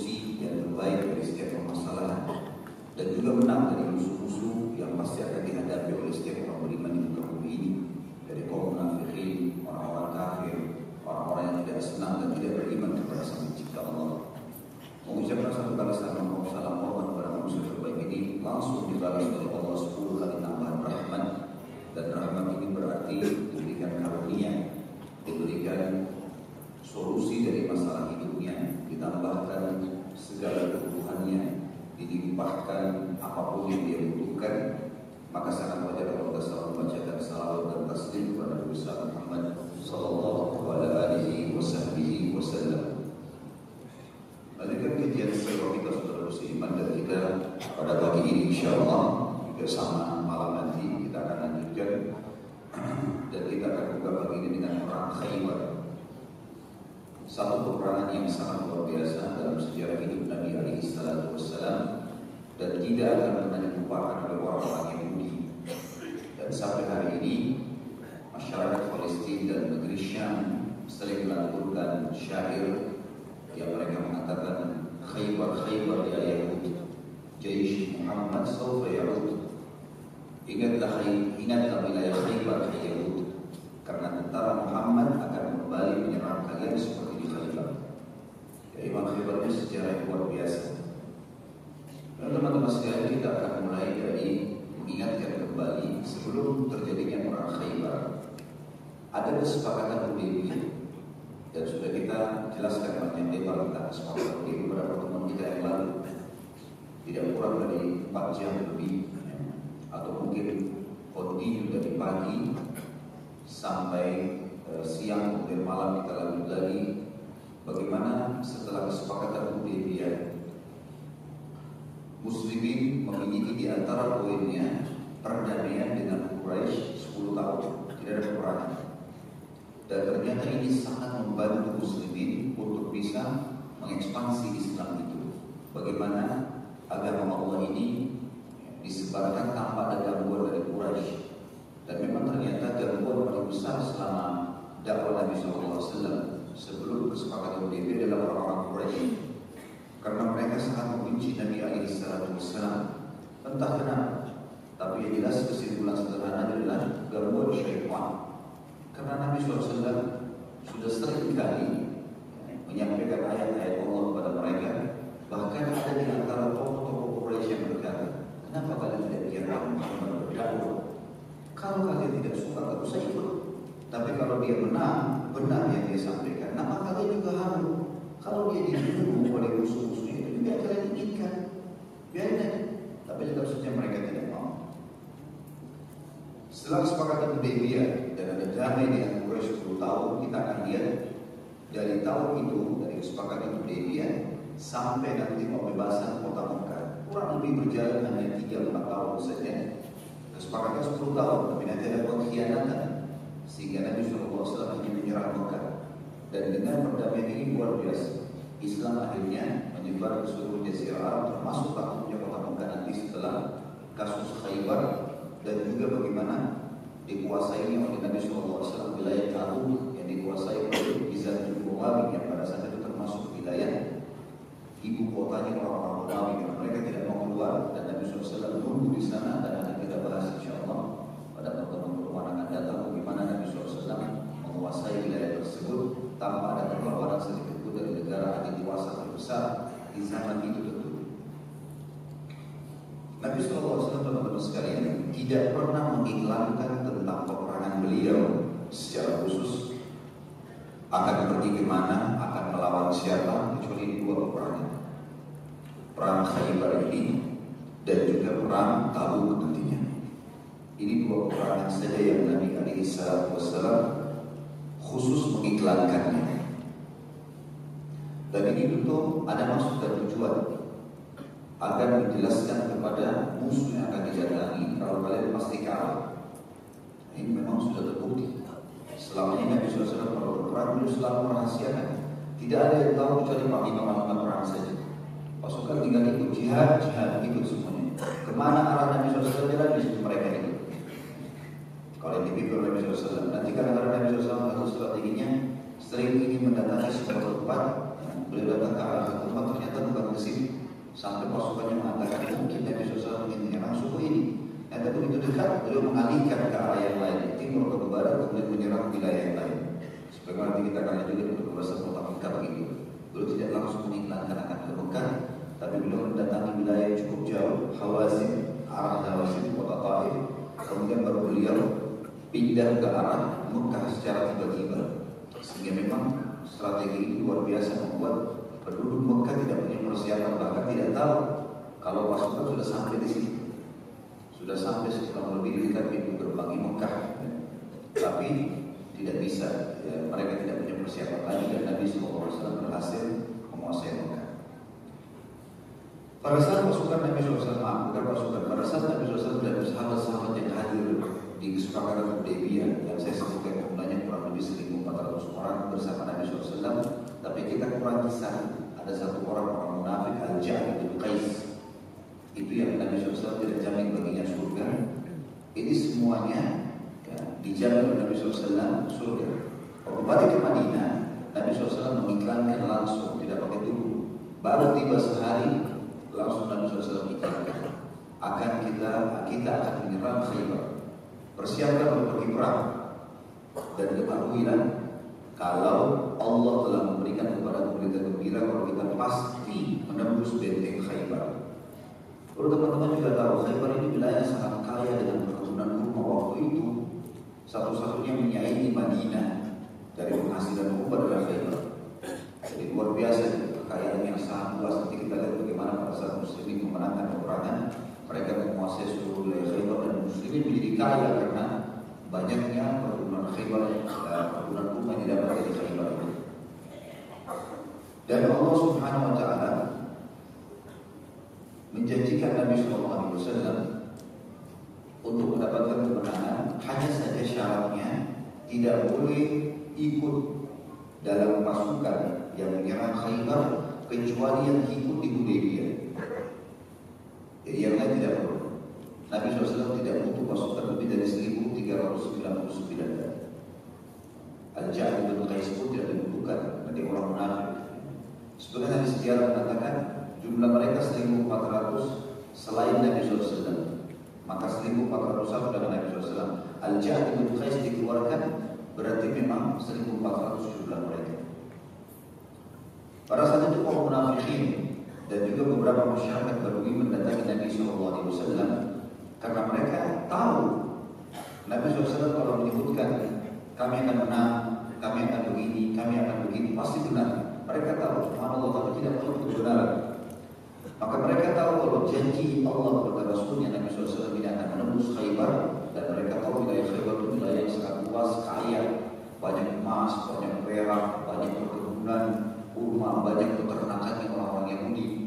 solusi yang terbaik dari setiap permasalahan dan juga menang dari musuh-musuh yang pasti akan dihadapi oleh setiap orang beriman di muka bumi ini dari kaum munafikin, orang-orang kafir, orang-orang yang tidak senang dan tidak beriman kepada Sang Pencipta Allah. Mengucapkan satu kali salam salam hormat kepada manusia terbaik ini langsung dibalas oleh Allah sepuluh kali tambahan rahmat dan rahmat ini berarti diberikan karunia, diberikan solusi dari masalah hidupnya, ditambahkan segala kebutuhannya, dilimpahkan apa pun yang dia butuhkan maka sangat wajar kalau kita selalu membacakan salawat dan taslim kepada Nabi Muhammad sallallahu alaihi wasallam. Lanjutkan kajian seluruh kita saudara musliman dan kita pada pagi ini insya Allah juga sama malam nanti kita akan lanjutkan dan kita akan buka pagi ini dengan perang Khaybar. Satu peperangan yang sangat luar biasa dalam sejarah hidup Nabi alaihi wassalam. Dan tidak akan pernah dilupakan oleh orang-orang Yahudi. Dan sampai hari ini masyarakat Palestina dan negeri Syam sering melantunkan syair yang mereka mengatakan Khaybar Khaybar ya Yahud Jaish Muhammad Sawfa Yahud Ingatlah ingatlah wilayah Khaybar ya Yahud karena tentara Muhammad akan kembali menyerang kalian seperti Imam Khaybar itu sejarah yang luar biasa. Dan teman-teman sekalian kita akan mulai dari mengingatkan kembali sebelum terjadinya perang Khaybar. Ada kesepakatan Hudaybiyah dan sudah kita jelaskan panjang lebar tentang kesepakatan Hudaybiyah pada pertemuan kita yang lalu. Tidak kurang dari 4 jam lebih atau mungkin kontinu dari pagi sampai uh, siang kemudian malam kita lanjut lagi bagaimana setelah kesepakatan Hudaybiyah Muslimin memiliki di antara poinnya perdamaian dengan Quraisy 10 tahun. Tidak ada peperangan. Dan ternyata ini sangat membantu Muslimin untuk bisa mengekspansi Islam itu. Bagaimana agama Allah ini disebarkan tanpa ada gangguan dari Quraisy. Dan memang ternyata gangguan paling besar selama dakwah Nabi SAW sebelum kesepakatan Hudaybiyah adalah orang-orang Quraisy karena mereka sangat membenci Nabi alaihi salatu wasallam. Entah kenapa, tapi yang jelas kesimpulan sederhana adalah gangguan syaitan. Karena Nabi SAW sudah sering kali menyampaikan ayat-ayat Allah kepada mereka, bahkan ada di antara tokoh-tokoh Quraisy yang berkata, kenapa kalian tidak biarkan Muhammad? Kalau kalian tidak suka, tak usah ikut. Tapi kalau dia menang, benar yang dia sampaikan. Maka kalian juga harus kalau dia dibunuh oleh musuh-musuhnya itu juga kalian inginkan. Biarkan. Tapi tetap saja mereka tidak mau. Setelah kesepakatan Hudaybiyah dan ada damai dengan Quraisy 10 tahun, kita akan lihat dari tahun itu, dari kesepakatan Hudaybiyah sampai nanti pembebasan kota Mekah. Kurang lebih berjalan hanya 3-4 tahun saja. Kesepakatan 10 tahun, tapi nanti ada pengkhianatan sehingga Nabi SAW ingin menyerang Mekah. Dan dengan perdamaian ini luar biasa. Islam akhirnya menyebar ke seluruh Jazirah Arab termasuk takutnya kota Mekah nanti setelah kasus Khaybar dan juga bagaimana dikuasai oleh Nabi SAW wilayah Tabuk yang dikuasai oleh Izan bin Muawiyah yang pada saat itu termasuk wilayah ibu kotanya orang-orang Romawi yang mereka tidak mau keluar dan Nabi SAW menunggu di sana dan akan kita bahas insya Allah pada pertemuan-pertemuan akan datang SAW menguasai wilayah tersebut tanpa ada perlawanan sedikit pun dari negara dikuasa terbesar di zaman itu tentu. Nabi SAW teman-teman sekalian tidak pernah mengiklankan tentang peperangan beliau secara khusus akan pergi ke mana, akan melawan siapa kecuali dua peperangan. Perang Khaybar ini dan juga perang Tabuk nantinya. Ini dua peperangan saja yang Nabi alaihi wasallam khusus mengiklankannya. Dan ini tentu ada maksud dan tujuan agar menjelaskan kepada musuh yang akan didatangi kalau kalian pasti kalah. Ini memang sudah terbukti. Selama ini Nabi SAW kalau berperang beliau selalu merahasiakan. Tidak ada yang tahu kecuali panglima-panglima perang saja. Pasukan tinggal ikut jihad, jihad ikut semuanya. Ke mana arah Nabi SAW jalan di mereka ikut. Kalau yang dipikir oleh Nabi SAW, nanti kadang-kadang Nabi SAW atau strateginya sering ingin mendatangi sebuah tempat, beliau datang ke arah tempat ternyata bukan ke sini Sampai pasukannya mengatakan mungkin Nabi SAW ingin menyerang suku ini. Dan begitu dekat, beliau mengalihkan ke arah yang lain, timur ke barat, kemudian menyerang wilayah yang lain. Sebagaimana nanti kita akan lanjutkan untuk pembahasan kota Mekah begitu. Beliau tidak langsung mengiklankan akan ke Mekah, tapi beliau mendatangi wilayah yang cukup jauh, Hawazin, arah Hawazin, kota Taif. Kemudian baru beliau pindah ke arah Mekah secara tiba-tiba. Sehingga memang strategi ini luar biasa membuat Penduduk Mekah tidak punya persiapan bahkan tidak tahu kalau pasukan sudah sampai di sini. Sudah sampai setelah lebih dekat pintu gerbang Mekah. Tapi tidak bisa, ya, mereka tidak punya persiapan lagi dan Nabi SAW berhasil menguasai Mekah. Pada saat pasukan Nabi SAW, bukan pasukan, pada saat Nabi SAW dan sahabat-sahabat yang hadir di kesepakatan Hudaybiyah yang saya sebutkan jumlahnya kurang lebih 1.400 orang bersama Nabi SAW tapi kita kurang kisah ada satu orang orang munafik al-Ja'ad bin Qais. Itu yang Nabi SAW tidak jamin baginya surga. Ini semuanya ya, dijamin oleh Nabi SAW surga. Kalau kembali ke Madinah, Nabi SAW mengiklankan langsung, tidak pakai tunggu. Baru tiba sehari, langsung Nabi SAW mengiklankan. Akan kita, kita akan menyerang Khaybar. Persiapkan untuk pergi perang. Dan ketahuilah kalau Allah telah memberikan kepada berita gembira kalau kita pasti menembus benteng Khaybar. Kalau teman-teman juga tahu Khaybar ini wilayah sangat kaya dengan perkebunan kurma waktu itu satu-satunya menyaingi Madinah dari penghasilan kurma adalah Khaybar. Jadi luar biasa kekayaan yang sangat luas. Nanti kita lihat bagaimana pada saat muslimin memenangkan peperangan mereka menguasai seluruh wilayah Khaybar dan muslimin menjadi kaya karena banyaknya perkebunan Khaybar, uh, perkebunan kurma yang didapat dari Khaybar itu. Dan Allah Subhanahu wa taala menjanjikan Nabi sallallahu alaihi wasallam untuk mendapatkan kemenangan hanya saja syaratnya tidak boleh ikut dalam pasukan yang menyerang Khaybar kecuali yang ikut di Hudaybiyah. Jadi yang lain tidak perlu. Nabi SAW tidak butuh pasukan lebih dari 1399 Al-Ja'ad bin Qais pun tidak dibutuhkan dari orang munafik. Sebenarnya di sejarah mengatakan jumlah mereka 1400 selain Nabi SAW. Maka 1400 dengan Nabi SAW. Al-Ja'ad bin Qais dikeluarkan berarti memang 1400 jumlah mereka. Pada saat itu kaum munafikin dan juga beberapa masyarakat Badui mendatangi Nabi SAW karena mereka tahu Nabi SAW kalau menyebutkan kami akan menang, kami akan begini, kami akan begini, pasti benar. Mereka tahu, subhanallah, tapi tidak tahu kebenaran. Maka mereka tahu kalau janji Allah kepada Rasulnya Nabi SAW tidak akan menembus Khaybar dan mereka tahu wilayah Khaybar itu wilayah yang sangat luas, kaya, banyak emas, banyak perak, banyak perkebunan, rumah, banyak peternakan yang orang-orang Yahudi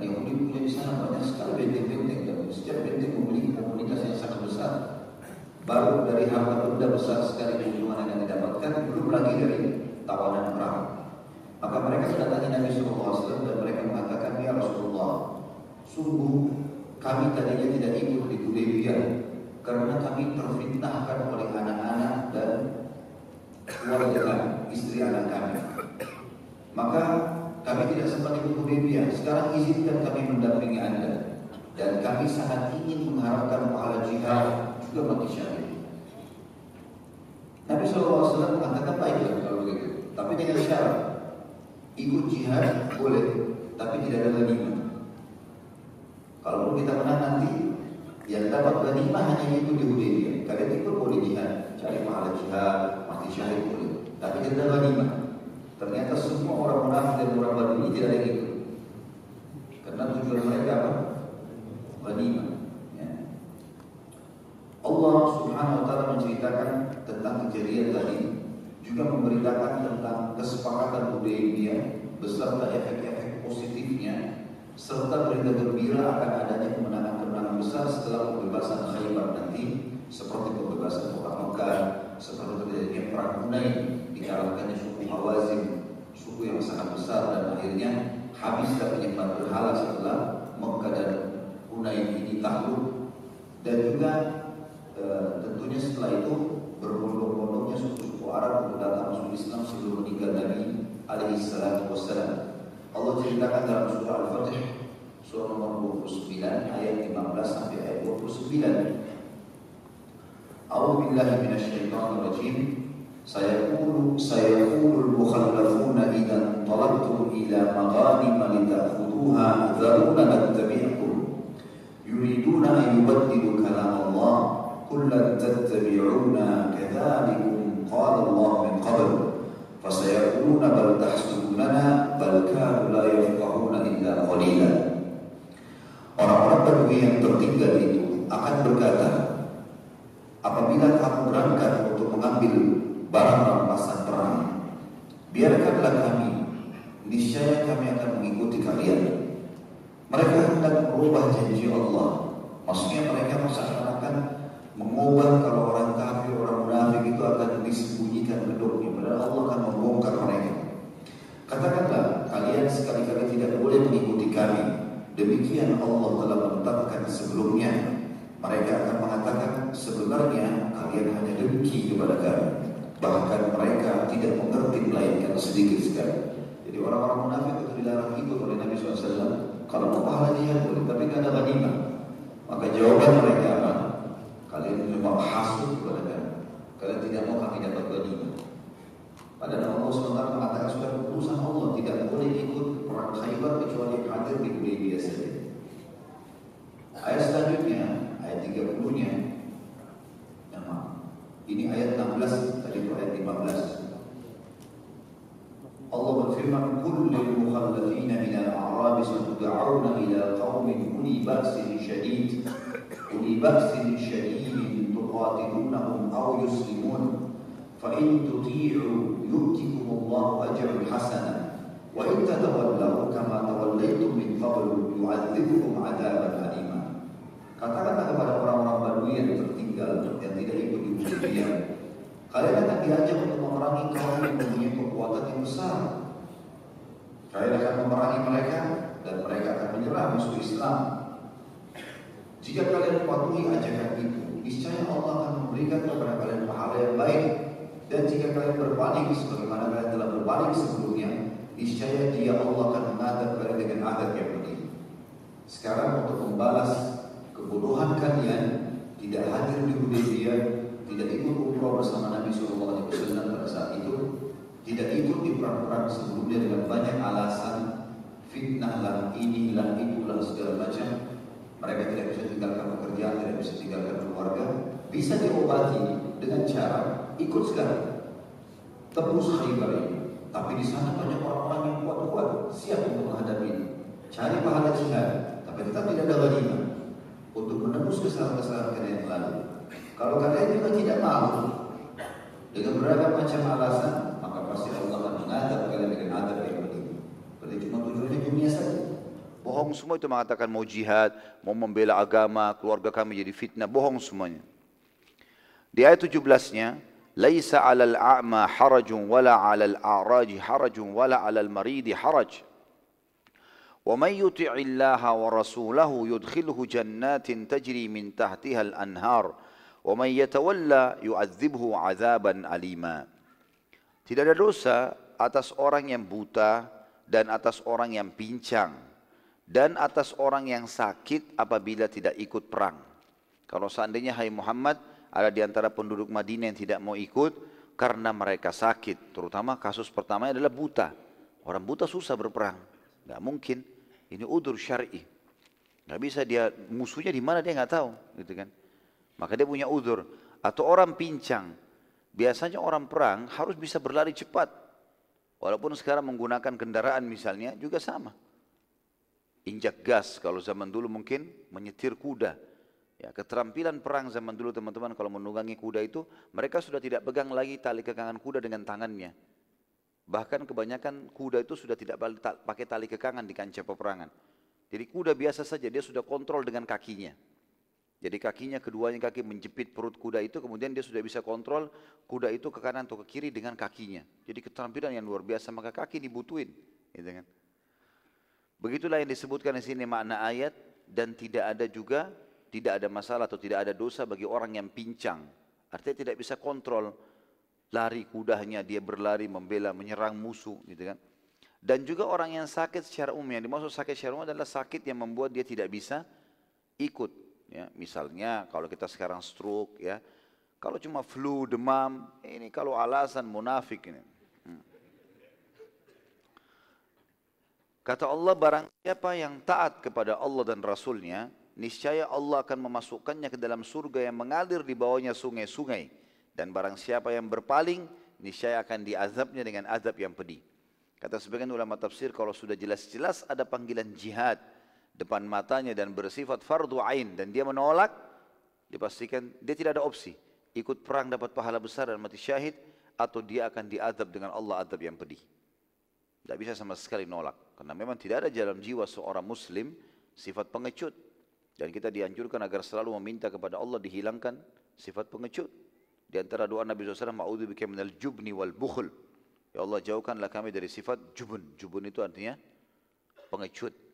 Yahudi punya di sana banyak sekali benteng-benteng dan setiap benteng memiliki komunitas yang sangat besar. Baru dari harta benda besar sekali keuntungan yang didapatkan, belum lagi dari tawanan perang. Maka mereka mendatangi Nabi SAW dan mereka mengatakan, Ya Rasulullah, sungguh kami tadinya tidak ikut di Hudaybiyah karena kami terfitnahkan oleh anak-anak dan keluarga istri anak kami. Maka kami tidak sempat ikut Hudaybiyah. Sekarang izinkan kami mendampingi Anda. Dan kami sangat ingin mengharapkan pahala jihad juga mati syahid. Nabi SAW mengatakan baiklah kalau begitu. Tapi dengan syarat ikut jihad boleh, tapi tidak ada ghanimah. Kalau kita menang nanti, yang dapat ghanimah hanya itu di Hudaybiyah. Kalian ikut boleh jihad, cari pahala jihad, mati syahid boleh. Tapi tidak ada ghanimah. Ternyata semua orang munafik dan orang baru ini tidak ada ikut. Karena tujuan mereka apa? Ghanimah. Ya. Allah Subhanahu wa taala menceritakan tentang kejadian tadi juga memberitakan tentang kesepakatan Hudaybiyah beserta efek-efek positifnya serta berita gembira akan adanya kemenangan-kemenangan besar setelah pembebasan Khaybar nanti seperti pembebasan kota Mekah, seperti terjadinya perang Hunain, dikalahkannya suku Hawazin, suku yang sangat besar dan akhirnya habis habislah penyembah berhala setelah Mekah dan Hunain ini takluk dan juga e, tentunya setelah itu berbondong-bondongnya suku-suku Arab untuk datang masuk Islam sebelum meninggal Nabi alaihi salatu wassalam. Allah ceritakan dalam surah Al-Fatih surah nomor 29 ayat 15 sampai ayat 29. A'udzu billahi minasyaitonir rajim سيقول سيقول المخلفون إذا انطلقتم إلى مغانم لتأخذوها ذرونا نتبعكم يريدون أن يبدلوا كلام الله قل لن تتبعونا كذلكم قال الله من قبل فسيقولون بل تحسدوننا بل كانوا لا يفقهون إلا قليلا Orang-orang Badui yang tertinggal itu akan berkata, apabila kamu berangkat untuk mengambil barang rampasan perang, biarkanlah kami, niscaya kami akan mengikuti kalian. Mereka hendak merubah janji Allah. Maksudnya mereka seakan-akan mengubah kalau orang kafir, orang munafik itu akan disembunyikan kedoknya. Padahal Allah akan membongkar mereka. Katakanlah, kalian sekali-kali tidak boleh mengikuti kami. Demikian Allah telah menetapkan sebelumnya. Mereka akan mengatakan sebenarnya kalian hanya dengki kepada kami. Bahkan mereka tidak mengerti melainkan sedikit sekali. Jadi orang-orang munafik itu dilarang ikut oleh Nabi SAW. Kalau mau pahala jihad boleh, tapi tidak ada ghanimah. Maka jawaban mereka apa? Kalian cuma hasut kepada kami. Kalian tidak mau kami dapat ghanimah. Padahal Allah SWT mengatakan sudah keputusan Allah tidak boleh ikut perang Khaybar kecuali hadir di Hudaybiyah saja. Ayat selanjutnya, ayat 30-nya. Ini ayat 16, tadi itu ayat 15. Allah berfirman, "Kul lil mukhallafina min al-a'rab satud'auna ila qaumin uli ba'sin syadid, uli ba'sin syadid tuqatilunahum aw yuslimun, fa in tuti'u yu'tikum Allah ajran hasana." وإن تتولوا كما توليتم من قبل يعذبكم عذابا أليما Katakanlah kepada orang-orang Badui yang tertinggal yang tidak ikut di Hudaybiyah, kalian akan diajak untuk memerangi kaum yang mempunyai kekuatan yang besar. Kalian akan memerangi mereka dan mereka akan menyerah musuh Islam. Jika kalian mematuhi ajakan itu, niscaya Allah akan memberikan kepada kalian pahala yang baik. Dan jika kalian berpaling sebagaimana kalian telah berpaling sebelumnya, niscaya dia Allah akan mengadab kalian dengan adab yang pedih. Sekarang untuk membalas kebodohan kalian tidak hadir di Hudaybiyah, tidak ikut umroh bersama Nabi Shallallahu Alaihi Wasallam pada saat itu, tidak ikut di perang-perang sebelumnya dengan banyak alasan fitnah lah, inilah, itulah segala macam. Mereka tidak bisa tinggalkan pekerjaan, tidak bisa tinggalkan keluarga. Bisa diobati dengan cara ikut sekarang. Tebus khaybar ini. Tapi di sana banyak orang-orang yang kuat-kuat siap untuk menghadapi ini. Cari pahala jihad, tapi tetap tidak ada ghanimah untuk menembus kesalahan-kesalahan kalian yang lalu. Kalau kalian juga tidak mau dengan beragam macam alasan, maka pasti Allah akan mengadab kalian dengan adab yang pedih. Berarti cuma tujuannya dunia saja. Bohong semua itu mengatakan mau jihad, mau membela agama, keluarga kami jadi fitnah, bohong semuanya. Di ayat 17-nya, "Laisa 'alal a'ma harajun wala 'alal a'raji harajun wala 'alal maridi haraj." ومن يطع الله ورسوله يدخله جنات تجري من تحتها الأنهار Wa man yatawalla yu'adzibhu 'adzaban alima. Tidak ada dosa atas orang yang buta dan atas orang yang pincang dan atas orang yang sakit apabila tidak ikut perang. Kalau seandainya hai Muhammad ada di antara penduduk Madinah yang tidak mau ikut karena mereka sakit, terutama kasus pertama adalah buta. Orang buta susah berperang, nggak mungkin. Ini udur syar'i. Nggak bisa dia musuhnya di mana dia nggak tahu, gitu kan? Maka dia punya udur. Atau orang pincang, biasanya orang perang harus bisa berlari cepat. Walaupun sekarang menggunakan kendaraan misalnya juga sama. Injak gas kalau zaman dulu mungkin menyetir kuda. Ya, keterampilan perang zaman dulu teman-teman kalau menunggangi kuda itu mereka sudah tidak pegang lagi tali kekangan kuda dengan tangannya. Bahkan kebanyakan kuda itu sudah tidak pakai tali kekangan di kancah peperangan. Jadi kuda biasa saja dia sudah kontrol dengan kakinya. Jadi kakinya keduanya kaki menjepit perut kuda itu kemudian dia sudah bisa kontrol kuda itu ke kanan atau ke kiri dengan kakinya. Jadi keterampilan yang luar biasa maka kaki dibutuhin, gitu kan. Begitulah yang disebutkan di sini makna ayat dan tidak ada juga tidak ada masalah atau tidak ada dosa bagi orang yang pincang. Artinya tidak bisa kontrol lari kudanya dia berlari membela menyerang musuh gitu kan. Dan juga orang yang sakit secara umum yang dimaksud sakit secara umum adalah sakit yang membuat dia tidak bisa ikut Ya, misalnya kalau kita sekarang stroke ya, kalau cuma flu, demam, ini kalau alasan munafik ini. Hmm. Kata Allah barang siapa yang taat kepada Allah dan Rasulnya, niscaya Allah akan memasukkannya ke dalam surga yang mengalir di bawahnya sungai-sungai. Dan barang siapa yang berpaling, niscaya akan diazabnya dengan azab yang pedih. Kata sebagian ulama tafsir kalau sudah jelas-jelas ada panggilan jihad, depan matanya dan bersifat fardu ain dan dia menolak, dipastikan dia tidak ada opsi. Ikut perang dapat pahala besar dan mati syahid atau dia akan diadab dengan Allah adab yang pedih. Tidak bisa sama sekali nolak. Karena memang tidak ada dalam jiwa seorang muslim sifat pengecut. Dan kita dianjurkan agar selalu meminta kepada Allah dihilangkan sifat pengecut. Di antara doa Nabi SAW, Ma'udhu bika minal jubni wal bukhul. Ya Allah jauhkanlah kami dari sifat jubun. Jubun itu artinya pengecut.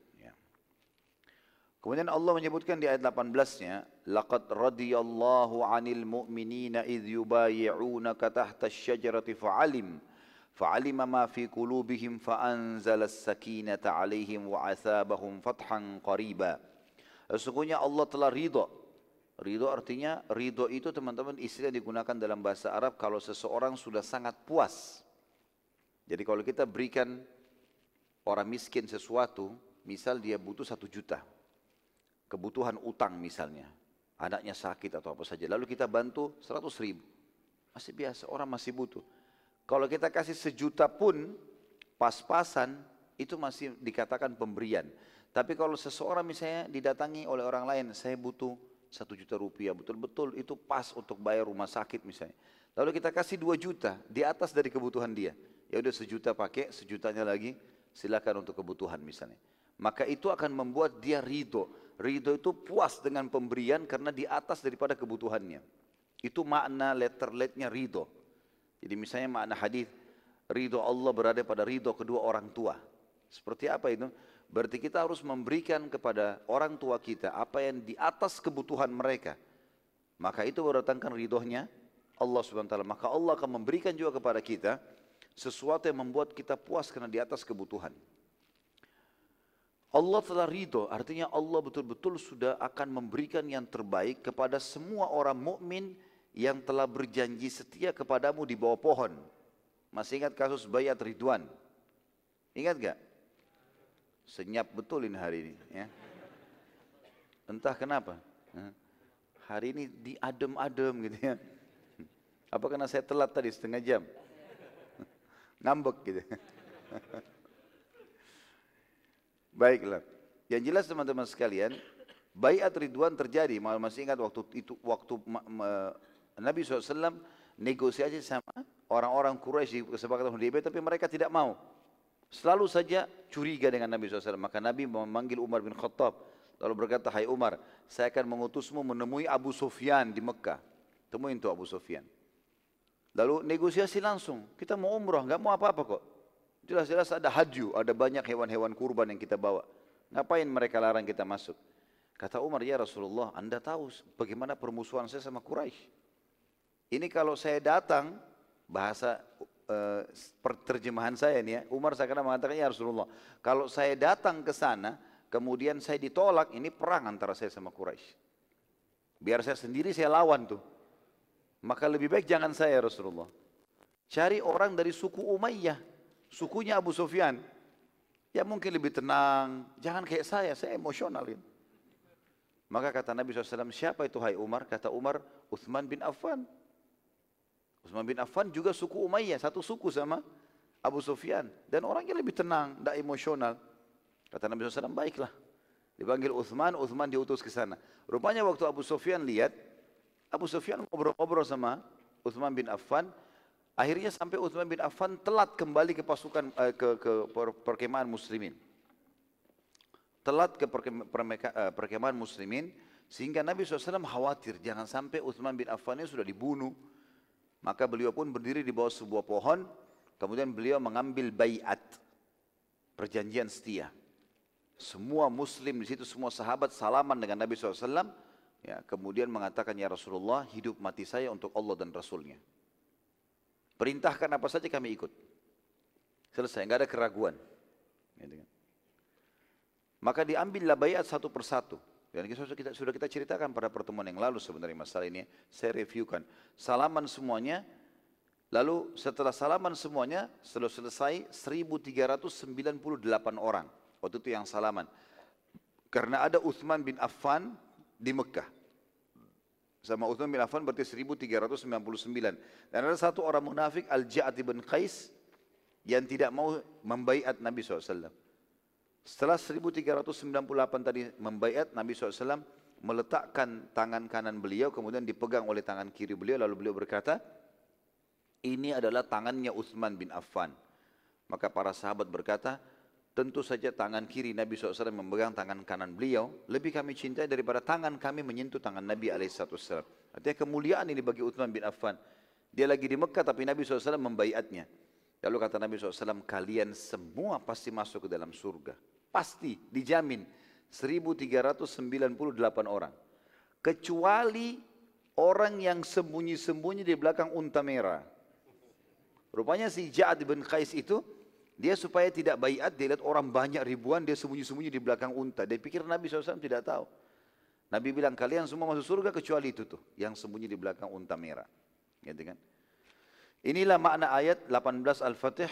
Kemudian Allah menyebutkan di ayat 18-nya, "Laqad radiyallahu 'anil mu'minina idh yubayyi'unaka tahta asy-syajarati fa'alim ma fi qulubihim fa'anzala as-sakinata 'alaihim wa 'atsabahum fathan qariba." Sesungguhnya Allah telah ridha. Ridho artinya ridho itu teman-teman istilah digunakan dalam bahasa Arab kalau seseorang sudah sangat puas. Jadi kalau kita berikan orang miskin sesuatu, misal dia butuh satu juta, kebutuhan utang misalnya, anaknya sakit atau apa saja, lalu kita bantu 100 ribu, masih biasa, orang masih butuh. Kalau kita kasih sejuta pun pas-pasan, itu masih dikatakan pemberian. Tapi kalau seseorang misalnya didatangi oleh orang lain, saya butuh satu juta rupiah, betul-betul itu pas untuk bayar rumah sakit misalnya. Lalu kita kasih dua juta di atas dari kebutuhan dia. Ya udah sejuta pakai, sejutanya lagi silakan untuk kebutuhan misalnya. Maka itu akan membuat dia ridho Ridho itu puas dengan pemberian karena di atas daripada kebutuhannya. Itu makna letter letternya ridho. Jadi misalnya makna hadis ridho Allah berada pada ridho kedua orang tua. Seperti apa itu? Berarti kita harus memberikan kepada orang tua kita apa yang di atas kebutuhan mereka. Maka itu berdatangkan ridhonya Allah subhanahu wa ta'ala. Maka Allah akan memberikan juga kepada kita sesuatu yang membuat kita puas karena di atas kebutuhan. Allah telah ridho, artinya Allah betul-betul sudah akan memberikan yang terbaik kepada semua orang mukmin yang telah berjanji setia kepadamu di bawah pohon. Masih ingat kasus bayat Ridwan? Ingat gak? Senyap betul ini hari ini. Ya. Entah kenapa. Hari ini diadem-adem gitu ya. Apa karena saya telat tadi setengah jam? Ngambek gitu. Baiklah. Yang jelas teman-teman sekalian, bayat Ridwan terjadi. Masih ingat waktu itu waktu Nabi SAW negosiasi sama orang-orang Quraisy di kesepakatan Hudaybiyah tapi mereka tidak mau. Selalu saja curiga dengan Nabi SAW. Maka Nabi memanggil Umar bin Khattab. Lalu berkata, Hai Umar, saya akan mengutusmu menemui Abu Sufyan di Mekah. Temuin tuh Abu Sufyan. Lalu negosiasi langsung. Kita mau umrah, nggak mau apa-apa kok. Jelas-jelas ada hadyu, ada banyak hewan-hewan kurban yang kita bawa. Ngapain mereka larang kita masuk? Kata Umar, ya Rasulullah, anda tahu bagaimana permusuhan saya sama Quraisy. Ini kalau saya datang, bahasa uh, terjemahan saya nih ya, Umar saya kena mengatakan, ya Rasulullah, kalau saya datang ke sana, kemudian saya ditolak, ini perang antara saya sama Quraisy. Biar saya sendiri saya lawan tuh. Maka lebih baik jangan saya Rasulullah. Cari orang dari suku Umayyah, sukunya Abu Sufyan. Ya mungkin lebih tenang, jangan kayak saya, saya emosional. Maka kata Nabi SAW, siapa itu hai Umar? Kata Umar, Uthman bin Affan. Uthman bin Affan juga suku Umayyah, satu suku sama Abu Sufyan. Dan orangnya lebih tenang, tidak emosional. Kata Nabi SAW, baiklah. Dipanggil Uthman, Uthman diutus ke sana. Rupanya waktu Abu Sufyan lihat, Abu Sufyan ngobrol-ngobrol sama Uthman bin Affan, akhirnya sampai Uthman bin Affan telat kembali ke pasukan eh, ke, ke perkemahan muslimin telat ke eh, perkemahan muslimin sehingga Nabi SAW khawatir jangan sampai Uthman bin Affan sudah dibunuh. Maka beliau pun berdiri di bawah sebuah pohon, kemudian beliau mengambil bayat, perjanjian setia. Semua muslim di situ, semua sahabat salaman dengan Nabi SAW, ya, kemudian mengatakan, Ya Rasulullah, hidup mati saya untuk Allah dan Rasulnya. Perintahkan apa saja kami ikut. Selesai, nggak ada keraguan. Kan. Maka diambillah bayat satu persatu. Dan kita, sudah kita ceritakan pada pertemuan yang lalu sebenarnya masalah ini. Saya reviewkan. Salaman semuanya. Lalu setelah salaman semuanya, setelah selesai 1398 orang. Waktu itu yang salaman. Karena ada Uthman bin Affan di Mekah. Sama Uthman bin Affan berarti 1399. Dan ada satu orang munafik Al-Ja'ad bin Qais yang tidak mau membaiat Nabi SAW. Setelah 1398 tadi membayat Nabi SAW meletakkan tangan kanan beliau kemudian dipegang oleh tangan kiri beliau lalu beliau berkata ini adalah tangannya Uthman bin Affan. Maka para sahabat berkata tentu saja tangan kiri Nabi SAW memegang tangan kanan beliau lebih kami cintai daripada tangan kami menyentuh tangan Nabi SAW. Artinya kemuliaan ini bagi Uthman bin Affan. Dia lagi di Mekah tapi Nabi SAW membayatnya. Lalu kata Nabi SAW, kalian semua pasti masuk ke dalam surga. Pasti, dijamin. 1398 orang. Kecuali orang yang sembunyi-sembunyi di belakang unta merah. Rupanya si Ja'ad bin Qais itu, dia supaya tidak bayat, dia lihat orang banyak ribuan, dia sembunyi-sembunyi di belakang unta. Dia pikir Nabi SAW tidak tahu. Nabi bilang, kalian semua masuk surga kecuali itu tuh, yang sembunyi di belakang unta merah. Gitu kan? Inilah makna ayat 18 Al-Fatih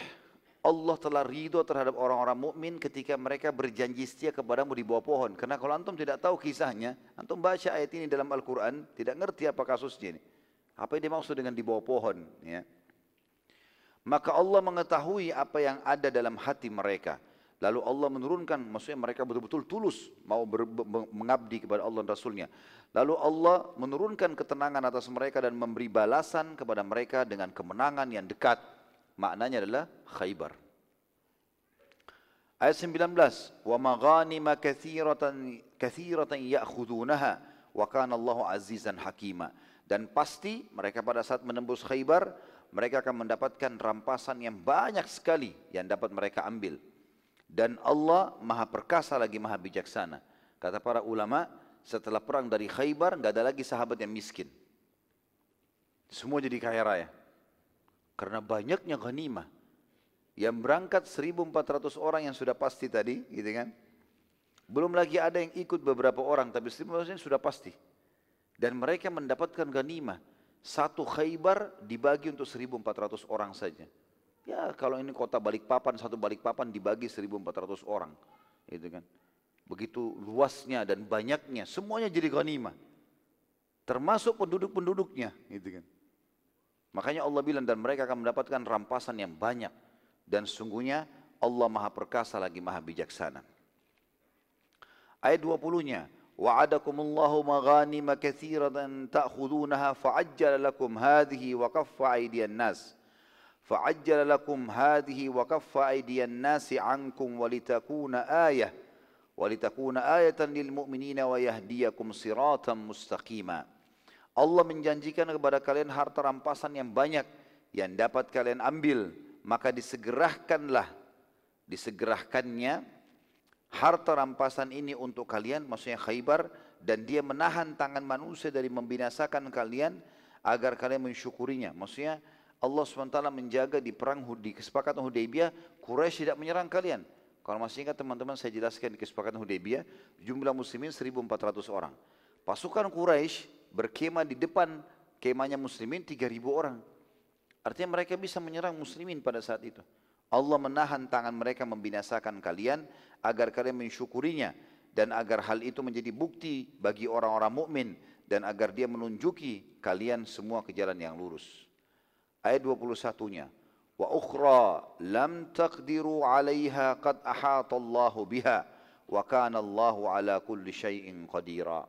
Allah telah ridho terhadap orang-orang mukmin ketika mereka berjanji setia kepadamu di bawah pohon. Karena kalau antum tidak tahu kisahnya, antum baca ayat ini dalam Al-Quran, tidak ngerti apa kasusnya ini. Apa yang dimaksud dengan di bawah pohon. Ya. Maka Allah mengetahui apa yang ada dalam hati mereka. Lalu Allah menurunkan, maksudnya mereka betul-betul tulus mau ber, mengabdi kepada Allah dan Rasulnya. Lalu Allah menurunkan ketenangan atas mereka dan memberi balasan kepada mereka dengan kemenangan yang dekat maknanya adalah Khaybar. Ayat 19, wa maghanima kathiratan kathiratan ya'khudunaha wa kana azizan. Dan pasti mereka pada saat menembus Khaybar, mereka akan mendapatkan rampasan yang banyak sekali yang dapat mereka ambil. Dan Allah maha perkasa lagi maha bijaksana. Kata para ulama, setelah perang dari Khaybar, nggak ada lagi sahabat yang miskin. Semua jadi kaya raya. Karena banyaknya ghanimah. Yang berangkat 1400 orang yang sudah pasti tadi, gitu kan. Belum lagi ada yang ikut beberapa orang, tapi 1400 sudah pasti. Dan mereka mendapatkan ghanimah. Satu khaybar dibagi untuk 1400 orang saja. Ya kalau ini kota Balikpapan, satu Balikpapan dibagi 1400 orang. Gitu kan. Begitu luasnya dan banyaknya, semuanya jadi ghanimah. Termasuk penduduk-penduduknya, gitu kan. Makanya Allah bilang dan mereka akan mendapatkan rampasan yang banyak. Dan sungguhnya Allah maha perkasa lagi maha bijaksana. Ayat 20-nya. Wa'adakumullahu maghanima kathiratan ta'khudunaha fa'ajjala lakum hadhihi wa kaffa aydiyan nas. فعجل لكم هذه وكف أيدي الناس عنكم ولتكون آية ولتكون آية للمؤمنين ويهديكم صراطا مستقيما Allah menjanjikan kepada kalian harta rampasan yang banyak yang dapat kalian ambil, maka disegerahkanlah, disegerahkannya harta rampasan ini untuk kalian, maksudnya Khaybar, dan dia menahan tangan manusia dari membinasakan kalian agar kalian mensyukurinya. Maksudnya Allah SWT menjaga di perang di kesepakatan Hudaybiyah, Quraisy tidak menyerang kalian. Kalau masih ingat teman-teman saya jelaskan di kesepakatan Hudaybiyah, jumlah muslimin 1400 orang. Pasukan Quraisy berkemah di depan kemahnya muslimin 3000 orang. Artinya mereka bisa menyerang muslimin pada saat itu. Allah menahan tangan mereka membinasakan kalian agar kalian mensyukurinya dan agar hal itu menjadi bukti bagi orang-orang mukmin dan agar dia menunjuki kalian semua ke jalan yang lurus. Ayat 21-nya. Wa ukhra lam taqdiru 'alaiha qad ahata Allahu biha wa kana Allahu ala kulli syai'in qadira.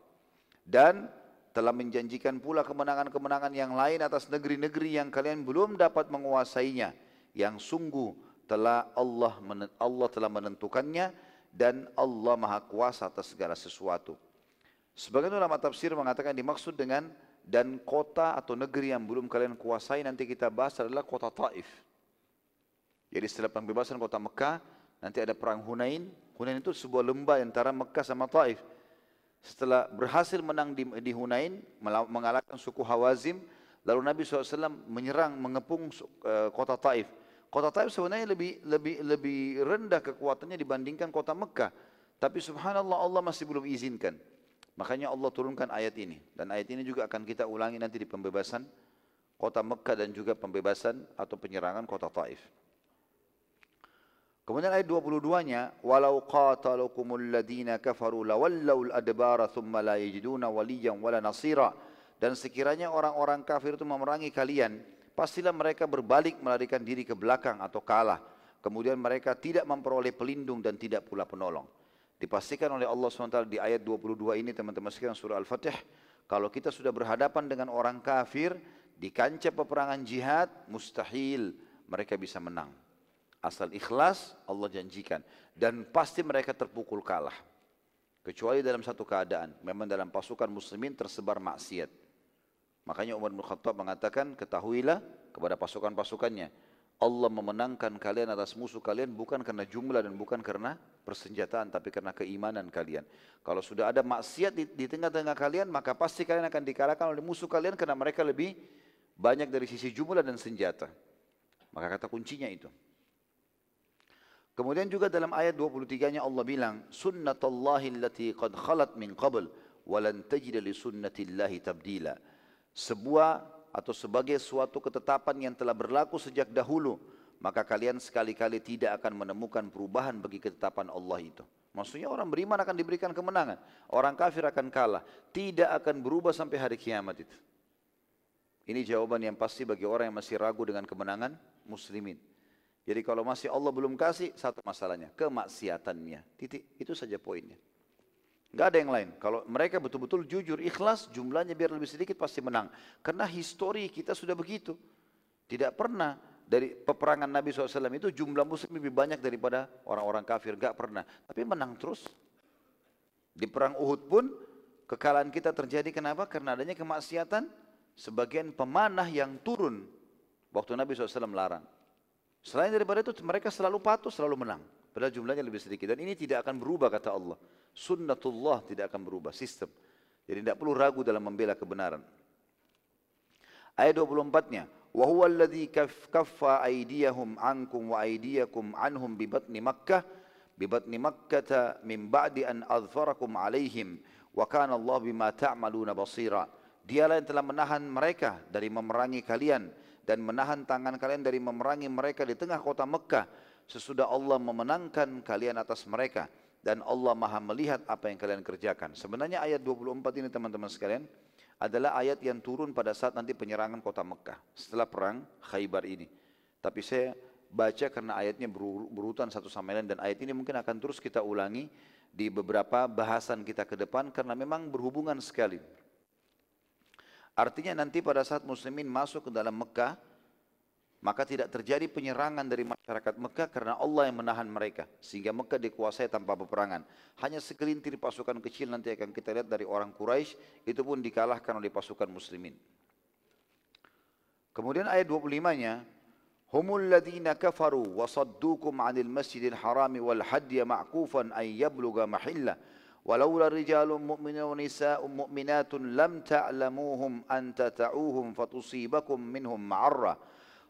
Dan telah menjanjikan pula kemenangan-kemenangan yang lain atas negeri-negeri yang kalian belum dapat menguasainya yang sungguh telah Allah Allah telah menentukannya dan Allah Maha Kuasa atas segala sesuatu. Sebagian ulama tafsir mengatakan dimaksud dengan dan kota atau negeri yang belum kalian kuasai nanti kita bahas adalah kota Taif. Jadi setelah pembebasan kota Mekah, nanti ada perang Hunain. Hunain itu sebuah lembah antara Mekah sama Taif. Setelah berhasil menang di, di Hunain, mengalahkan suku Hawazim, lalu Nabi SAW menyerang, mengepung uh, kota Taif. Kota Taif sebenarnya lebih lebih lebih rendah kekuatannya dibandingkan kota Mekah. Tapi subhanallah Allah masih belum izinkan. Makanya Allah turunkan ayat ini. Dan ayat ini juga akan kita ulangi nanti di pembebasan kota Mekah dan juga pembebasan atau penyerangan kota Taif. Kemudian ayat 22-nya, "Walau qatalukumul ladina kafaru lawallaul adbara thumma la yajiduna waliyan wala nasira." Dan sekiranya orang-orang kafir itu memerangi kalian, pastilah mereka berbalik melarikan diri ke belakang atau kalah. Kemudian mereka tidak memperoleh pelindung dan tidak pula penolong. Dipastikan oleh Allah SWT di ayat 22 ini teman-teman sekalian surah Al-Fatih. Kalau kita sudah berhadapan dengan orang kafir di kancah peperangan jihad, mustahil mereka bisa menang. Asal ikhlas Allah janjikan. Dan pasti mereka terpukul kalah. Kecuali dalam satu keadaan. Memang dalam pasukan muslimin tersebar maksiat. Makanya Umar bin Khattab mengatakan, ketahuilah kepada pasukan-pasukannya, Allah memenangkan kalian atas musuh kalian bukan karena jumlah dan bukan karena persenjataan, tapi karena keimanan kalian. Kalau sudah ada maksiat di, tengah-tengah kalian, maka pasti kalian akan dikalahkan oleh musuh kalian karena mereka lebih banyak dari sisi jumlah dan senjata. Maka kata kuncinya itu. Kemudian juga dalam ayat 23-nya Allah bilang, Sunnatullahi allati qad khalat min qabl, walan tajida li sunnatillahi tabdila sebuah atau sebagai suatu ketetapan yang telah berlaku sejak dahulu, maka kalian sekali-kali tidak akan menemukan perubahan bagi ketetapan Allah itu. Maksudnya orang beriman akan diberikan kemenangan, orang kafir akan kalah, tidak akan berubah sampai hari kiamat itu. Ini jawaban yang pasti bagi orang yang masih ragu dengan kemenangan muslimin. Jadi kalau masih Allah belum kasih, satu masalahnya, kemaksiatannya. Titik, itu saja poinnya. Gak ada yang lain. Kalau mereka betul-betul jujur, ikhlas, jumlahnya biar lebih sedikit pasti menang. Karena histori kita sudah begitu. Tidak pernah dari peperangan Nabi SAW itu jumlah muslim lebih banyak daripada orang-orang kafir. Gak pernah. Tapi menang terus. Di perang Uhud pun kekalahan kita terjadi kenapa? Karena adanya kemaksiatan sebagian pemanah yang turun waktu Nabi SAW melarang. Selain daripada itu mereka selalu patuh, selalu menang. Padahal jumlahnya lebih sedikit. Dan ini tidak akan berubah kata Allah. Sunnatullah tidak akan berubah. Sistem. Jadi tidak perlu ragu dalam membela kebenaran. Ayat 24-nya. وَهُوَ الَّذِي كَفَّ أَيْدِيَهُمْ عَنْكُمْ وَأَيْدِيَكُمْ عَنْهُمْ بِبَطْنِ مَكَّةِ بِبَطْنِ مَكَّةَ مِنْ بَعْدِ أَنْ أَظْفَرَكُمْ عَلَيْهِمْ وَكَانَ اللَّهُ بِمَا تَعْمَلُونَ بَصِيرًا Dialah yang telah menahan mereka dari memerangi kalian dan menahan tangan kalian dari memerangi mereka di tengah kota Mekah sesudah Allah memenangkan kalian atas mereka dan Allah maha melihat apa yang kalian kerjakan. Sebenarnya ayat 24 ini teman-teman sekalian adalah ayat yang turun pada saat nanti penyerangan kota Mekah setelah perang Khaybar ini. Tapi saya baca karena ayatnya berurutan satu sama lain dan ayat ini mungkin akan terus kita ulangi di beberapa bahasan kita ke depan karena memang berhubungan sekali. Artinya nanti pada saat muslimin masuk ke dalam Mekah, maka tidak terjadi penyerangan dari masyarakat Mekah karena Allah yang menahan mereka. Sehingga Mekah dikuasai tanpa peperangan. Hanya segelintir pasukan kecil nanti akan kita lihat dari orang Quraisy itu pun dikalahkan oleh pasukan muslimin. Kemudian ayat 25-nya, Humul ladhina kafaru wa saddukum anil masjidil harami wal hadya ma'kufan ayyabluga mahillah ولولا رجال مؤمنون ونساء مؤمنات لم تعلموهم أن تتعوهم فتصيبكم منهم معرة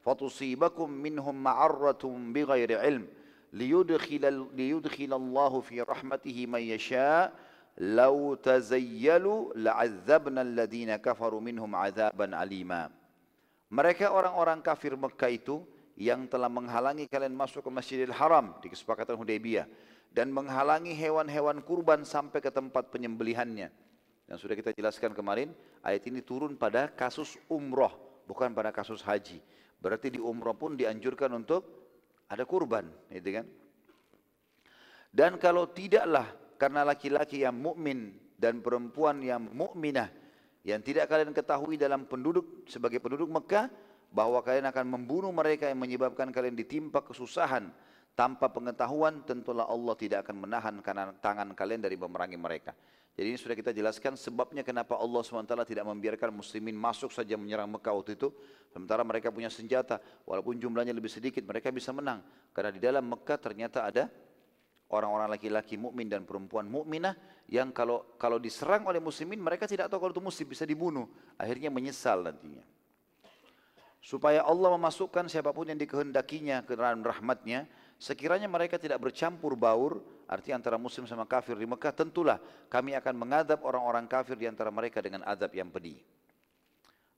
فتصيبكم منهم معرة بغير علم. ليدخل, ليدخل الله في رحمته من يشاء. لو تزيلوا لعذبنا الذين كفروا منهم عذابا أليما. Mereka orang-orang kafir Mekah itu yang telah menghalangi kalian masuk ke Masjidil Haram. Di kesepakatan Hudaybiyah. Dan menghalangi hewan-hewan kurban sampai ke tempat penyembelihannya. Yang sudah kita jelaskan kemarin, ayat ini turun pada kasus umroh, bukan pada kasus haji. Berarti di umroh pun dianjurkan untuk ada kurban, gitu kan? Dan kalau tidaklah karena laki-laki yang mukmin dan perempuan yang mukminah yang tidak kalian ketahui dalam penduduk sebagai penduduk Mekah bahwa kalian akan membunuh mereka yang menyebabkan kalian ditimpa kesusahan tanpa pengetahuan tentulah Allah tidak akan menahan tangan kalian dari memerangi mereka. Jadi ini sudah kita jelaskan sebabnya kenapa Allah SWT tidak membiarkan muslimin masuk saja menyerang Mekah waktu itu. Sementara mereka punya senjata, walaupun jumlahnya lebih sedikit mereka bisa menang. Karena di dalam Mekah ternyata ada orang-orang laki-laki mukmin dan perempuan mukminah yang kalau kalau diserang oleh muslimin mereka tidak tahu kalau itu muslim bisa dibunuh. Akhirnya menyesal nantinya. Supaya Allah memasukkan siapa pun yang dikehendakinya ke dalam rahmatnya, Sekiranya mereka tidak bercampur baur, arti antara muslim sama kafir di Mekah, tentulah kami akan mengadab orang-orang kafir di antara mereka dengan adab yang pedih.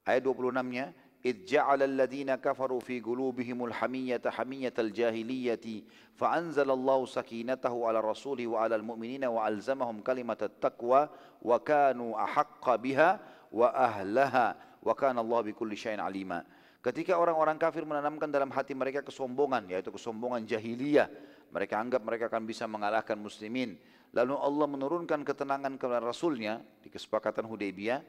Ayat 26-nya, إذ جعل الذين كفروا في قلوبهم الحمية حمية الجاهلية فأنزل الله سكينته على الرسول وعلى المؤمنين وألزمهم كلمة التقوى وكانوا أحق بها وأهلها وكان الله بكل شيء عليما Ketika orang-orang kafir menanamkan dalam hati mereka kesombongan, yaitu kesombongan jahiliyah, mereka anggap mereka akan bisa mengalahkan muslimin. Lalu Allah menurunkan ketenangan kepada Rasulnya di kesepakatan Hudaybiyah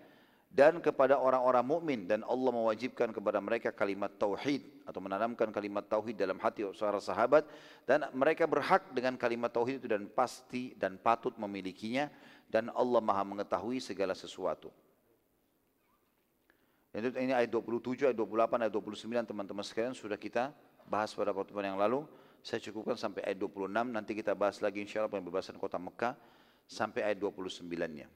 dan kepada orang-orang mukmin dan Allah mewajibkan kepada mereka kalimat tauhid atau menanamkan kalimat tauhid dalam hati sahabat dan mereka berhak dengan kalimat tauhid itu dan pasti dan patut memilikinya dan Allah Maha mengetahui segala sesuatu. Itu ini ayat 27, ayat 28, ayat 29 teman-teman sekalian sudah kita bahas pada pertemuan yang lalu. Saya cukupkan sampai ayat 26, nanti kita bahas lagi insya Allah pembebasan kota Mekah sampai ayat 29-nya.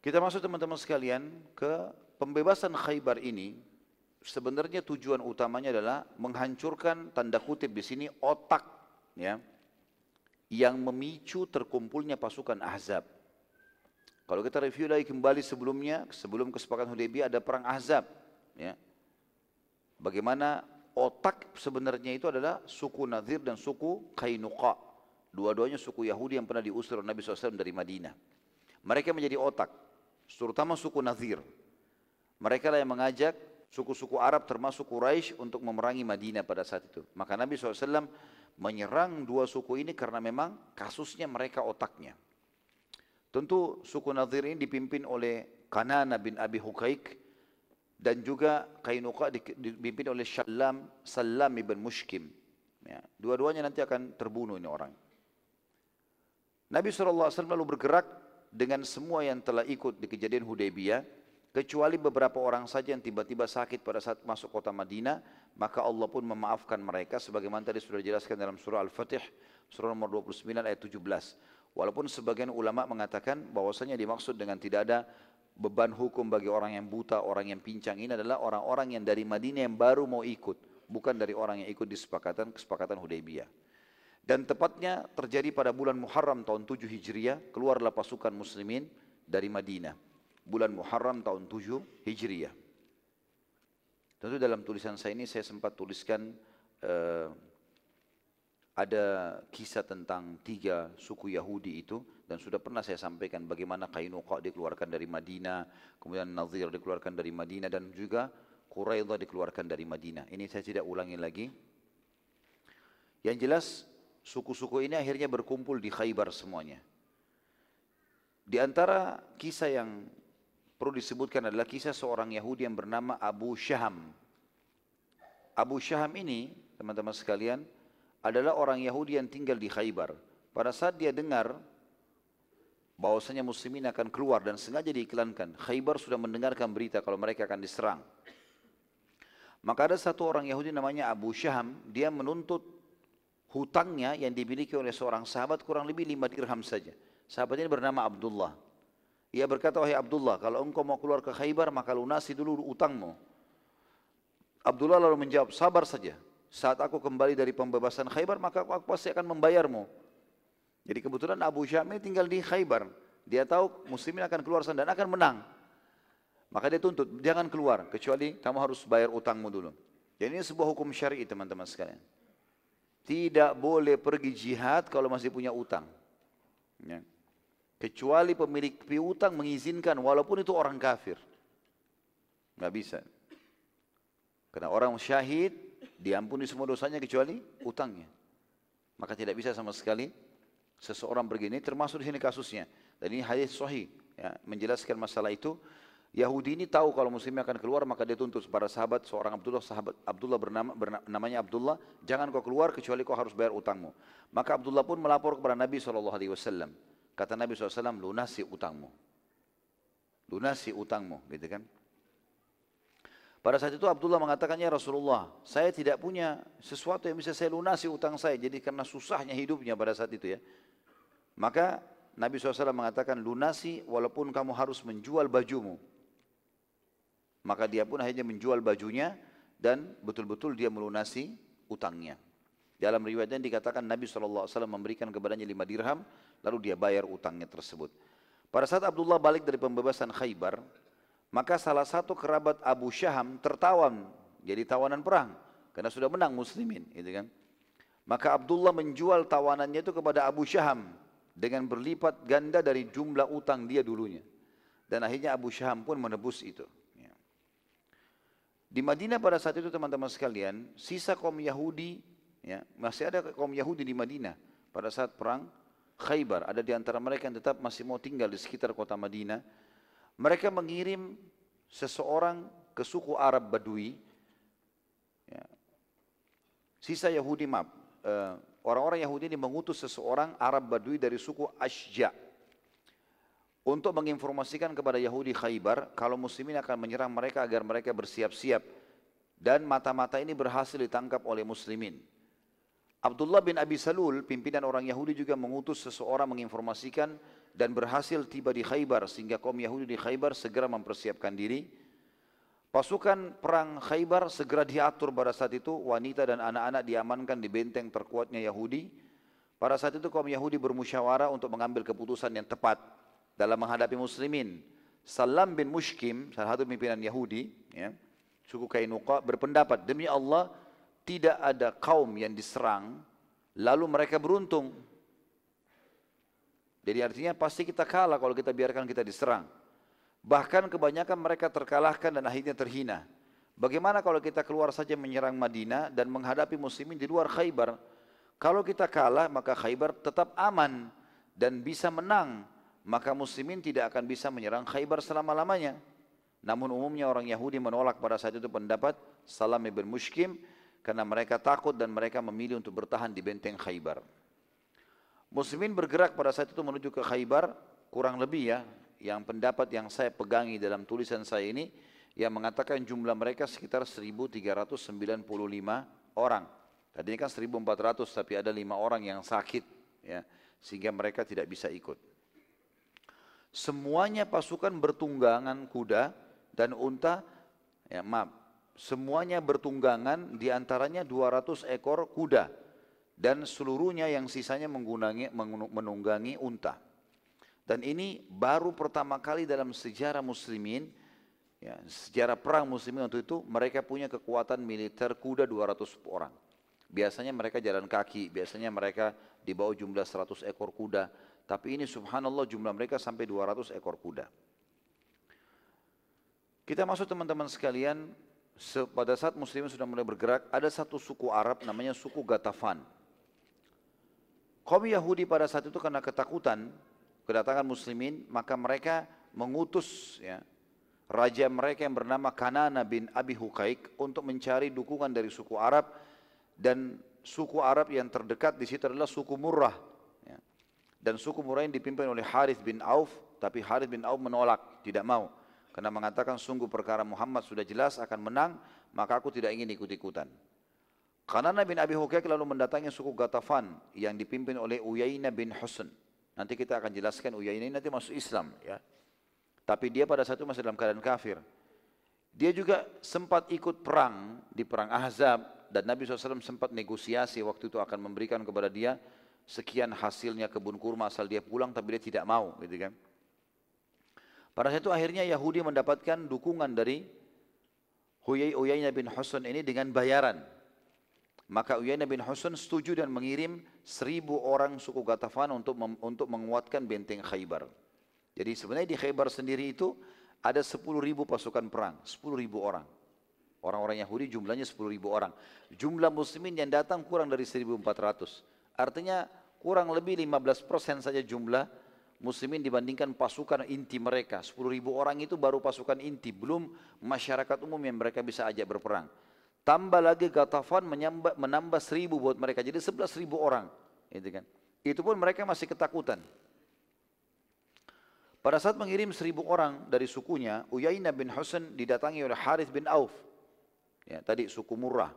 Kita masuk teman-teman sekalian ke pembebasan Khaybar ini. Sebenarnya tujuan utamanya adalah menghancurkan tanda kutip di sini otak ya yang memicu terkumpulnya pasukan Ahzab. Kalau kita review lagi kembali sebelumnya, sebelum kesepakatan Hudaybiyah ada perang Ahzab. Ya. Bagaimana otak sebenarnya itu adalah suku Nadir dan suku Kainuqa. Dua-duanya suku Yahudi yang pernah diusir Nabi SAW dari Madinah. Mereka menjadi otak, terutama suku Nadir. Mereka lah yang mengajak suku-suku Arab termasuk Quraisy untuk memerangi Madinah pada saat itu. Maka Nabi SAW menyerang dua suku ini karena memang kasusnya mereka otaknya. Tentu suku Nadir ini dipimpin oleh Kanana bin Abi Hukaik dan juga Kainuqa dipimpin oleh Shallam Salam ibn Mushkim. Ya, dua-duanya nanti akan terbunuh ini orang. Nabi SAW lalu bergerak dengan semua yang telah ikut di kejadian Hudaybiyah, kecuali beberapa orang saja yang tiba-tiba sakit pada saat masuk kota Madinah, maka Allah pun memaafkan mereka sebagaimana tadi sudah dijelaskan dalam surah Al-Fatih, surah nomor 29 ayat 17. Walaupun sebagian ulama mengatakan bahwasanya dimaksud dengan tidak ada beban hukum bagi orang yang buta, orang yang pincang ini adalah orang-orang yang dari Madinah yang baru mau ikut, bukan dari orang yang ikut di kesepakatan kesepakatan Hudaybiyah. Dan tepatnya terjadi pada bulan Muharram tahun 7 Hijriah, keluarlah pasukan muslimin dari Madinah. Bulan Muharram tahun 7 Hijriah. Tentu dalam tulisan saya ini saya sempat tuliskan uh, ada kisah tentang tiga suku Yahudi itu dan sudah pernah saya sampaikan bagaimana Kainuqa dikeluarkan dari Madinah, kemudian Nazir dikeluarkan dari Madinah dan juga Quraidah dikeluarkan dari Madinah. Ini saya tidak ulangi lagi. Yang jelas suku-suku ini akhirnya berkumpul di Khaybar semuanya. Di antara kisah yang perlu disebutkan adalah kisah seorang Yahudi yang bernama Abu Syaham. Abu Syaham ini, teman-teman sekalian, adalah orang Yahudi yang tinggal di Khaybar. Pada saat dia dengar bahwasanya muslimin akan keluar dan sengaja diiklankan, Khaybar sudah mendengarkan berita kalau mereka akan diserang. Maka ada satu orang Yahudi namanya Abu Syaham, dia menuntut hutangnya yang dimiliki oleh seorang sahabat kurang lebih lima dirham saja. Sahabat ini bernama Abdullah. Ia berkata, wahai Abdullah, kalau engkau mau keluar ke Khaybar, maka lunasi dulu utangmu. Abdullah lalu menjawab, sabar saja. Saat aku kembali dari pembebasan Khaybar, maka aku, aku pasti akan membayarmu. Jadi kebetulan Abu Syam ini tinggal di Khaybar. Dia tahu muslimin akan keluar sana dan akan menang. Maka dia tuntut, jangan keluar, kecuali kamu harus bayar utangmu dulu. Jadi ini sebuah hukum syari teman-teman sekalian. Tidak boleh pergi jihad kalau masih punya utang. Ya. Kecuali pemilik piutang mengizinkan walaupun itu orang kafir. Nggak bisa. Karena orang syahid diampuni semua dosanya kecuali utangnya. Maka tidak bisa sama sekali seseorang begini termasuk di sini kasusnya. Dan ini hadis sahih ya, menjelaskan masalah itu. Yahudi ini tahu kalau muslim akan keluar maka dia tuntut. Para sahabat seorang Abdullah sahabat Abdullah bernama namanya Abdullah jangan kau keluar kecuali kau harus bayar utangmu. Maka Abdullah pun melapor kepada Nabi saw kata Nabi saw lunasi utangmu. Lunasi utangmu gitu kan pada saat itu Abdullah mengatakan ya Rasulullah saya tidak punya sesuatu yang bisa saya lunasi utang saya jadi karena susahnya hidupnya pada saat itu ya maka Nabi SAW mengatakan lunasi walaupun kamu harus menjual bajumu maka dia pun akhirnya menjual bajunya dan betul-betul dia melunasi utangnya. Dalam riwayatnya dikatakan Nabi SAW memberikan kepadanya lima dirham, lalu dia bayar utangnya tersebut. Pada saat Abdullah balik dari pembebasan Khaybar, maka salah satu kerabat Abu Syaham tertawan, jadi tawanan perang, karena sudah menang muslimin. Gitu kan. Maka Abdullah menjual tawanannya itu kepada Abu Syaham dengan berlipat ganda dari jumlah utang dia dulunya. Dan akhirnya Abu Syaham pun menebus itu. Di Madinah pada saat itu teman-teman sekalian, sisa kaum Yahudi, ya, masih ada kaum Yahudi di Madinah pada saat perang Khaybar. Ada di antara mereka yang tetap masih mau tinggal di sekitar kota Madinah. Mereka mengirim seseorang ke suku Arab Badui. Ya. Sisa Yahudi, maaf, uh, orang-orang Yahudi ini mengutus seseorang Arab Badui dari suku Ashja' untuk menginformasikan kepada Yahudi Khaybar kalau muslimin akan menyerang mereka agar mereka bersiap-siap dan mata-mata ini berhasil ditangkap oleh muslimin. Abdullah bin Abi Salul, pimpinan orang Yahudi juga mengutus seseorang menginformasikan dan berhasil tiba di Khaybar sehingga kaum Yahudi di Khaybar segera mempersiapkan diri. Pasukan perang Khaybar segera diatur pada saat itu wanita dan anak-anak diamankan di benteng terkuatnya Yahudi. Pada saat itu kaum Yahudi bermusyawarah untuk mengambil keputusan yang tepat dalam menghadapi muslimin. Salam bin Mushkim, salah satu pimpinan Yahudi, ya, suku Kainuqa berpendapat, demi Allah tidak ada kaum yang diserang, lalu mereka beruntung. Jadi artinya pasti kita kalah kalau kita biarkan kita diserang. Bahkan kebanyakan mereka terkalahkan dan akhirnya terhina. Bagaimana kalau kita keluar saja menyerang Madinah dan menghadapi muslimin di luar Khaybar? Kalau kita kalah maka Khaybar tetap aman dan bisa menang maka muslimin tidak akan bisa menyerang Khaybar selama-lamanya. Namun umumnya orang Yahudi menolak pada saat itu pendapat Salam ibn Mushkim karena mereka takut dan mereka memilih untuk bertahan di benteng Khaybar. Muslimin bergerak pada saat itu menuju ke Khaybar kurang lebih ya yang pendapat yang saya pegangi dalam tulisan saya ini yang mengatakan jumlah mereka sekitar 1395 orang. Tadi ini kan 1400 tapi ada lima orang yang sakit ya sehingga mereka tidak bisa ikut. Semuanya pasukan bertunggangan kuda dan unta, ya maaf, semuanya bertunggangan di antaranya 200 ekor kuda dan seluruhnya yang sisanya menggunangi, menunggangi unta. Dan ini baru pertama kali dalam sejarah muslimin, ya, sejarah perang muslimin waktu itu mereka punya kekuatan militer kuda 200 orang. Biasanya mereka jalan kaki, biasanya mereka di bawah jumlah 100 ekor kuda. Tapi ini subhanallah jumlah mereka sampai 200 ekor kuda. Kita masuk teman-teman sekalian, pada saat muslimin sudah mulai bergerak, ada satu suku Arab namanya suku Gatafan. Kaum Yahudi pada saat itu karena ketakutan kedatangan muslimin, maka mereka mengutus ya, raja mereka yang bernama Kanana bin Abi Hukaik untuk mencari dukungan dari suku Arab dan suku Arab yang terdekat di situ adalah suku Murrah dan suku Murain dipimpin oleh Harith bin Auf, tapi Harith bin Auf menolak, tidak mau. Karena mengatakan sungguh perkara Muhammad sudah jelas akan menang, maka aku tidak ingin ikut-ikutan. Karena bin Abi Hukayk lalu mendatangi suku Gatafan yang dipimpin oleh Uyainah bin Husn. Nanti kita akan jelaskan Uyainah ini nanti masuk Islam ya. Tapi dia pada saat itu masih dalam keadaan kafir. Dia juga sempat ikut perang di perang Ahzab dan Nabi SAW sempat negosiasi waktu itu akan memberikan kepada dia sekian hasilnya kebun kurma asal dia pulang tapi dia tidak mau gitu kan. Pada saat itu akhirnya Yahudi mendapatkan dukungan dari Huyai Uyainah bin Husain ini dengan bayaran. Maka Uyainah bin Husain setuju dan mengirim seribu orang suku Gatafan untuk untuk menguatkan benteng Khaybar. Jadi sebenarnya di Khaybar sendiri itu ada sepuluh ribu pasukan perang, sepuluh ribu orang. Orang-orang Yahudi jumlahnya sepuluh ribu orang. Jumlah muslimin yang datang kurang dari 1400. Artinya kurang lebih 15% saja jumlah muslimin dibandingkan pasukan inti mereka. 10 ribu orang itu baru pasukan inti, belum masyarakat umum yang mereka bisa ajak berperang. Tambah lagi Gatafan menambah, menambah seribu buat mereka, jadi 11 ribu orang. Itu, kan. itu pun mereka masih ketakutan. Pada saat mengirim seribu orang dari sukunya, Uyainah bin Husain didatangi oleh Harith bin Auf. Ya, tadi suku Murrah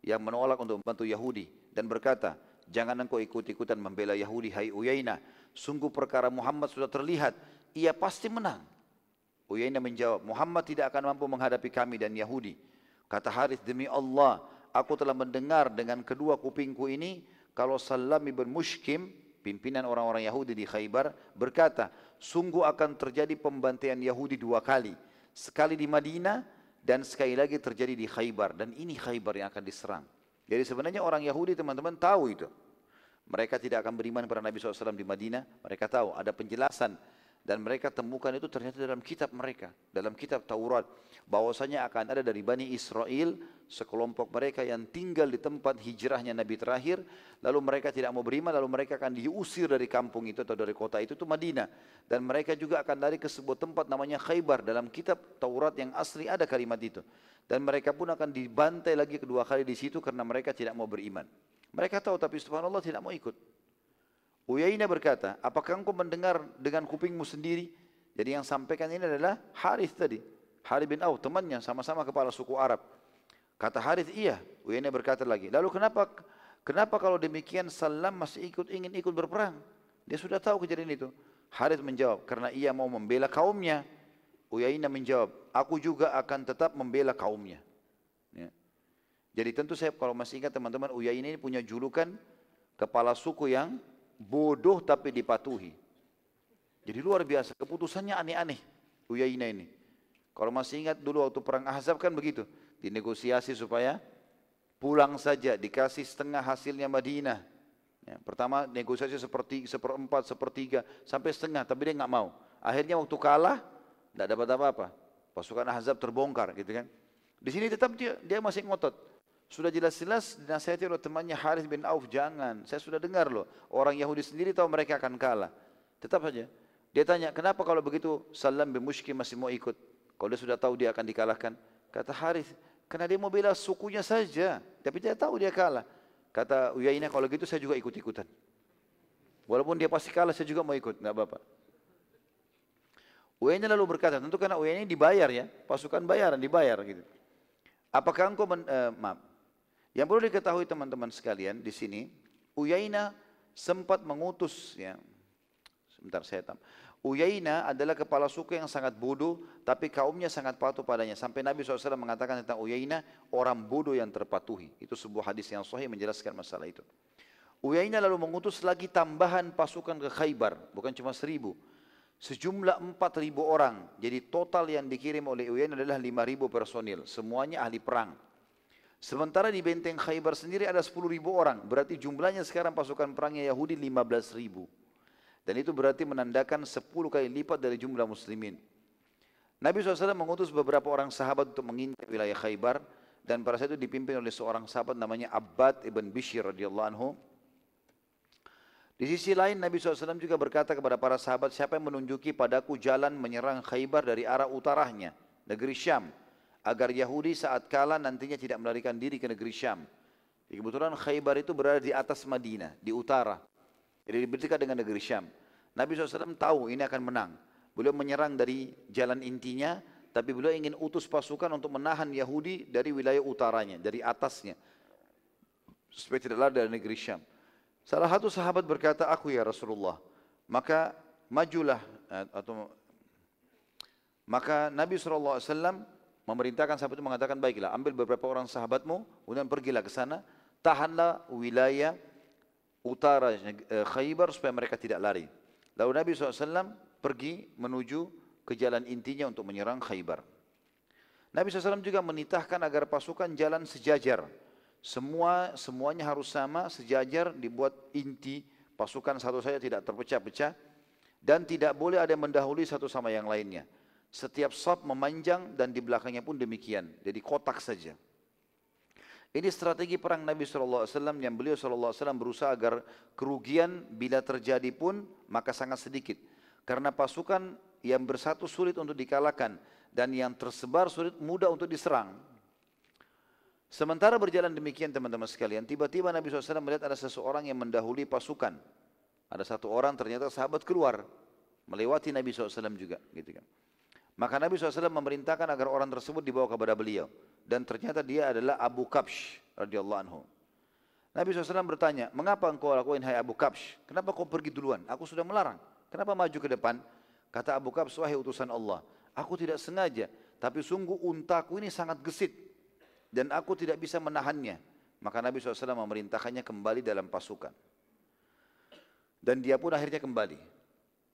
yang menolak untuk membantu Yahudi dan berkata, Jangan engkau ikut-ikutan membela Yahudi, hai Uyainah. Sungguh perkara Muhammad sudah terlihat, ia pasti menang. Uyainah menjawab, Muhammad tidak akan mampu menghadapi kami dan Yahudi. Kata Harith, demi Allah, aku telah mendengar dengan kedua kupingku ini, kalau Salam ibn Mushkim, pimpinan orang-orang Yahudi di Khaybar, berkata, sungguh akan terjadi pembantaian Yahudi dua kali. Sekali di Madinah, dan sekali lagi terjadi di Khaybar. Dan ini Khaybar yang akan diserang. Jadi sebenarnya orang Yahudi teman-teman tahu itu. Mereka tidak akan beriman kepada Nabi SAW di Madinah. Mereka tahu ada penjelasan dan mereka temukan itu ternyata dalam kitab mereka, dalam kitab Taurat, bahwasanya akan ada dari Bani Israel sekelompok mereka yang tinggal di tempat hijrahnya Nabi terakhir, lalu mereka tidak mau beriman, lalu mereka akan diusir dari kampung itu atau dari kota itu, itu Madinah. Dan mereka juga akan lari ke sebuah tempat namanya Khaybar, dalam kitab Taurat yang asli ada kalimat itu. Dan mereka pun akan dibantai lagi kedua kali di situ karena mereka tidak mau beriman. Mereka tahu tapi subhanallah tidak mau ikut. Uyainah berkata, apakah engkau mendengar dengan kupingmu sendiri? Jadi yang sampaikan ini adalah Harith tadi. Harith bin Auf, temannya, sama-sama kepala suku Arab. Kata Harith, iya. Uyainah berkata lagi, lalu kenapa kenapa kalau demikian Salam masih ikut ingin ikut berperang? Dia sudah tahu kejadian itu. Harith menjawab, karena ia mau membela kaumnya. Uyainah menjawab, aku juga akan tetap membela kaumnya. Ya. Jadi tentu saya kalau masih ingat teman-teman, Uyainah ini punya julukan kepala suku yang bodoh tapi dipatuhi. Jadi luar biasa, keputusannya aneh-aneh. Uyainah ini. Kalau masih ingat dulu waktu perang Ahzab kan begitu. Dinegosiasi supaya pulang saja, dikasih setengah hasilnya Madinah. Ya, pertama negosiasi seperti seperempat, sepertiga, sampai setengah, tapi dia nggak mau. Akhirnya waktu kalah, tidak dapat apa-apa. Pasukan Ahzab terbongkar gitu kan. Di sini tetap dia, dia masih ngotot. Sudah jelas-jelas dinasihati oleh temannya Harith bin Auf, jangan. Saya sudah dengar loh, orang Yahudi sendiri tahu mereka akan kalah. Tetap saja. Dia tanya, kenapa kalau begitu Salam bin Mushki masih mau ikut? Kalau dia sudah tahu dia akan dikalahkan. Kata Harith, karena dia mau bela sukunya saja. Tapi dia tahu dia kalah. Kata Uyainah, kalau gitu saya juga ikut-ikutan. Walaupun dia pasti kalah, saya juga mau ikut. Enggak apa-apa. Uyainah lalu berkata, tentu karena Uyainah dibayar ya. Pasukan bayaran, dibayar gitu. Apakah engkau, men, uh, maaf, yang perlu diketahui teman-teman sekalian di sini, Uyaina sempat mengutus ya. Sebentar saya tam. Uyaina adalah kepala suku yang sangat bodoh, tapi kaumnya sangat patuh padanya. Sampai Nabi SAW mengatakan tentang Uyaina, orang bodoh yang terpatuhi. Itu sebuah hadis yang sahih menjelaskan masalah itu. Uyaina lalu mengutus lagi tambahan pasukan ke Khaybar, bukan cuma seribu. Sejumlah empat ribu orang. Jadi total yang dikirim oleh Uyaina adalah lima ribu personil. Semuanya ahli perang. Sementara di benteng Khaybar sendiri ada 10 ribu orang. Berarti jumlahnya sekarang pasukan perangnya Yahudi 15 ribu. Dan itu berarti menandakan 10 kali lipat dari jumlah muslimin. Nabi SAW mengutus beberapa orang sahabat untuk mengintai wilayah Khaybar. Dan pada saat itu dipimpin oleh seorang sahabat namanya Abbad ibn Bishir radhiyallahu anhu. Di sisi lain Nabi SAW juga berkata kepada para sahabat, siapa yang menunjuki padaku jalan menyerang Khaybar dari arah utaranya, negeri Syam agar Yahudi saat kalah nantinya tidak melarikan diri ke negeri Syam. Kebetulan Khaybar itu berada di atas Madinah, di utara. Jadi berdekatan dengan negeri Syam. Nabi SAW tahu ini akan menang. Beliau menyerang dari jalan intinya, tapi beliau ingin utus pasukan untuk menahan Yahudi dari wilayah utaranya, dari atasnya. Supaya tidak lari dari negeri Syam. Salah satu sahabat berkata, aku ya Rasulullah. Maka majulah eh, atau maka Nabi SAW memerintahkan sahabat itu mengatakan baiklah ambil beberapa orang sahabatmu kemudian pergilah ke sana tahanlah wilayah utara eh, Khaybar supaya mereka tidak lari. Lalu Nabi SAW pergi menuju ke jalan intinya untuk menyerang Khaybar. Nabi SAW juga menitahkan agar pasukan jalan sejajar. Semua semuanya harus sama, sejajar, dibuat inti pasukan satu saja tidak terpecah-pecah dan tidak boleh ada yang mendahului satu sama yang lainnya. Setiap sab memanjang dan di belakangnya pun demikian. Jadi kotak saja. Ini strategi perang Nabi SAW yang beliau SAW berusaha agar kerugian bila terjadi pun maka sangat sedikit. Karena pasukan yang bersatu sulit untuk dikalahkan dan yang tersebar sulit mudah untuk diserang. Sementara berjalan demikian teman-teman sekalian, tiba-tiba Nabi SAW melihat ada seseorang yang mendahului pasukan. Ada satu orang ternyata sahabat keluar melewati Nabi SAW juga, gitu kan. Maka Nabi SAW memerintahkan agar orang tersebut dibawa kepada beliau dan ternyata dia adalah Abu Kabsh radhiyallahu anhu. Nabi SAW bertanya, mengapa engkau lakuin hai Abu Kabsh? Kenapa kau pergi duluan? Aku sudah melarang. Kenapa maju ke depan? Kata Abu Kabsh, wahai utusan Allah, aku tidak sengaja, tapi sungguh untaku ini sangat gesit dan aku tidak bisa menahannya. Maka Nabi SAW memerintahkannya kembali dalam pasukan. Dan dia pun akhirnya kembali.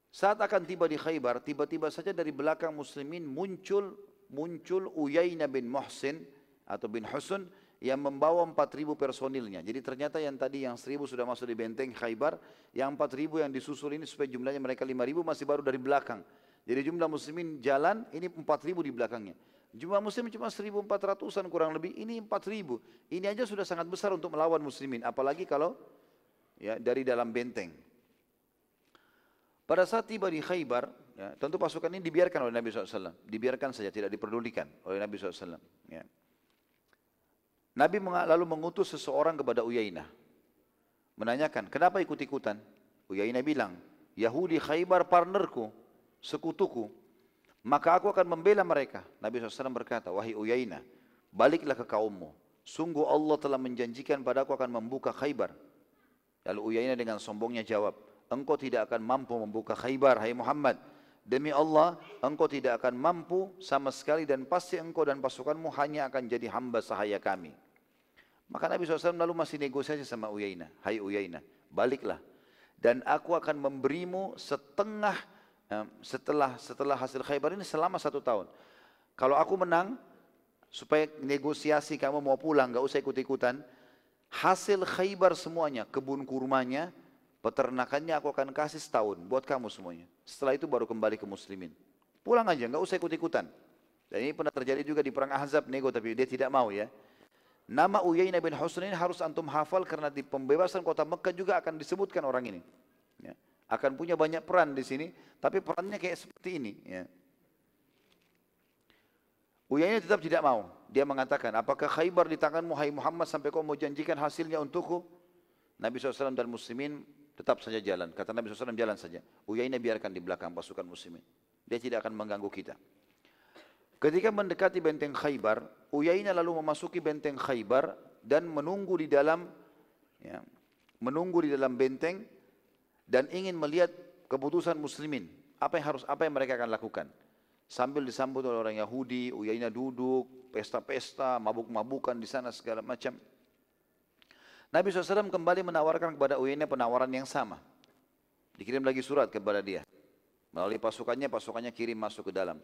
Saat akan tiba di Khaybar, tiba-tiba saja dari belakang muslimin muncul muncul Uyainah bin Muhsin atau bin Husun yang membawa 4000 personilnya. Jadi ternyata yang tadi yang 1000 sudah masuk di benteng Khaybar, yang 4000 yang disusul ini supaya jumlahnya mereka 5000 masih baru dari belakang. Jadi jumlah muslimin jalan ini 4000 di belakangnya. Jumlah muslim cuma 1400-an kurang lebih, ini 4000. Ini aja sudah sangat besar untuk melawan muslimin, apalagi kalau ya dari dalam benteng. Pada saat tiba di Khaybar, ya, tentu pasukan ini dibiarkan oleh Nabi SAW. Dibiarkan saja, tidak diperdulikan oleh Nabi SAW. Ya. Nabi lalu mengutus seseorang kepada Uyainah. Menanyakan, kenapa ikut-ikutan? Uyainah bilang, Yahudi Khaybar partnerku, sekutuku. Maka aku akan membela mereka. Nabi SAW berkata, wahai Uyainah, baliklah ke kaummu. Sungguh Allah telah menjanjikan padaku akan membuka Khaybar. Lalu Uyainah dengan sombongnya jawab, engkau tidak akan mampu membuka Khaybar, hai Muhammad. Demi Allah, engkau tidak akan mampu sama sekali dan pasti engkau dan pasukanmu hanya akan jadi hamba sahaya kami. Maka Nabi SAW lalu masih negosiasi sama Uyainah. Hai Uyainah, baliklah. Dan aku akan memberimu setengah setelah setelah hasil Khaybar ini selama satu tahun. Kalau aku menang, supaya negosiasi kamu mau pulang, gak usah ikut-ikutan. Hasil Khaybar semuanya, kebun kurmanya, Peternakannya aku akan kasih setahun buat kamu semuanya. Setelah itu baru kembali ke muslimin. Pulang aja, nggak usah ikut-ikutan. Dan ini pernah terjadi juga di perang Ahzab nego tapi dia tidak mau ya. Nama Uyainah bin Husn ini harus antum hafal karena di pembebasan kota Mekah juga akan disebutkan orang ini. Ya. Akan punya banyak peran di sini, tapi perannya kayak seperti ini. Ya. Uyainah tetap tidak mau. Dia mengatakan, apakah Khaybar di tanganmu hai Muhammad sampai kau mau janjikan hasilnya untukku? Nabi SAW dan muslimin Tetap saja jalan. Kata Nabi SAW jalan saja. Uyainah biarkan di belakang pasukan muslimin. Dia tidak akan mengganggu kita. Ketika mendekati benteng Khaybar, Uyainah lalu memasuki benteng Khaybar dan menunggu di dalam ya, menunggu di dalam benteng dan ingin melihat keputusan muslimin. Apa yang harus apa yang mereka akan lakukan? Sambil disambut oleh orang Yahudi, Uyainah duduk, pesta-pesta, mabuk-mabukan di sana segala macam. Nabi SAW kembali menawarkan kepada Uyainah penawaran yang sama. Dikirim lagi surat kepada dia. Melalui pasukannya, pasukannya kirim masuk ke dalam.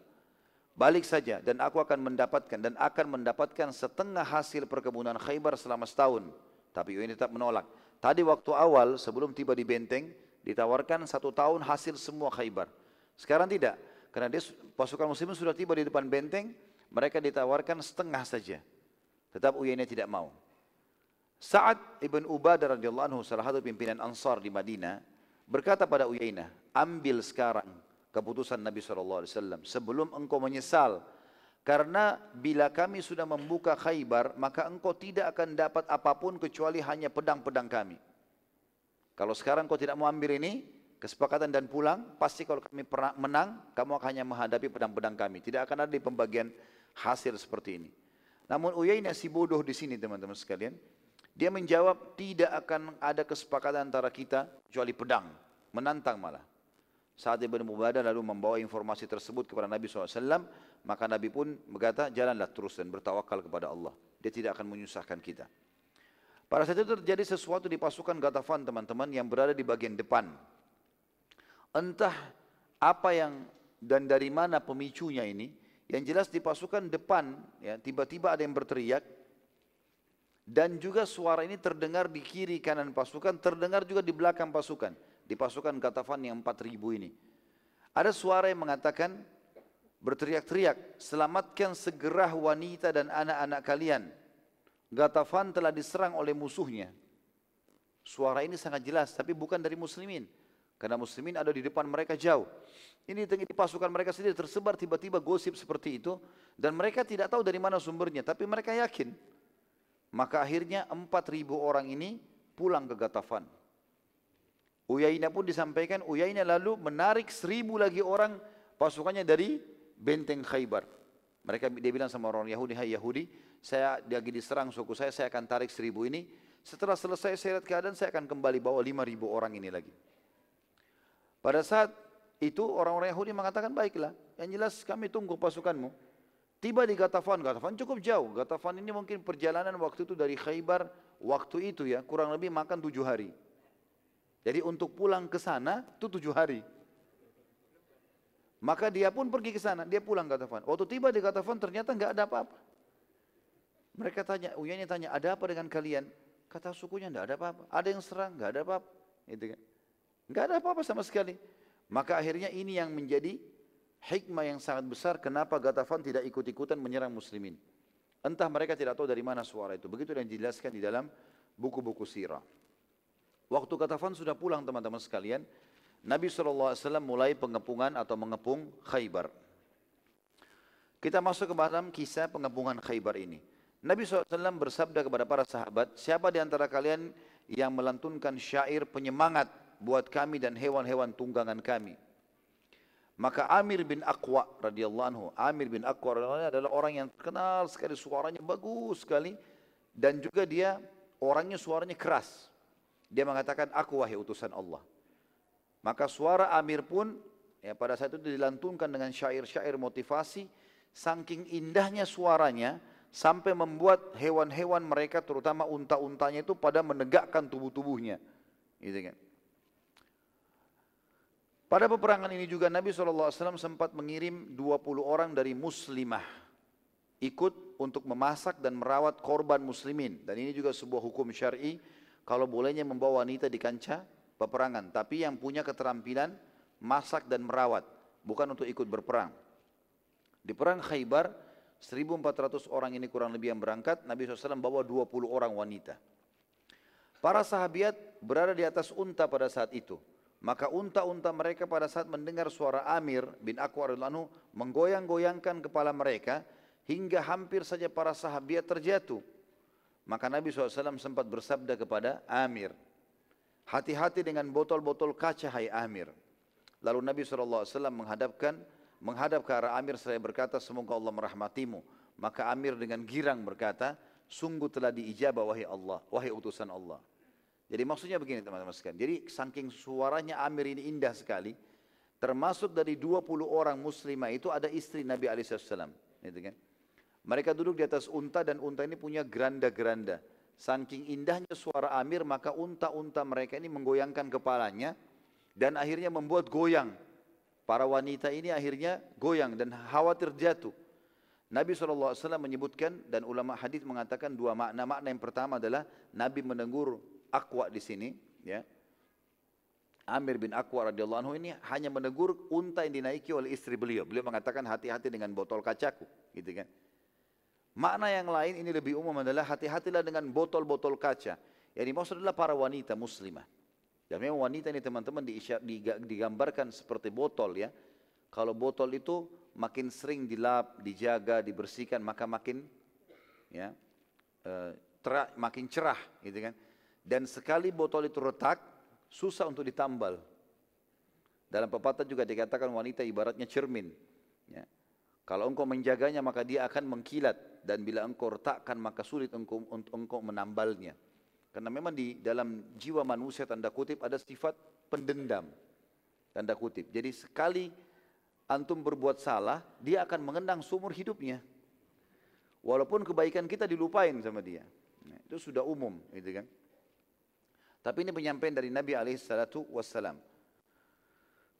Balik saja dan aku akan mendapatkan dan akan mendapatkan setengah hasil perkebunan Khaybar selama setahun. Tapi Uyainah tetap menolak. Tadi waktu awal sebelum tiba di benteng ditawarkan satu tahun hasil semua Khaybar. Sekarang tidak. Karena dia pasukan muslimin sudah tiba di depan benteng, mereka ditawarkan setengah saja. Tetap Uyainah tidak mau. Sa'ad ibn Ubadah radhiyallahu anhu salah satu pimpinan Ansar di Madinah berkata pada Uyainah, ambil sekarang keputusan Nabi SAW sebelum engkau menyesal karena bila kami sudah membuka khaybar maka engkau tidak akan dapat apa pun kecuali hanya pedang-pedang kami. Kalau sekarang kau tidak mau ambil ini, kesepakatan dan pulang, pasti kalau kami menang, kamu akan hanya menghadapi pedang-pedang kami. Tidak akan ada di pembagian hasil seperti ini. Namun Uyainah si bodoh di sini teman-teman sekalian. Dia menjawab tidak akan ada kesepakatan antara kita kecuali pedang. Menantang malah. Saat Ibn Mubadah lalu membawa informasi tersebut kepada Nabi SAW, maka Nabi pun berkata, jalanlah terus dan bertawakal kepada Allah. Dia tidak akan menyusahkan kita. Pada saat itu terjadi sesuatu di pasukan Gatafan teman-teman yang berada di bagian depan. Entah apa yang dan dari mana pemicunya ini, yang jelas di pasukan depan ya tiba-tiba ada yang berteriak dan juga suara ini terdengar di kiri kanan pasukan, terdengar juga di belakang pasukan, di pasukan Gatafan yang 4000 ini. Ada suara yang mengatakan berteriak-teriak, selamatkan segera wanita dan anak-anak kalian. Gatafan telah diserang oleh musuhnya. Suara ini sangat jelas, tapi bukan dari muslimin. Karena muslimin ada di depan mereka jauh. Ini di pasukan mereka sendiri tersebar tiba-tiba gosip seperti itu. Dan mereka tidak tahu dari mana sumbernya. Tapi mereka yakin. Maka akhirnya 4.000 orang ini pulang ke Gatafan. Uyainah pun disampaikan, Uyainah lalu menarik seribu lagi orang pasukannya dari benteng Khaybar. Mereka dia bilang sama orang Yahudi, hai Yahudi, saya lagi diserang suku saya, saya akan tarik seribu ini. Setelah selesai saya lihat keadaan, saya akan kembali bawa lima ribu orang ini lagi. Pada saat itu orang-orang Yahudi mengatakan baiklah, yang jelas kami tunggu pasukanmu. Tiba di Gatafan, Gatafan cukup jauh. Gatafan ini mungkin perjalanan waktu itu dari Khaybar, waktu itu ya kurang lebih makan tujuh hari. Jadi untuk pulang ke sana itu tujuh hari. Maka dia pun pergi ke sana, dia pulang Gatafan. Waktu tiba di Gatafan ternyata nggak ada apa-apa. Mereka tanya, Uyani tanya, ada apa dengan kalian? Kata sukunya nggak ada apa-apa. Ada yang serang, nggak ada apa-apa. Gitu kan. Enggak ada apa-apa sama sekali. Maka akhirnya ini yang menjadi hikmah yang sangat besar kenapa Gatafan tidak ikut-ikutan menyerang muslimin. Entah mereka tidak tahu dari mana suara itu. Begitu yang dijelaskan di dalam buku-buku sirah. Waktu Gatafan sudah pulang teman-teman sekalian, Nabi SAW mulai pengepungan atau mengepung Khaybar. Kita masuk ke dalam kisah pengepungan Khaybar ini. Nabi SAW bersabda kepada para sahabat, siapa di antara kalian yang melantunkan syair penyemangat buat kami dan hewan-hewan tunggangan kami. Maka Amir bin Aqwa radhiyallahu anhu, Amir bin Aqwa radhiyallahu adalah orang yang terkenal sekali suaranya bagus sekali dan juga dia orangnya suaranya keras. Dia mengatakan aku wahai utusan Allah. Maka suara Amir pun ya pada saat itu dilantunkan dengan syair-syair motivasi saking indahnya suaranya sampai membuat hewan-hewan mereka terutama unta-untanya itu pada menegakkan tubuh-tubuhnya. Gitu kan. Pada peperangan ini juga Nabi SAW sempat mengirim 20 orang dari muslimah ikut untuk memasak dan merawat korban muslimin. Dan ini juga sebuah hukum syar'i kalau bolehnya membawa wanita di kancah peperangan. Tapi yang punya keterampilan masak dan merawat, bukan untuk ikut berperang. Di perang Khaybar, 1400 orang ini kurang lebih yang berangkat, Nabi SAW bawa 20 orang wanita. Para sahabat berada di atas unta pada saat itu. Maka unta-unta mereka pada saat mendengar suara Amir bin Aqwa radhiyallahu menggoyang-goyangkan kepala mereka hingga hampir saja para sahabat terjatuh. Maka Nabi SAW sempat bersabda kepada Amir, hati-hati dengan botol-botol kaca hai Amir. Lalu Nabi SAW menghadapkan menghadap ke arah Amir saya berkata semoga Allah merahmatimu. Maka Amir dengan girang berkata, sungguh telah diijabah wahai Allah, wahai utusan Allah. Jadi maksudnya begini teman-teman sekalian. Jadi saking suaranya Amir ini indah sekali. Termasuk dari 20 orang muslimah itu ada istri Nabi SAW. Gitu kan? Mereka duduk di atas unta dan unta ini punya geranda-geranda. Saking indahnya suara Amir maka unta-unta mereka ini menggoyangkan kepalanya. Dan akhirnya membuat goyang. Para wanita ini akhirnya goyang dan khawatir jatuh. Nabi SAW menyebutkan dan ulama hadis mengatakan dua makna. Makna yang pertama adalah Nabi menegur Aqwa di sini, ya. Amir bin Aqwa radhiyallahu anhu ini hanya menegur unta yang dinaiki oleh istri beliau. Beliau mengatakan hati-hati dengan botol kacaku, gitu kan. Makna yang lain ini lebih umum adalah hati-hatilah dengan botol-botol kaca. Yang dimaksud adalah para wanita muslimah. Dan memang wanita ini teman-teman digambarkan seperti botol ya. Kalau botol itu makin sering dilap, dijaga, dibersihkan maka makin ya eh, terah, makin cerah gitu kan. Dan sekali botol itu retak, susah untuk ditambal. Dalam pepatah juga dikatakan wanita ibaratnya cermin. Ya. Kalau engkau menjaganya maka dia akan mengkilat dan bila engkau retakkan maka sulit engkau untuk engkau menambalnya. Karena memang di dalam jiwa manusia tanda kutip ada sifat pendendam. Tanda kutip. Jadi sekali antum berbuat salah, dia akan mengenang seumur hidupnya. Walaupun kebaikan kita dilupain sama dia. Nah, itu sudah umum, gitu kan. Tapi ini penyampaian dari Nabi alaihissalatu wassalam.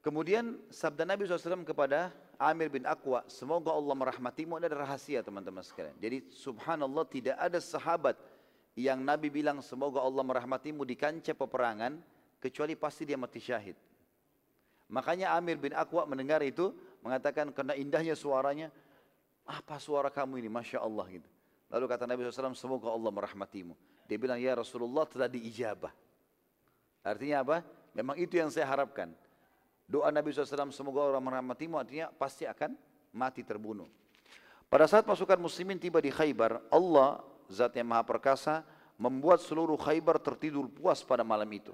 Kemudian sabda Nabi SAW kepada Amir bin Aqwa, semoga Allah merahmatimu, ada rahasia teman-teman sekalian. Jadi subhanallah tidak ada sahabat yang Nabi bilang semoga Allah merahmatimu di kancah peperangan, kecuali pasti dia mati syahid. Makanya Amir bin Aqwa mendengar itu, mengatakan karena indahnya suaranya, apa suara kamu ini, Masya Allah gitu. Lalu kata Nabi SAW, semoga Allah merahmatimu. Dia bilang, ya Rasulullah telah diijabah. Artinya apa? Memang itu yang saya harapkan. Doa Nabi SAW, semoga Allah merahmatimu, artinya pasti akan mati terbunuh. Pada saat pasukan muslimin tiba di Khaybar, Allah, zat yang maha perkasa, membuat seluruh Khaybar tertidur puas pada malam itu.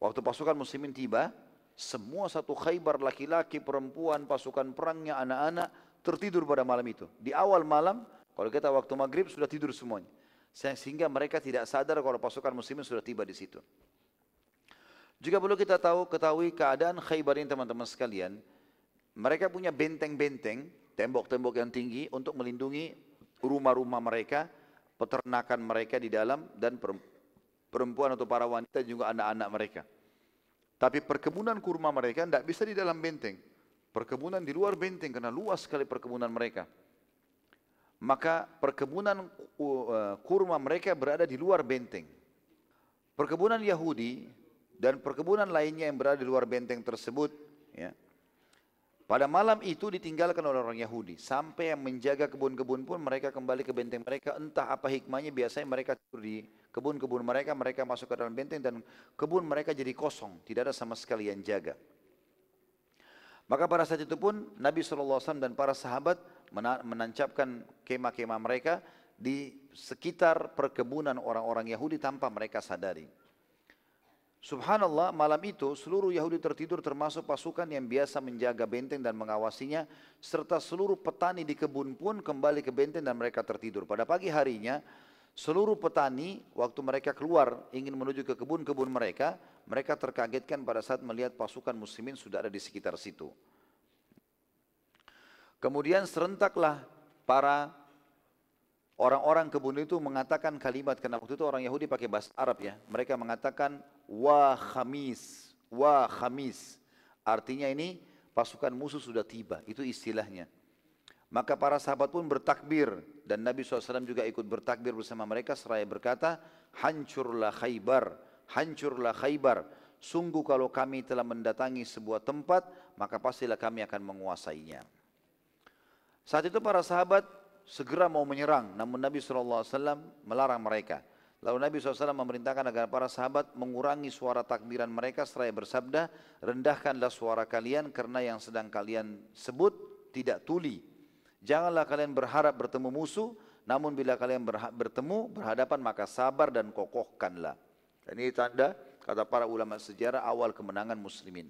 Waktu pasukan muslimin tiba, semua satu Khaybar laki-laki, perempuan, pasukan perangnya, anak-anak, tertidur pada malam itu. Di awal malam, kalau kita waktu maghrib sudah tidur semuanya. Sehingga mereka tidak sadar kalau pasukan muslimin sudah tiba di situ. Juga perlu kita tahu ketahui keadaan Khaybar ini teman-teman sekalian. Mereka punya benteng-benteng, tembok-tembok yang tinggi untuk melindungi rumah-rumah mereka, peternakan mereka di dalam dan perempuan atau para wanita juga anak-anak mereka. Tapi perkebunan kurma mereka tidak bisa di dalam benteng perkebunan di luar benteng karena luas sekali perkebunan mereka. Maka perkebunan uh, kurma mereka berada di luar benteng. Perkebunan Yahudi dan perkebunan lainnya yang berada di luar benteng tersebut, ya, pada malam itu ditinggalkan oleh orang Yahudi. Sampai yang menjaga kebun-kebun pun mereka kembali ke benteng mereka. Entah apa hikmahnya biasanya mereka tidur di kebun-kebun mereka. Mereka masuk ke dalam benteng dan kebun mereka jadi kosong. Tidak ada sama sekali yang jaga. Maka pada saat itu pun Nabi SAW dan para sahabat menancapkan kemah-kemah mereka di sekitar perkebunan orang-orang Yahudi tanpa mereka sadari. Subhanallah malam itu seluruh Yahudi tertidur termasuk pasukan yang biasa menjaga benteng dan mengawasinya serta seluruh petani di kebun pun kembali ke benteng dan mereka tertidur. Pada pagi harinya Seluruh petani waktu mereka keluar ingin menuju ke kebun-kebun mereka, mereka terkagetkan pada saat melihat pasukan muslimin sudah ada di sekitar situ. Kemudian serentaklah para orang-orang kebun itu mengatakan kalimat karena waktu itu orang Yahudi pakai bahasa Arab ya. Mereka mengatakan wa khamis, wa khamis. Artinya ini pasukan musuh sudah tiba, itu istilahnya. Maka para sahabat pun bertakbir dan Nabi SAW juga ikut bertakbir bersama mereka seraya berkata, hancurlah khaybar, hancurlah khaybar. Sungguh kalau kami telah mendatangi sebuah tempat, maka pastilah kami akan menguasainya. Saat itu para sahabat segera mau menyerang, namun Nabi SAW melarang mereka. Lalu Nabi SAW memerintahkan agar para sahabat mengurangi suara takbiran mereka seraya bersabda, rendahkanlah suara kalian karena yang sedang kalian sebut tidak tuli Janganlah kalian berharap bertemu musuh, namun bila kalian bertemu berhadapan maka sabar dan kokohkanlah. Ini tanda kata para ulama sejarah awal kemenangan muslimin.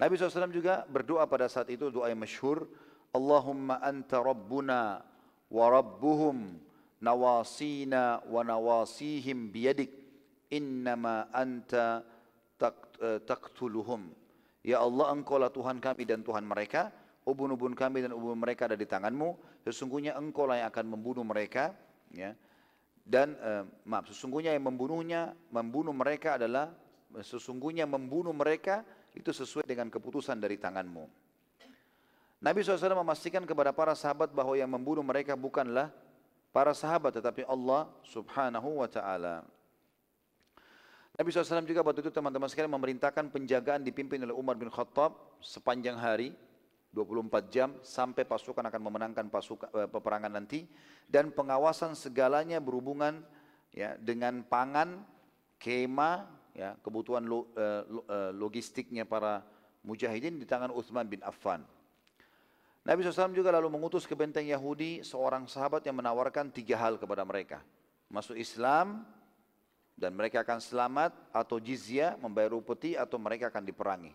Nabi SAW juga berdoa pada saat itu doa yang masyhur, Allahumma anta rabbuna wa rabbuhum nawasina wa nawasihim anta eh, taqtuluhum. Ya Allah engkau lah Tuhan kami dan Tuhan mereka ubun-ubun kami dan ubun mereka ada di tanganmu, sesungguhnya engkau lah yang akan membunuh mereka, ya. Dan eh, maaf, sesungguhnya yang membunuhnya, membunuh mereka adalah sesungguhnya membunuh mereka itu sesuai dengan keputusan dari tanganmu. Nabi SAW memastikan kepada para sahabat bahwa yang membunuh mereka bukanlah para sahabat tetapi Allah Subhanahu wa taala. Nabi SAW juga waktu itu teman-teman sekalian memerintahkan penjagaan dipimpin oleh Umar bin Khattab sepanjang hari 24 jam sampai pasukan akan memenangkan pasukan eh, peperangan nanti dan pengawasan segalanya berhubungan ya dengan pangan, kema, ya kebutuhan lo, eh, eh, logistiknya para mujahidin di tangan Uthman bin Affan. Nabi SAW juga lalu mengutus ke benteng Yahudi seorang sahabat yang menawarkan tiga hal kepada mereka. Masuk Islam dan mereka akan selamat atau jizya membayar upeti atau mereka akan diperangi.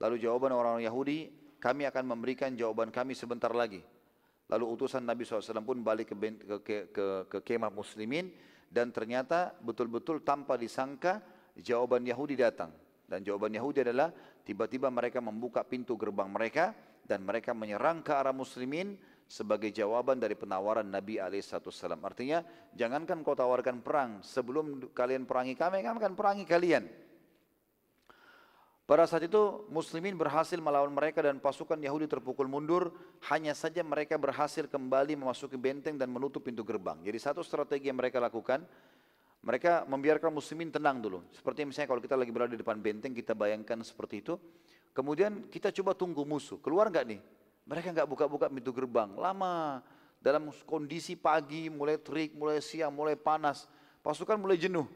Lalu jawaban orang-orang Yahudi, kami akan memberikan jawaban kami sebentar lagi. Lalu utusan Nabi SAW pun balik ke, ke, ke, ke, ke kemah muslimin dan ternyata betul-betul tanpa disangka jawaban Yahudi datang. Dan jawaban Yahudi adalah tiba-tiba mereka membuka pintu gerbang mereka dan mereka menyerang ke arah muslimin sebagai jawaban dari penawaran Nabi SAW. Artinya jangankan kau tawarkan perang sebelum kalian perangi kami, kami akan perangi kalian. Pada saat itu muslimin berhasil melawan mereka dan pasukan Yahudi terpukul mundur. Hanya saja mereka berhasil kembali memasuki benteng dan menutup pintu gerbang. Jadi satu strategi yang mereka lakukan, mereka membiarkan muslimin tenang dulu. Seperti misalnya kalau kita lagi berada di depan benteng, kita bayangkan seperti itu. Kemudian kita coba tunggu musuh, keluar nggak nih? Mereka nggak buka-buka pintu gerbang, lama. Dalam kondisi pagi, mulai terik, mulai siang, mulai panas, pasukan mulai jenuh.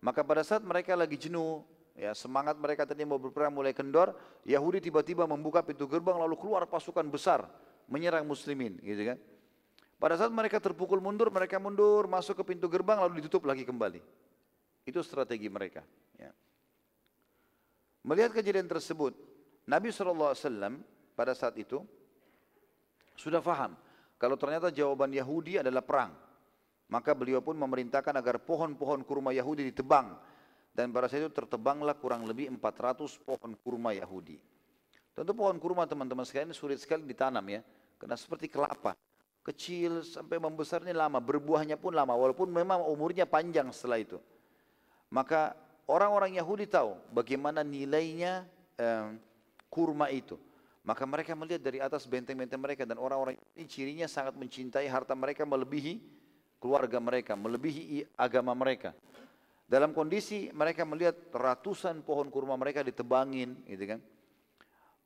Maka pada saat mereka lagi jenuh, Ya, semangat mereka tadi mau berperang mulai kendor, Yahudi tiba-tiba membuka pintu gerbang lalu keluar pasukan besar menyerang muslimin, gitu kan. Pada saat mereka terpukul mundur, mereka mundur masuk ke pintu gerbang lalu ditutup lagi kembali. Itu strategi mereka. Ya. Melihat kejadian tersebut, Nabi SAW pada saat itu sudah faham kalau ternyata jawaban Yahudi adalah perang. Maka beliau pun memerintahkan agar pohon-pohon kurma Yahudi ditebang dan pada saat itu tertebanglah kurang lebih 400 pohon kurma Yahudi. Tentu pohon kurma teman-teman sekalian sulit sekali ditanam ya, karena seperti kelapa. Kecil sampai membesarnya lama, berbuahnya pun lama, walaupun memang umurnya panjang setelah itu. Maka orang-orang Yahudi tahu bagaimana nilainya eh, kurma itu. Maka mereka melihat dari atas benteng-benteng mereka dan orang-orang ini cirinya sangat mencintai harta mereka melebihi keluarga mereka, melebihi agama mereka. Dalam kondisi mereka melihat ratusan pohon kurma mereka ditebangin, gitu kan.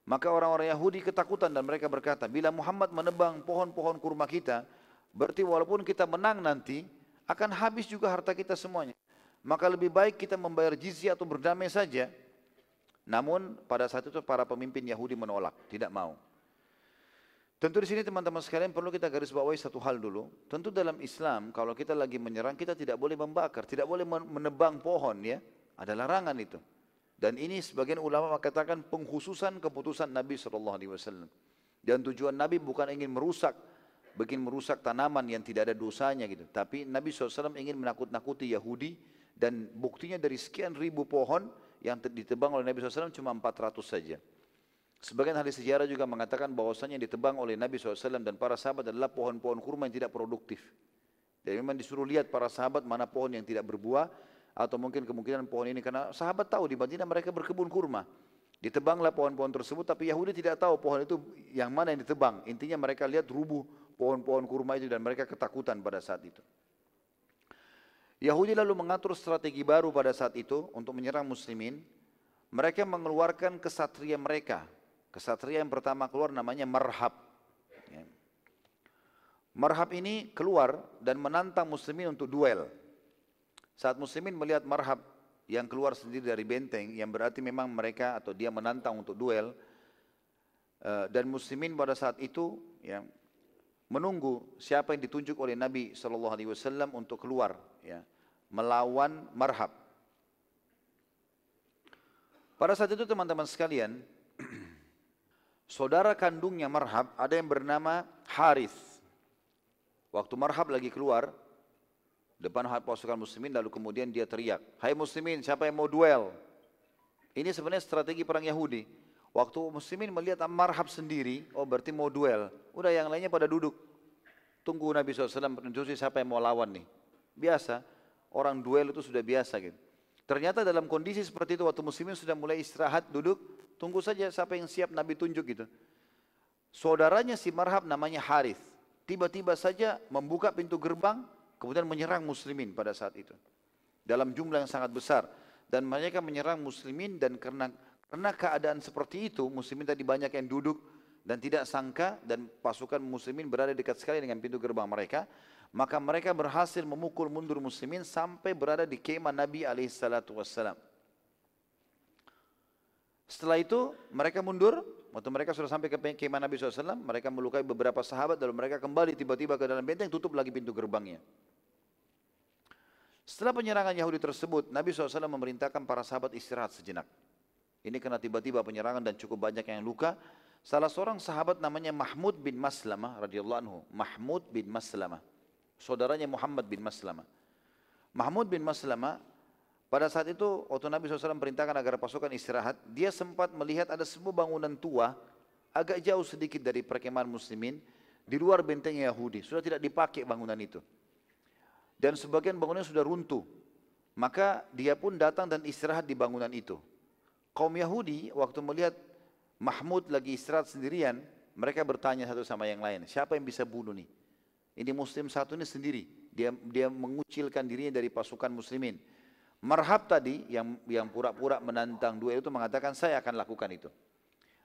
Maka orang-orang Yahudi ketakutan dan mereka berkata, bila Muhammad menebang pohon-pohon kurma kita, berarti walaupun kita menang nanti, akan habis juga harta kita semuanya. Maka lebih baik kita membayar jizya atau berdamai saja. Namun pada saat itu para pemimpin Yahudi menolak, tidak mau. Tentu di sini teman-teman sekalian perlu kita garis bawahi satu hal dulu. Tentu dalam Islam kalau kita lagi menyerang kita tidak boleh membakar, tidak boleh menebang pohon ya. Ada larangan itu. Dan ini sebagian ulama mengatakan pengkhususan keputusan Nabi SAW. Dan tujuan Nabi bukan ingin merusak, bikin merusak tanaman yang tidak ada dosanya gitu. Tapi Nabi SAW ingin menakut-nakuti Yahudi dan buktinya dari sekian ribu pohon yang ditebang oleh Nabi SAW cuma 400 saja. Sebagian ahli sejarah juga mengatakan bahwasanya yang ditebang oleh Nabi SAW dan para sahabat adalah pohon-pohon kurma yang tidak produktif. Jadi memang disuruh lihat para sahabat mana pohon yang tidak berbuah atau mungkin kemungkinan pohon ini karena sahabat tahu di Madinah mereka berkebun kurma. Ditebanglah pohon-pohon tersebut tapi Yahudi tidak tahu pohon itu yang mana yang ditebang. Intinya mereka lihat rubuh pohon-pohon kurma itu dan mereka ketakutan pada saat itu. Yahudi lalu mengatur strategi baru pada saat itu untuk menyerang muslimin. Mereka mengeluarkan kesatria mereka Kesatria yang pertama keluar namanya Marhab. Ya. Marhab ini keluar dan menantang muslimin untuk duel. Saat muslimin melihat Marhab yang keluar sendiri dari benteng, yang berarti memang mereka atau dia menantang untuk duel, eh, dan muslimin pada saat itu ya, menunggu siapa yang ditunjuk oleh Nabi Wasallam untuk keluar ya, melawan Marhab. Pada saat itu teman-teman sekalian, Saudara kandungnya Marhab ada yang bernama Harith. Waktu Marhab lagi keluar, depan pasukan muslimin lalu kemudian dia teriak, Hai muslimin siapa yang mau duel? Ini sebenarnya strategi perang Yahudi. Waktu muslimin melihat Marhab sendiri, oh berarti mau duel. Udah yang lainnya pada duduk. Tunggu Nabi SAW menunjuki siapa yang mau lawan nih. Biasa, orang duel itu sudah biasa gitu. Ternyata dalam kondisi seperti itu waktu muslimin sudah mulai istirahat duduk, Tunggu saja siapa yang siap Nabi tunjuk gitu. Saudaranya si Marhab namanya Harith. Tiba-tiba saja membuka pintu gerbang, kemudian menyerang muslimin pada saat itu. Dalam jumlah yang sangat besar. Dan mereka menyerang muslimin dan karena karena keadaan seperti itu, muslimin tadi banyak yang duduk dan tidak sangka dan pasukan muslimin berada dekat sekali dengan pintu gerbang mereka, maka mereka berhasil memukul mundur muslimin sampai berada di kemah Nabi wassalam. Setelah itu mereka mundur, waktu mereka sudah sampai ke kemah Nabi SAW, mereka melukai beberapa sahabat, lalu mereka kembali tiba-tiba ke dalam benteng, tutup lagi pintu gerbangnya. Setelah penyerangan Yahudi tersebut, Nabi SAW memerintahkan para sahabat istirahat sejenak. Ini karena tiba-tiba penyerangan dan cukup banyak yang luka. Salah seorang sahabat namanya Mahmud bin Maslamah radhiyallahu anhu. Mahmud bin Maslamah. Saudaranya Muhammad bin Maslamah. Mahmud bin Maslamah pada saat itu waktu Nabi SAW perintahkan agar pasukan istirahat, dia sempat melihat ada sebuah bangunan tua agak jauh sedikit dari perkemahan muslimin di luar benteng Yahudi. Sudah tidak dipakai bangunan itu. Dan sebagian bangunan sudah runtuh. Maka dia pun datang dan istirahat di bangunan itu. Kaum Yahudi waktu melihat Mahmud lagi istirahat sendirian, mereka bertanya satu sama yang lain, siapa yang bisa bunuh nih? Ini muslim satu ini sendiri, dia dia mengucilkan dirinya dari pasukan muslimin. Marhab tadi yang yang pura-pura menantang dua itu mengatakan saya akan lakukan itu.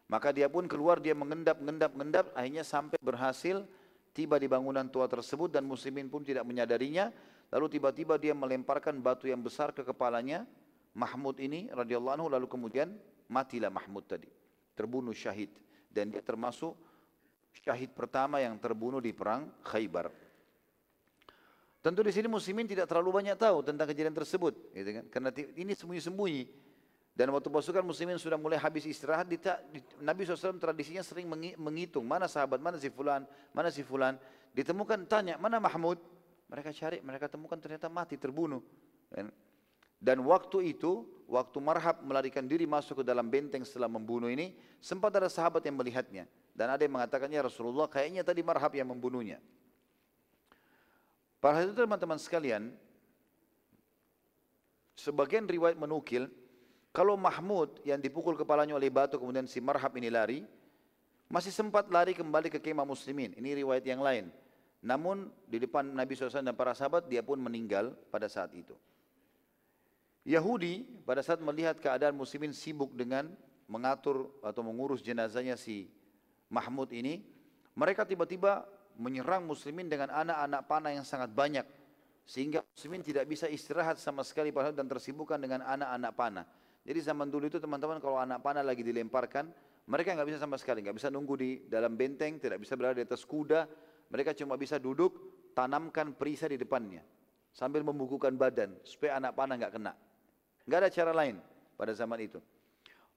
Maka dia pun keluar dia mengendap, mengendap, mengendap, akhirnya sampai berhasil tiba di bangunan tua tersebut dan muslimin pun tidak menyadarinya. Lalu tiba-tiba dia melemparkan batu yang besar ke kepalanya Mahmud ini radhiyallahu lalu kemudian matilah Mahmud tadi terbunuh syahid dan dia termasuk syahid pertama yang terbunuh di perang Khaybar. Tentu di sini muslimin tidak terlalu banyak tahu tentang kejadian tersebut, gitu kan? Karena ini sembunyi-sembunyi. Dan waktu pasukan muslimin sudah mulai habis istirahat, Nabi SAW tradisinya sering menghitung mana sahabat, mana si fulan, mana si fulan. Ditemukan, tanya, mana Mahmud? Mereka cari, mereka temukan ternyata mati, terbunuh. Kan? Dan waktu itu, waktu Marhab melarikan diri masuk ke dalam benteng setelah membunuh ini, sempat ada sahabat yang melihatnya. Dan ada yang mengatakannya Rasulullah, kayaknya tadi Marhab yang membunuhnya. Para itu teman-teman sekalian, sebagian riwayat menukil, kalau Mahmud yang dipukul kepalanya oleh batu kemudian si Marhab ini lari, masih sempat lari kembali ke kemah muslimin. Ini riwayat yang lain. Namun di depan Nabi SAW dan para sahabat dia pun meninggal pada saat itu. Yahudi pada saat melihat keadaan muslimin sibuk dengan mengatur atau mengurus jenazahnya si Mahmud ini, mereka tiba-tiba menyerang muslimin dengan anak-anak panah yang sangat banyak sehingga muslimin tidak bisa istirahat sama sekali dan tersibukkan dengan anak-anak panah. Jadi zaman dulu itu teman-teman kalau anak panah lagi dilemparkan, mereka nggak bisa sama sekali, nggak bisa nunggu di dalam benteng, tidak bisa berada di atas kuda, mereka cuma bisa duduk, tanamkan perisai di depannya sambil membukukan badan supaya anak panah nggak kena. Nggak ada cara lain pada zaman itu.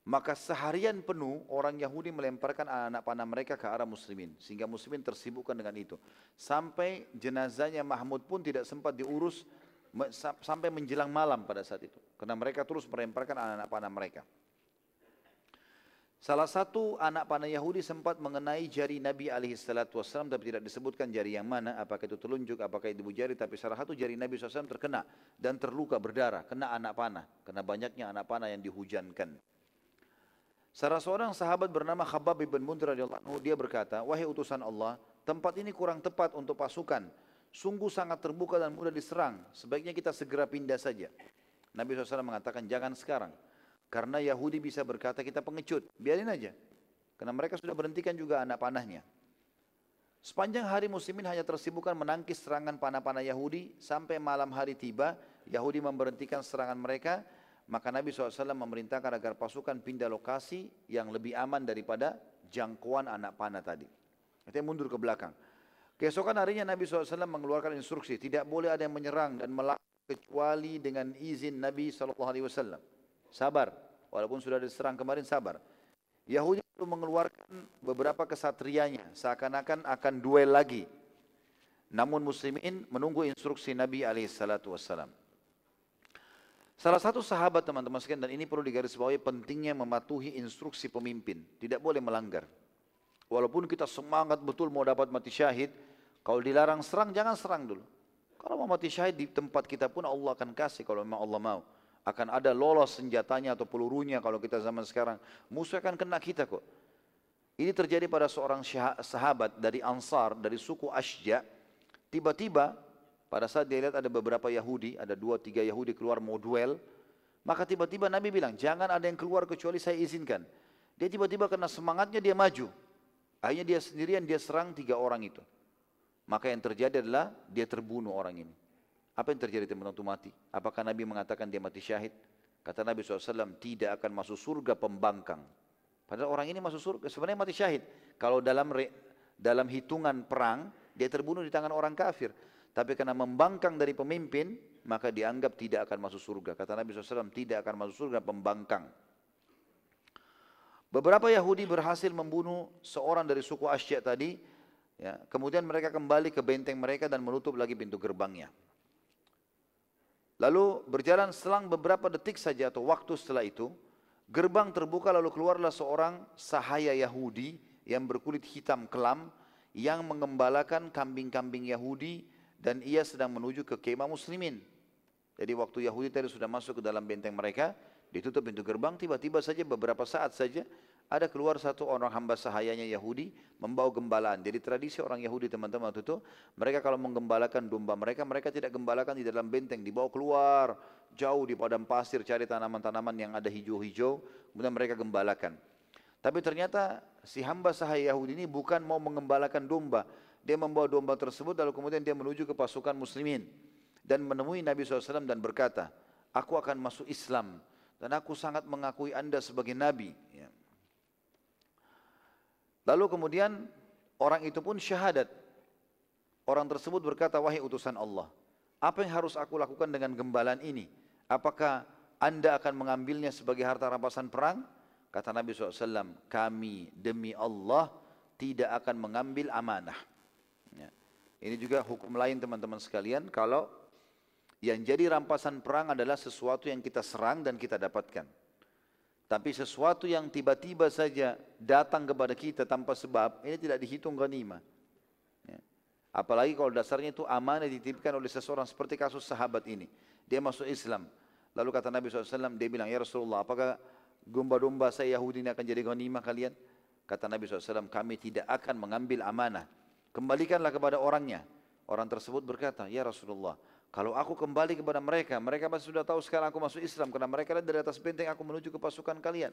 Maka seharian penuh orang Yahudi melemparkan anak-anak panah mereka ke arah muslimin. Sehingga muslimin tersibukkan dengan itu. Sampai jenazahnya Mahmud pun tidak sempat diurus sampai menjelang malam pada saat itu. Karena mereka terus melemparkan anak-anak panah mereka. Salah satu anak panah Yahudi sempat mengenai jari Nabi SAW tapi tidak disebutkan jari yang mana, apakah itu telunjuk, apakah itu jari, tapi salah satu jari Nabi SAW terkena dan terluka berdarah, kena anak panah, kena banyaknya anak panah yang dihujankan. Salah seorang sahabat bernama Khabbab bin Mundir radhiyallahu dia berkata, "Wahai utusan Allah, tempat ini kurang tepat untuk pasukan. Sungguh sangat terbuka dan mudah diserang. Sebaiknya kita segera pindah saja." Nabi SAW mengatakan, "Jangan sekarang." Karena Yahudi bisa berkata kita pengecut, biarin aja. Karena mereka sudah berhentikan juga anak panahnya. Sepanjang hari muslimin hanya tersibukkan menangkis serangan panah-panah Yahudi sampai malam hari tiba, Yahudi memberhentikan serangan mereka, maka Nabi SAW memerintahkan agar pasukan pindah lokasi yang lebih aman daripada jangkauan anak panah tadi. Itu mundur ke belakang. Keesokan harinya Nabi SAW mengeluarkan instruksi, tidak boleh ada yang menyerang dan melakukan kecuali dengan izin Nabi SAW. Sabar, walaupun sudah diserang kemarin sabar. Yahudi mengeluarkan beberapa kesatrianya seakan-akan akan duel lagi. Namun muslimin menunggu instruksi Nabi wassalam. Salah satu sahabat teman-teman sekalian dan ini perlu digarisbawahi pentingnya mematuhi instruksi pemimpin, tidak boleh melanggar. Walaupun kita semangat betul mau dapat mati syahid, kalau dilarang serang jangan serang dulu. Kalau mau mati syahid di tempat kita pun Allah akan kasih kalau memang Allah mau akan ada lolos senjatanya atau pelurunya kalau kita zaman sekarang. Musuh akan kena kita kok. Ini terjadi pada seorang sahabat dari Ansar, dari suku Ashja. Tiba-tiba pada saat dia lihat ada beberapa Yahudi, ada dua tiga Yahudi keluar mau duel, maka tiba-tiba Nabi bilang, jangan ada yang keluar kecuali saya izinkan. Dia tiba-tiba kena semangatnya dia maju. Akhirnya dia sendirian dia serang tiga orang itu. Maka yang terjadi adalah dia terbunuh orang ini. Apa yang terjadi teman-teman mati? Apakah Nabi mengatakan dia mati syahid? Kata Nabi SAW, tidak akan masuk surga pembangkang. Padahal orang ini masuk surga, sebenarnya mati syahid. Kalau dalam dalam hitungan perang, dia terbunuh di tangan orang kafir. Tapi karena membangkang dari pemimpin, maka dianggap tidak akan masuk surga. Kata Nabi SAW, tidak akan masuk surga pembangkang. Beberapa Yahudi berhasil membunuh seorang dari suku Asya tadi, ya, kemudian mereka kembali ke benteng mereka dan menutup lagi pintu gerbangnya. Lalu berjalan selang beberapa detik saja atau waktu setelah itu, gerbang terbuka lalu keluarlah seorang sahaya Yahudi yang berkulit hitam kelam yang mengembalakan kambing-kambing Yahudi dan ia sedang menuju ke kemah muslimin. Jadi waktu Yahudi tadi sudah masuk ke dalam benteng mereka, ditutup pintu gerbang, tiba-tiba saja beberapa saat saja ada keluar satu orang hamba sahayanya Yahudi membawa gembalaan. Jadi tradisi orang Yahudi teman-teman waktu itu, mereka kalau menggembalakan domba mereka, mereka tidak gembalakan di dalam benteng, dibawa keluar jauh di padang pasir cari tanaman-tanaman yang ada hijau-hijau, kemudian mereka gembalakan. Tapi ternyata si hamba sahaya Yahudi ini bukan mau mengembalakan domba, dia membawa domba tersebut lalu kemudian dia menuju ke pasukan muslimin dan menemui Nabi SAW dan berkata, aku akan masuk Islam dan aku sangat mengakui anda sebagai Nabi. Ya. Lalu kemudian orang itu pun syahadat. Orang tersebut berkata, wahai utusan Allah, apa yang harus aku lakukan dengan gembalan ini? Apakah anda akan mengambilnya sebagai harta rampasan perang? Kata Nabi SAW, kami demi Allah tidak akan mengambil amanah. Ini juga hukum lain teman-teman sekalian, kalau yang jadi rampasan perang adalah sesuatu yang kita serang dan kita dapatkan. Tapi sesuatu yang tiba-tiba saja datang kepada kita tanpa sebab, ini tidak dihitung ghanimah. Ya. Apalagi kalau dasarnya itu amanah dititipkan oleh seseorang seperti kasus sahabat ini. Dia masuk Islam. Lalu kata Nabi SAW, dia bilang, Ya Rasulullah, apakah domba-domba saya Yahudi ini akan jadi ghanimah kalian? Kata Nabi SAW, kami tidak akan mengambil amanah. Kembalikanlah kepada orangnya. Orang tersebut berkata, Ya Rasulullah, kalau aku kembali kepada mereka, mereka pasti sudah tahu sekarang aku masuk Islam karena mereka lihat dari atas benteng aku menuju ke pasukan kalian.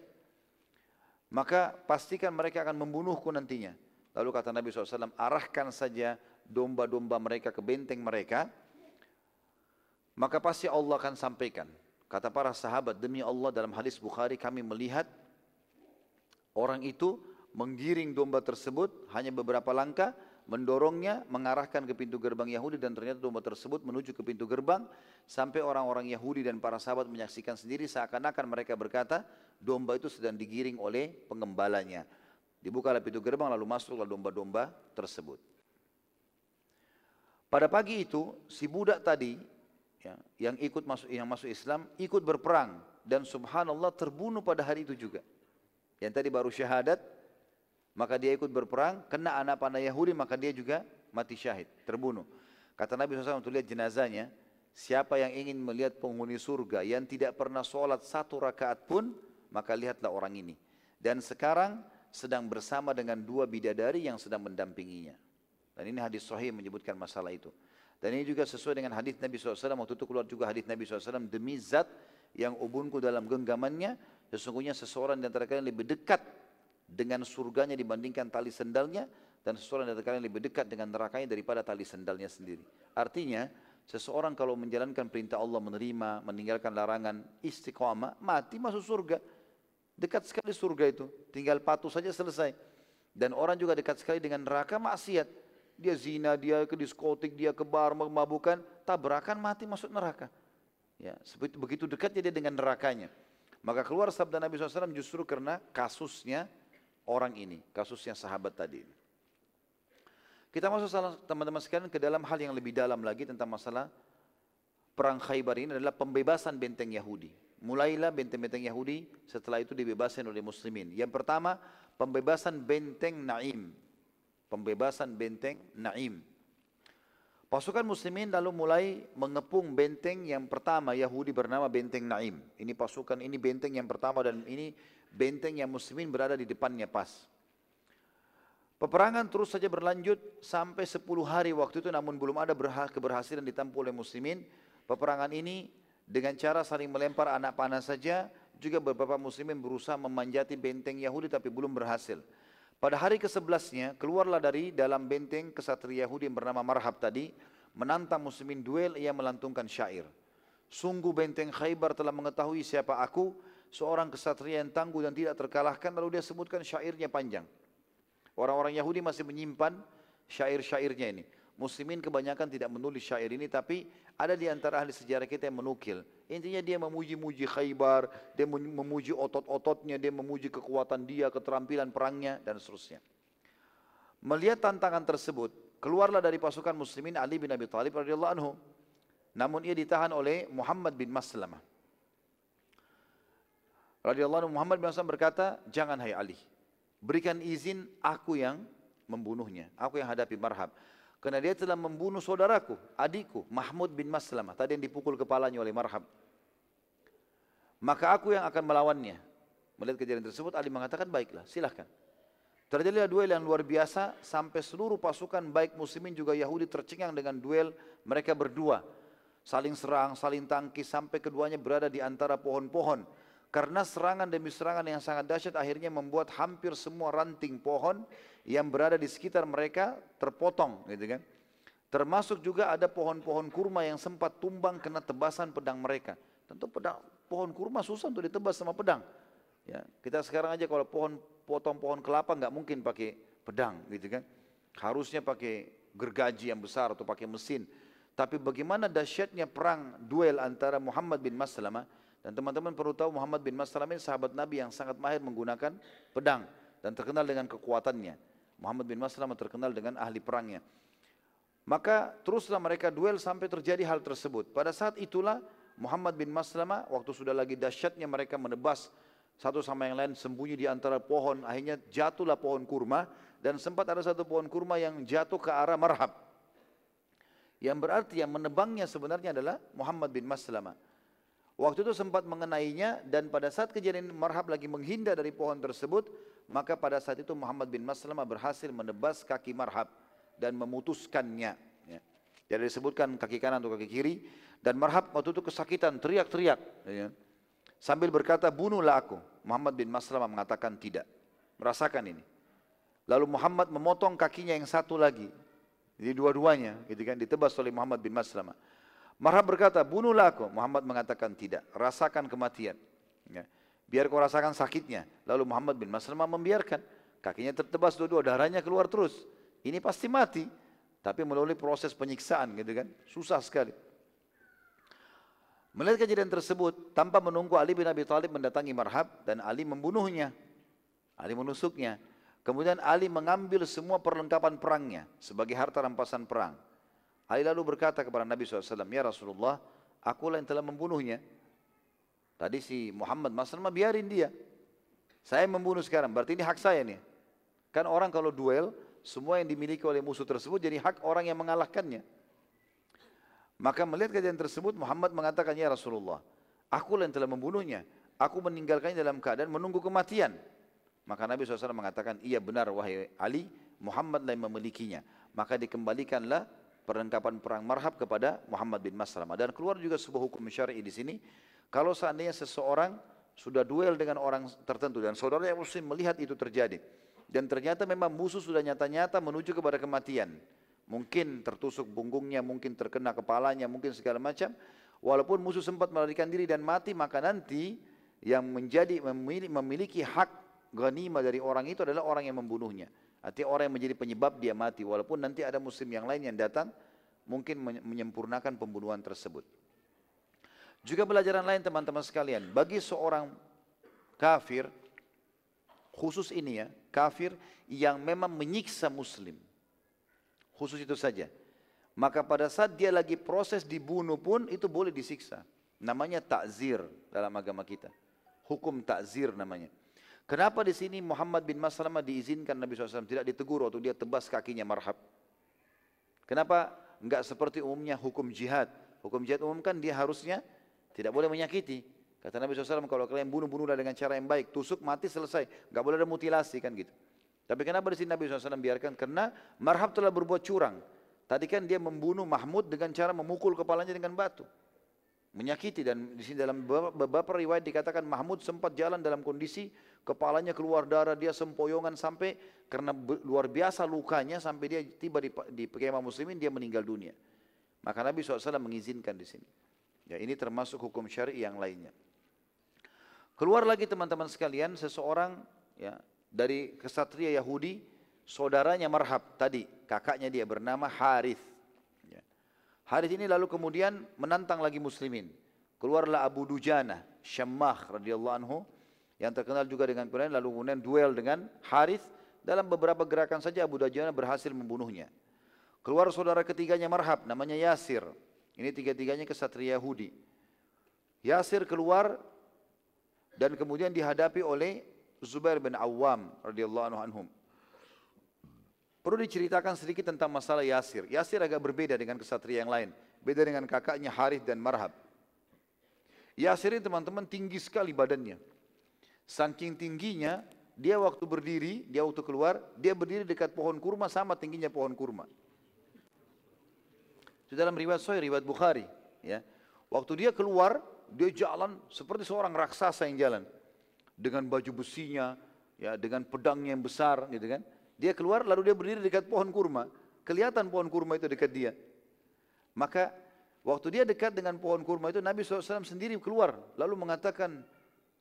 Maka pastikan mereka akan membunuhku nantinya. Lalu kata Nabi SAW, arahkan saja domba-domba mereka ke benteng mereka, maka pasti Allah akan sampaikan. Kata para sahabat, demi Allah dalam hadis Bukhari kami melihat orang itu menggiring domba tersebut hanya beberapa langkah, mendorongnya mengarahkan ke pintu gerbang Yahudi dan ternyata domba tersebut menuju ke pintu gerbang sampai orang-orang Yahudi dan para sahabat menyaksikan sendiri seakan-akan mereka berkata domba itu sedang digiring oleh pengembalanya. Dibukalah pintu gerbang lalu masuklah domba-domba tersebut. Pada pagi itu si budak tadi ya, yang ikut masuk yang masuk Islam ikut berperang dan subhanallah terbunuh pada hari itu juga. Yang tadi baru syahadat maka dia ikut berperang, kena anak panah Yahudi, maka dia juga mati syahid, terbunuh. Kata Nabi SAW untuk lihat jenazahnya, siapa yang ingin melihat penghuni surga yang tidak pernah sholat satu rakaat pun, maka lihatlah orang ini. Dan sekarang sedang bersama dengan dua bidadari yang sedang mendampinginya. Dan ini hadis sahih menyebutkan masalah itu. Dan ini juga sesuai dengan hadis Nabi SAW, waktu itu keluar juga hadis Nabi SAW, demi zat yang ubunku dalam genggamannya, sesungguhnya seseorang di antara kalian lebih dekat dengan surganya dibandingkan tali sendalnya dan seseorang dari kalian lebih dekat dengan nerakanya daripada tali sendalnya sendiri. Artinya, seseorang kalau menjalankan perintah Allah menerima, meninggalkan larangan istiqamah, mati masuk surga. Dekat sekali surga itu, tinggal patuh saja selesai. Dan orang juga dekat sekali dengan neraka maksiat. Dia zina, dia ke diskotik, dia ke bar, memabukan, tabrakan mati masuk neraka. Ya, begitu dekatnya dia dengan nerakanya. Maka keluar sabda Nabi SAW justru karena kasusnya orang ini, kasusnya sahabat tadi. Kita masuk teman-teman sekalian ke dalam hal yang lebih dalam lagi tentang masalah perang Khaybar ini adalah pembebasan benteng Yahudi. Mulailah benteng-benteng Yahudi, setelah itu dibebaskan oleh muslimin. Yang pertama, pembebasan benteng Naim. Pembebasan benteng Naim. Pasukan muslimin lalu mulai mengepung benteng yang pertama Yahudi bernama benteng Naim. Ini pasukan ini benteng yang pertama dan ini benteng yang muslimin berada di depannya pas. Peperangan terus saja berlanjut sampai 10 hari waktu itu namun belum ada keberhasilan ditampu oleh muslimin. Peperangan ini dengan cara saling melempar anak panah saja juga beberapa muslimin berusaha memanjati benteng Yahudi tapi belum berhasil. Pada hari ke-11-nya keluarlah dari dalam benteng kesatria Yahudi yang bernama Marhab tadi menantang muslimin duel ia melantungkan syair. Sungguh benteng Khaybar telah mengetahui siapa aku seorang kesatria yang tangguh dan tidak terkalahkan lalu dia sebutkan syairnya panjang. Orang-orang Yahudi masih menyimpan syair-syairnya ini. Muslimin kebanyakan tidak menulis syair ini tapi ada di antara ahli sejarah kita yang menukil. Intinya dia memuji-muji Khaybar, dia memuji otot-ototnya, dia memuji kekuatan dia, keterampilan perangnya dan seterusnya. Melihat tantangan tersebut, keluarlah dari pasukan muslimin Ali bin Abi Thalib radhiyallahu anhu. Namun ia ditahan oleh Muhammad bin Maslamah. Radhiyallahu anhu Muhammad bin Maslamah berkata, "Jangan hai Ali. Berikan izin aku yang membunuhnya, aku yang hadapi Marhab." Karena dia telah membunuh saudaraku, adikku, Mahmud bin Maslamah. Tadi yang dipukul kepalanya oleh Marhab. Maka aku yang akan melawannya. Melihat kejadian tersebut, Ali mengatakan, baiklah, silahkan. Terjadilah duel yang luar biasa sampai seluruh pasukan baik muslimin juga Yahudi tercengang dengan duel mereka berdua. Saling serang, saling tangkis sampai keduanya berada di antara pohon-pohon. Karena serangan demi serangan yang sangat dahsyat akhirnya membuat hampir semua ranting pohon yang berada di sekitar mereka terpotong gitu kan. Termasuk juga ada pohon-pohon kurma yang sempat tumbang kena tebasan pedang mereka. Tentu pedang, pohon kurma susah untuk ditebas sama pedang. Ya, kita sekarang aja kalau pohon potong pohon kelapa nggak mungkin pakai pedang gitu kan. Harusnya pakai gergaji yang besar atau pakai mesin. Tapi bagaimana dahsyatnya perang duel antara Muhammad bin Maslamah dan teman-teman perlu tahu Muhammad bin Maslam ini sahabat Nabi yang sangat mahir menggunakan pedang dan terkenal dengan kekuatannya. Muhammad bin Maslam terkenal dengan ahli perangnya. Maka teruslah mereka duel sampai terjadi hal tersebut. Pada saat itulah Muhammad bin Maslamah waktu sudah lagi dahsyatnya mereka menebas satu sama yang lain sembunyi di antara pohon. Akhirnya jatuhlah pohon kurma dan sempat ada satu pohon kurma yang jatuh ke arah marhab. Yang berarti yang menebangnya sebenarnya adalah Muhammad bin Maslamah. Waktu itu sempat mengenainya dan pada saat kejadian Marhab lagi menghindar dari pohon tersebut, maka pada saat itu Muhammad bin Maslamah berhasil menebas kaki Marhab dan memutuskannya. Ya. Jadi disebutkan kaki kanan atau kaki kiri dan Marhab waktu itu kesakitan teriak-teriak. Ya. Sambil berkata bunuhlah aku. Muhammad bin Maslamah mengatakan tidak. Merasakan ini. Lalu Muhammad memotong kakinya yang satu lagi. Jadi dua-duanya gitu kan ditebas oleh Muhammad bin Maslamah. Marhab berkata, bunuhlah aku. Muhammad mengatakan tidak, rasakan kematian. Ya. Biar kau rasakan sakitnya. Lalu Muhammad bin Maslamah membiarkan. Kakinya tertebas dua-dua, darahnya keluar terus. Ini pasti mati. Tapi melalui proses penyiksaan gitu kan. Susah sekali. Melihat kejadian tersebut, tanpa menunggu Ali bin Abi Thalib mendatangi Marhab dan Ali membunuhnya. Ali menusuknya. Kemudian Ali mengambil semua perlengkapan perangnya sebagai harta rampasan perang. Ali lalu berkata kepada Nabi SAW, Ya Rasulullah, akulah yang telah membunuhnya. Tadi si Muhammad Maslamah biarin dia. Saya membunuh sekarang, berarti ini hak saya nih. Kan orang kalau duel, semua yang dimiliki oleh musuh tersebut jadi hak orang yang mengalahkannya. Maka melihat kejadian tersebut, Muhammad mengatakan, Ya Rasulullah, akulah yang telah membunuhnya. Aku meninggalkannya dalam keadaan menunggu kematian. Maka Nabi SAW mengatakan, iya benar wahai Ali, Muhammad yang memilikinya. Maka dikembalikanlah perlengkapan perang marhab kepada Muhammad bin Maslamah dan keluar juga sebuah hukum syar'i di sini kalau seandainya seseorang sudah duel dengan orang tertentu dan saudara yang muslim melihat itu terjadi dan ternyata memang musuh sudah nyata-nyata menuju kepada kematian mungkin tertusuk punggungnya mungkin terkena kepalanya mungkin segala macam walaupun musuh sempat melarikan diri dan mati maka nanti yang menjadi memiliki hak ghanimah dari orang itu adalah orang yang membunuhnya Artinya orang yang menjadi penyebab dia mati. Walaupun nanti ada muslim yang lain yang datang, mungkin menyempurnakan pembunuhan tersebut. Juga pelajaran lain teman-teman sekalian. Bagi seorang kafir, khusus ini ya, kafir yang memang menyiksa muslim. Khusus itu saja. Maka pada saat dia lagi proses dibunuh pun itu boleh disiksa. Namanya takzir dalam agama kita. Hukum takzir namanya. Kenapa di sini Muhammad bin Maslamah diizinkan Nabi SAW tidak ditegur waktu dia tebas kakinya marhab? Kenapa enggak seperti umumnya hukum jihad? Hukum jihad umum kan dia harusnya tidak boleh menyakiti. Kata Nabi SAW kalau kalian bunuh-bunuhlah dengan cara yang baik, tusuk mati selesai, enggak boleh ada mutilasi kan gitu. Tapi kenapa di sini Nabi SAW biarkan? Karena marhab telah berbuat curang. Tadi kan dia membunuh Mahmud dengan cara memukul kepalanya dengan batu menyakiti dan di sini dalam beberapa riwayat dikatakan Mahmud sempat jalan dalam kondisi kepalanya keluar darah dia sempoyongan sampai karena luar biasa lukanya sampai dia tiba di, di kemah muslimin dia meninggal dunia maka Nabi SAW mengizinkan di sini ya ini termasuk hukum syari yang lainnya keluar lagi teman-teman sekalian seseorang ya dari kesatria Yahudi saudaranya Marhab tadi, kakaknya dia bernama Harith. Ya. Harith ini lalu kemudian menantang lagi muslimin. Keluarlah Abu Dujana, Syammah radhiyallahu anhu yang terkenal juga dengan Quran lalu kemudian duel dengan Harith dalam beberapa gerakan saja Abu Dujana berhasil membunuhnya. Keluar saudara ketiganya Marhab namanya Yasir. Ini tiga-tiganya kesatria Yahudi. Yasir keluar dan kemudian dihadapi oleh Zubair bin Awam radhiyallahu anhum. Perlu diceritakan sedikit tentang masalah Yasir. Yasir agak berbeda dengan kesatria yang lain. Beda dengan kakaknya Harith dan Marhab. Yasir ini teman-teman tinggi sekali badannya. Saking tingginya, dia waktu berdiri, dia waktu keluar, dia berdiri dekat pohon kurma sama tingginya pohon kurma. Itu dalam riwayat Sahih, riwayat Bukhari. Ya. Waktu dia keluar, dia jalan seperti seorang raksasa yang jalan. Dengan baju besinya, ya, dengan pedangnya yang besar gitu kan. Dia keluar lalu dia berdiri dekat pohon kurma. Kelihatan pohon kurma itu dekat dia. Maka waktu dia dekat dengan pohon kurma itu Nabi SAW sendiri keluar. Lalu mengatakan,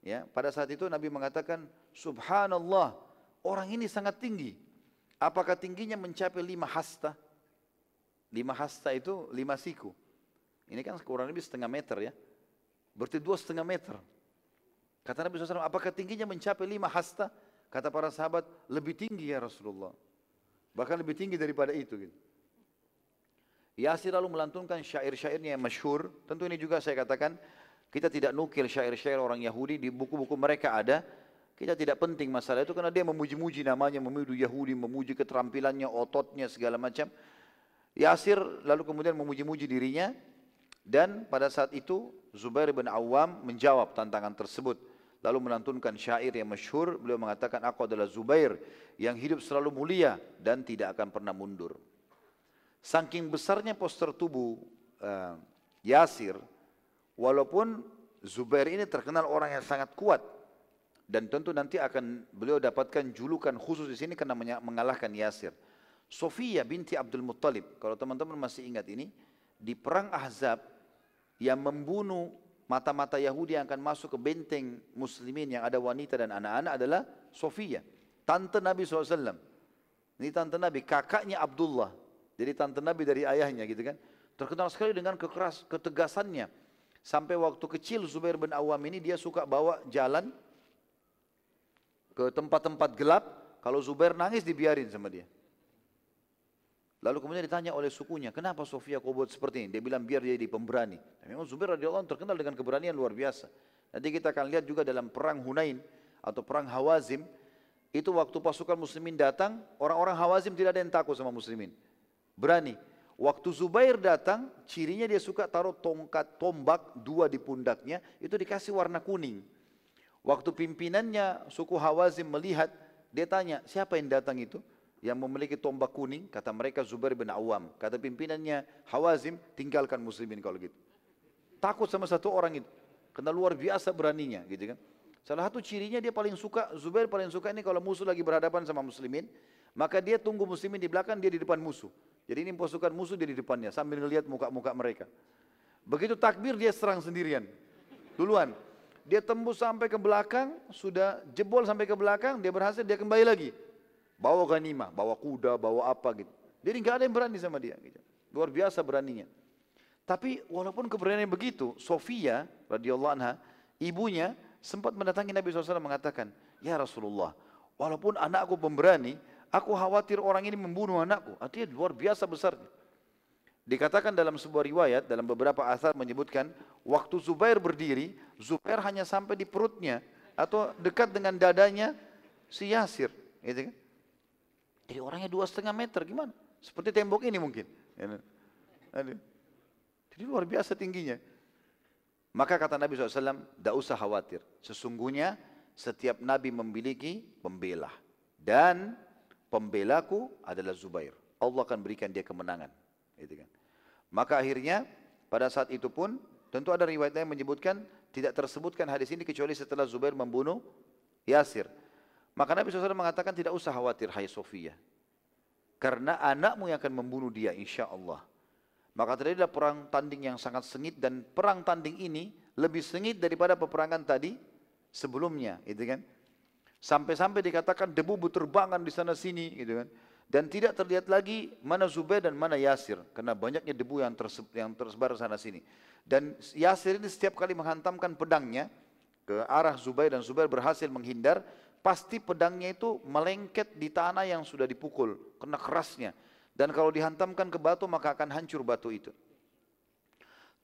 ya pada saat itu Nabi mengatakan, Subhanallah, orang ini sangat tinggi. Apakah tingginya mencapai lima hasta? Lima hasta itu lima siku. Ini kan kurang lebih setengah meter ya. Berarti dua setengah meter. Kata Nabi SAW, apakah tingginya mencapai lima hasta? Kata para sahabat, lebih tinggi ya Rasulullah. Bahkan lebih tinggi daripada itu. Gitu. Yasir lalu melantunkan syair-syairnya yang masyhur. Tentu ini juga saya katakan, kita tidak nukil syair-syair orang Yahudi, di buku-buku mereka ada. Kita tidak penting masalah itu karena dia memuji-muji namanya, memuji Yahudi, memuji keterampilannya, ototnya, segala macam. Yasir lalu kemudian memuji-muji dirinya. Dan pada saat itu Zubair bin Awam menjawab tantangan tersebut lalu melantunkan syair yang masyhur beliau mengatakan aku adalah Zubair yang hidup selalu mulia dan tidak akan pernah mundur saking besarnya poster tubuh uh, Yasir walaupun Zubair ini terkenal orang yang sangat kuat dan tentu nanti akan beliau dapatkan julukan khusus di sini karena mengalahkan Yasir Sofia binti Abdul Muttalib kalau teman-teman masih ingat ini di perang Ahzab yang membunuh mata-mata Yahudi yang akan masuk ke benteng muslimin yang ada wanita dan anak-anak adalah Sofia, tante Nabi SAW. Ini tante Nabi, kakaknya Abdullah. Jadi tante Nabi dari ayahnya gitu kan. Terkenal sekali dengan kekeras, ketegasannya. Sampai waktu kecil Zubair bin Awam ini dia suka bawa jalan ke tempat-tempat gelap. Kalau Zubair nangis dibiarin sama dia. Lalu kemudian ditanya oleh sukunya, kenapa Sofia kau buat seperti ini? Dia bilang biar dia jadi pemberani. Dan memang Zubair radhiyallahu anhu terkenal dengan keberanian luar biasa. Nanti kita akan lihat juga dalam perang Hunain atau perang Hawazim, itu waktu pasukan muslimin datang, orang-orang Hawazim tidak ada yang takut sama muslimin. Berani. Waktu Zubair datang, cirinya dia suka taruh tongkat tombak dua di pundaknya, itu dikasih warna kuning. Waktu pimpinannya suku Hawazim melihat, dia tanya, siapa yang datang itu? yang memiliki tombak kuning, kata mereka Zubair bin Awam. Kata pimpinannya Hawazim, tinggalkan muslimin kalau gitu. Takut sama satu orang itu. Karena luar biasa beraninya gitu kan. Salah satu cirinya dia paling suka, Zubair paling suka ini kalau musuh lagi berhadapan sama muslimin, maka dia tunggu muslimin di belakang, dia di depan musuh. Jadi ini pasukan musuh dia di depannya sambil melihat muka-muka mereka. Begitu takbir dia serang sendirian. Duluan. Dia tembus sampai ke belakang, sudah jebol sampai ke belakang, dia berhasil, dia kembali lagi. Bawa ganimah, bawa kuda, bawa apa gitu. Jadi nggak ada yang berani sama dia. Gitu. Luar biasa beraninya. Tapi walaupun keberanian begitu, Sofia radhiyallahu anha, ibunya sempat mendatangi Nabi SAW mengatakan, Ya Rasulullah, walaupun anakku pemberani, aku khawatir orang ini membunuh anakku. Artinya luar biasa besarnya. Dikatakan dalam sebuah riwayat, dalam beberapa asar menyebutkan, waktu Zubair berdiri, Zubair hanya sampai di perutnya atau dekat dengan dadanya si Yasir. Gitu kan? Jadi orangnya dua setengah meter gimana? Seperti tembok ini mungkin. Ya, Jadi luar biasa tingginya. Maka kata Nabi SAW, tidak usah khawatir. Sesungguhnya setiap Nabi memiliki pembela. Dan pembelaku adalah Zubair. Allah akan berikan dia kemenangan. Gitu kan. Maka akhirnya pada saat itu pun tentu ada riwayat yang menyebutkan tidak tersebutkan hadis ini kecuali setelah Zubair membunuh Yasir. Maka Nabi SAW mengatakan tidak usah khawatir hai Sofia. Karena anakmu yang akan membunuh dia insya Allah. Maka terjadilah perang tanding yang sangat sengit dan perang tanding ini lebih sengit daripada peperangan tadi sebelumnya. Itu kan? Sampai-sampai dikatakan debu berterbangan di sana sini gitu kan. Dan tidak terlihat lagi mana Zubair dan mana Yasir karena banyaknya debu yang, terse yang tersebar sana sini. Dan Yasir ini setiap kali menghantamkan pedangnya ke arah Zubair dan Zubair berhasil menghindar, pasti pedangnya itu melengket di tanah yang sudah dipukul, kena kerasnya. Dan kalau dihantamkan ke batu maka akan hancur batu itu.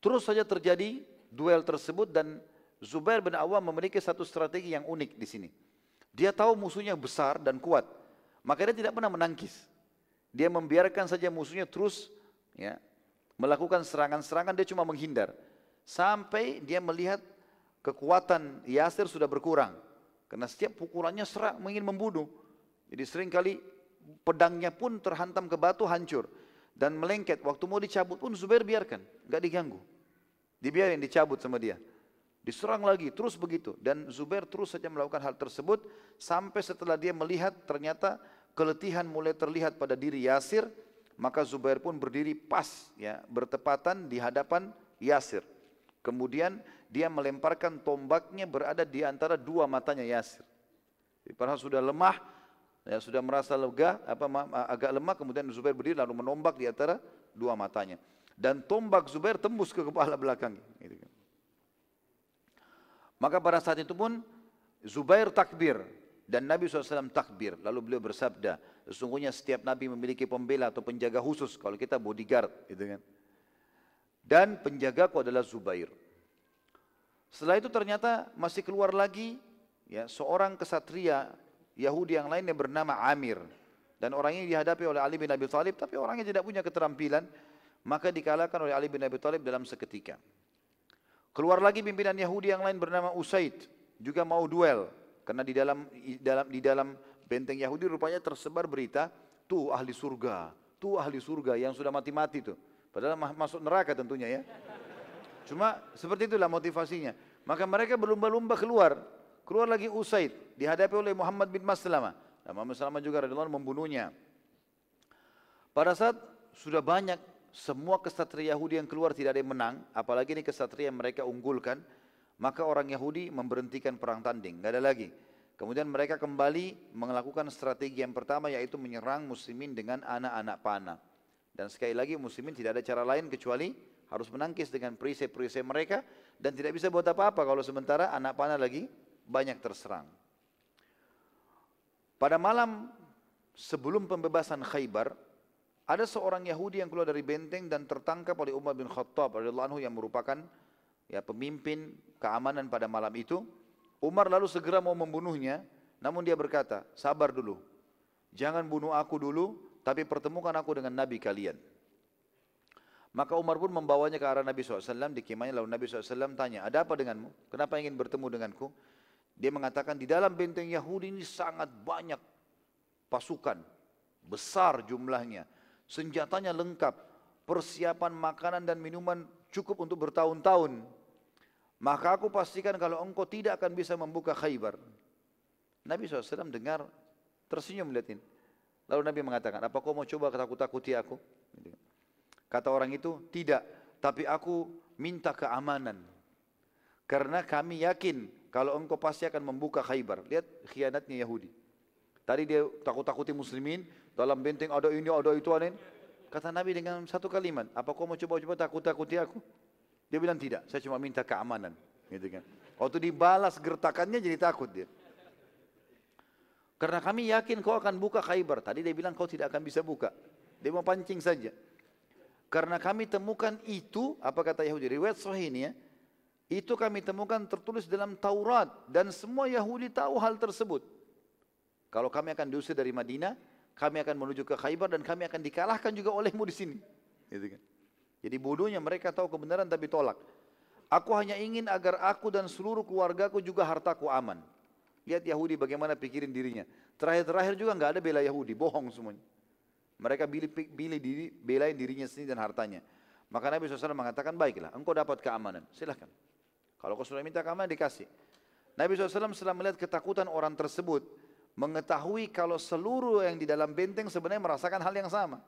Terus saja terjadi duel tersebut dan Zubair bin Awam memiliki satu strategi yang unik di sini. Dia tahu musuhnya besar dan kuat, maka dia tidak pernah menangkis. Dia membiarkan saja musuhnya terus ya, melakukan serangan-serangan, dia cuma menghindar. Sampai dia melihat kekuatan Yasir sudah berkurang. Karena setiap pukulannya serang, ingin membunuh. Jadi sering kali pedangnya pun terhantam ke batu hancur dan melengket. Waktu mau dicabut pun Zubair biarkan, nggak diganggu. Dibiarin dicabut sama dia. Diserang lagi, terus begitu. Dan Zubair terus saja melakukan hal tersebut sampai setelah dia melihat ternyata keletihan mulai terlihat pada diri Yasir, maka Zubair pun berdiri pas ya, bertepatan di hadapan Yasir. Kemudian dia melemparkan tombaknya berada di antara dua matanya Yasir. Padahal sudah lemah, ya, sudah merasa lega, apa agak lemah, kemudian Zubair berdiri lalu menombak di antara dua matanya. Dan tombak Zubair tembus ke kepala belakang. Gitu kan. Maka pada saat itu pun Zubair takbir dan Nabi SAW takbir. Lalu beliau bersabda, sesungguhnya setiap Nabi memiliki pembela atau penjaga khusus. Kalau kita bodyguard, gitu kan. Dan penjagaku adalah Zubair. Setelah itu ternyata masih keluar lagi ya seorang kesatria Yahudi yang lain yang bernama Amir. Dan orang dihadapi oleh Ali bin Abi Thalib, tapi orangnya tidak punya keterampilan, maka dikalahkan oleh Ali bin Abi Thalib dalam seketika. Keluar lagi pimpinan Yahudi yang lain bernama Usaid, juga mau duel. Karena di dalam di dalam di dalam benteng Yahudi rupanya tersebar berita, tuh ahli surga, tuh ahli surga yang sudah mati-mati tuh. Padahal masuk neraka tentunya ya. Cuma seperti itulah motivasinya. Maka mereka berlumba-lumba keluar. Keluar lagi Usaid, dihadapi oleh Muhammad bin Maslama. Dan Muhammad Maslama juga radhiyallahu membunuhnya. Pada saat sudah banyak semua kesatria Yahudi yang keluar tidak ada yang menang, apalagi ini kesatria yang mereka unggulkan, maka orang Yahudi memberhentikan perang tanding, nggak ada lagi. Kemudian mereka kembali melakukan strategi yang pertama yaitu menyerang muslimin dengan anak-anak panah. Dan sekali lagi muslimin tidak ada cara lain kecuali harus menangkis dengan perisai-perisai mereka dan tidak bisa buat apa-apa kalau sementara anak panah lagi banyak terserang. Pada malam sebelum pembebasan Khaybar, ada seorang Yahudi yang keluar dari benteng dan tertangkap oleh Umar bin Khattab radhiyallahu anhu yang merupakan ya pemimpin keamanan pada malam itu. Umar lalu segera mau membunuhnya, namun dia berkata, "Sabar dulu. Jangan bunuh aku dulu, tapi pertemukan aku dengan nabi kalian." Maka Umar pun membawanya ke arah Nabi SAW di kemahnya lalu Nabi SAW tanya, ada apa denganmu? Kenapa ingin bertemu denganku? Dia mengatakan di dalam benteng Yahudi ini sangat banyak pasukan, besar jumlahnya, senjatanya lengkap, persiapan makanan dan minuman cukup untuk bertahun-tahun. Maka aku pastikan kalau engkau tidak akan bisa membuka khaybar. Nabi SAW dengar, tersenyum melihat ini. Lalu Nabi mengatakan, apa kau mau coba takut-takuti aku? Kata orang itu, tidak, tapi aku minta keamanan. Karena kami yakin kalau engkau pasti akan membuka Khaybar. Lihat khianatnya Yahudi. Tadi dia takut-takuti muslimin, dalam benteng ada ini, ada itu, ada ini. Kata Nabi dengan satu kalimat, apa kau mau coba-coba takut-takuti aku? Dia bilang tidak, saya cuma minta keamanan. Gitu kan. Waktu dibalas gertakannya jadi takut dia. Karena kami yakin kau akan buka Khaybar. Tadi dia bilang kau tidak akan bisa buka. Dia mau pancing saja. Karena kami temukan itu, apa kata Yahudi? Riwayat sahih ini ya. Itu kami temukan tertulis dalam Taurat dan semua Yahudi tahu hal tersebut. Kalau kami akan diusir dari Madinah, kami akan menuju ke Khaybar dan kami akan dikalahkan juga olehmu di sini. Gitu kan. Jadi bodohnya mereka tahu kebenaran tapi tolak. Aku hanya ingin agar aku dan seluruh keluargaku juga hartaku aman. Lihat Yahudi bagaimana pikirin dirinya. Terakhir-terakhir juga nggak ada bela Yahudi, bohong semuanya. Mereka pilih, pilih diri, belain dirinya sendiri dan hartanya. Maka Nabi SAW mengatakan, baiklah, engkau dapat keamanan, silahkan. Kalau kau sudah minta keamanan dikasih. Nabi SAW setelah melihat ketakutan orang tersebut, mengetahui kalau seluruh yang di dalam benteng sebenarnya merasakan hal yang sama.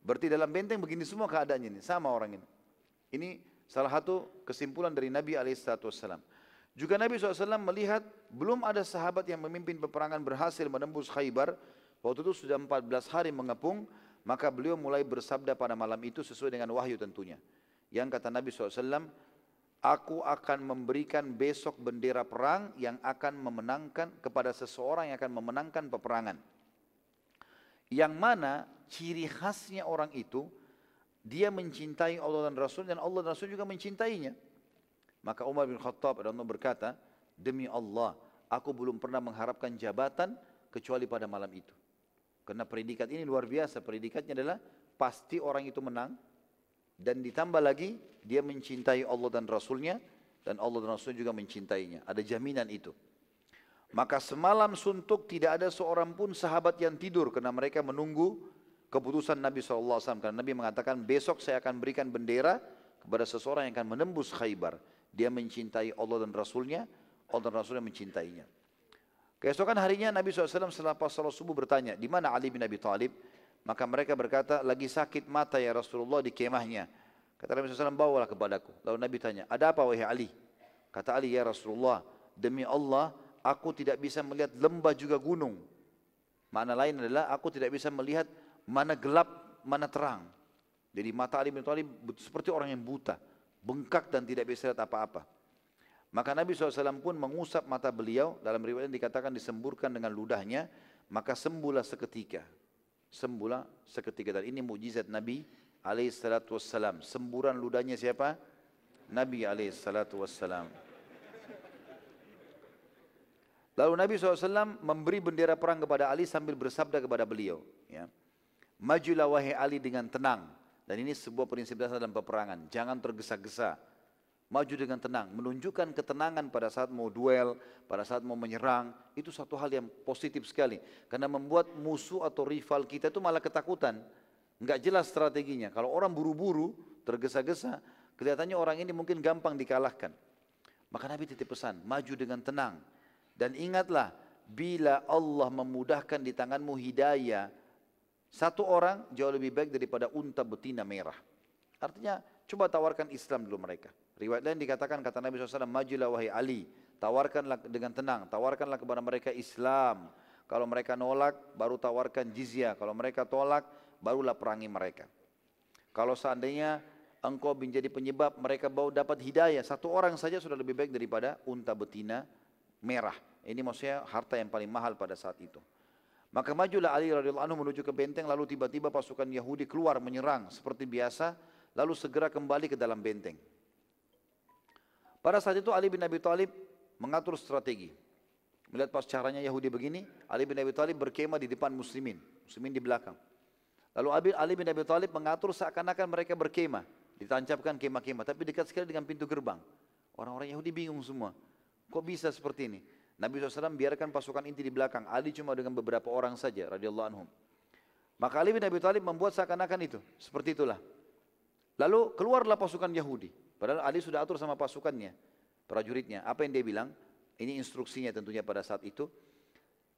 Berarti dalam benteng begini semua keadaannya ini, sama orang ini. Ini salah satu kesimpulan dari Nabi SAW. Juga Nabi SAW melihat belum ada sahabat yang memimpin peperangan berhasil menembus Khaybar. Waktu itu sudah 14 hari mengepung, maka beliau mulai bersabda pada malam itu sesuai dengan wahyu tentunya. Yang kata Nabi SAW, Aku akan memberikan besok bendera perang yang akan memenangkan kepada seseorang yang akan memenangkan peperangan. Yang mana ciri khasnya orang itu, dia mencintai Allah dan Rasul dan Allah dan Rasul juga mencintainya. Maka Umar bin Khattab Allah berkata, demi Allah, aku belum pernah mengharapkan jabatan kecuali pada malam itu. Karena predikat ini luar biasa, predikatnya adalah pasti orang itu menang dan ditambah lagi dia mencintai Allah dan Rasulnya dan Allah dan Rasul juga mencintainya. Ada jaminan itu. Maka semalam suntuk tidak ada seorang pun sahabat yang tidur karena mereka menunggu keputusan Nabi SAW. Karena Nabi mengatakan besok saya akan berikan bendera kepada seseorang yang akan menembus khaybar. Dia mencintai Allah dan Rasulnya, Allah dan Rasulnya mencintainya. Keesokan harinya Nabi SAW setelah pas salat subuh bertanya, di mana Ali bin Abi Thalib? Maka mereka berkata, lagi sakit mata ya Rasulullah di kemahnya. Kata Nabi SAW, bawalah kepadaku. Lalu Nabi tanya, ada apa wahai Ali? Kata Ali, ya Rasulullah, demi Allah, aku tidak bisa melihat lembah juga gunung. Makna lain adalah, aku tidak bisa melihat mana gelap, mana terang. Jadi mata Ali bin Thalib seperti orang yang buta bengkak dan tidak bisa lihat apa-apa. Maka Nabi SAW pun mengusap mata beliau, dalam riwayat dikatakan disemburkan dengan ludahnya, maka sembuhlah seketika. Sembuhlah seketika. Dan ini mujizat Nabi SAW. Semburan ludahnya siapa? Nabi SAW. Lalu Nabi SAW memberi bendera perang kepada Ali sambil bersabda kepada beliau. Ya. Majulah wahai Ali dengan tenang. Dan ini sebuah prinsip dasar dalam peperangan. Jangan tergesa-gesa. Maju dengan tenang. Menunjukkan ketenangan pada saat mau duel, pada saat mau menyerang. Itu satu hal yang positif sekali. Karena membuat musuh atau rival kita itu malah ketakutan. Enggak jelas strateginya. Kalau orang buru-buru, tergesa-gesa, kelihatannya orang ini mungkin gampang dikalahkan. Maka Nabi titip pesan, maju dengan tenang. Dan ingatlah, bila Allah memudahkan di tanganmu hidayah, satu orang jauh lebih baik daripada unta betina merah. Artinya coba tawarkan Islam dulu mereka. Riwayat lain dikatakan kata Nabi SAW, majulah wahai Ali, tawarkanlah dengan tenang, tawarkanlah kepada mereka Islam. Kalau mereka nolak, baru tawarkan jizyah. Kalau mereka tolak, barulah perangi mereka. Kalau seandainya engkau menjadi penyebab mereka bau dapat hidayah, satu orang saja sudah lebih baik daripada unta betina merah. Ini maksudnya harta yang paling mahal pada saat itu. Maka majulah Ali radhiyallahu anhu menuju ke benteng lalu tiba-tiba pasukan Yahudi keluar menyerang seperti biasa lalu segera kembali ke dalam benteng. Pada saat itu Ali bin Abi Thalib mengatur strategi. Melihat pas caranya Yahudi begini, Ali bin Abi Thalib berkemah di depan muslimin, muslimin di belakang. Lalu Ali bin Abi Thalib mengatur seakan-akan mereka berkemah, ditancapkan kemah-kemah, tapi dekat sekali dengan pintu gerbang. Orang-orang Yahudi bingung semua. Kok bisa seperti ini? Nabi SAW biarkan pasukan inti di belakang. Ali cuma dengan beberapa orang saja radhiyallahu anhum. Maka Ali bin Abi Thalib membuat seakan-akan itu. Seperti itulah. Lalu keluarlah pasukan Yahudi. Padahal Ali sudah atur sama pasukannya. Prajuritnya. Apa yang dia bilang? Ini instruksinya tentunya pada saat itu.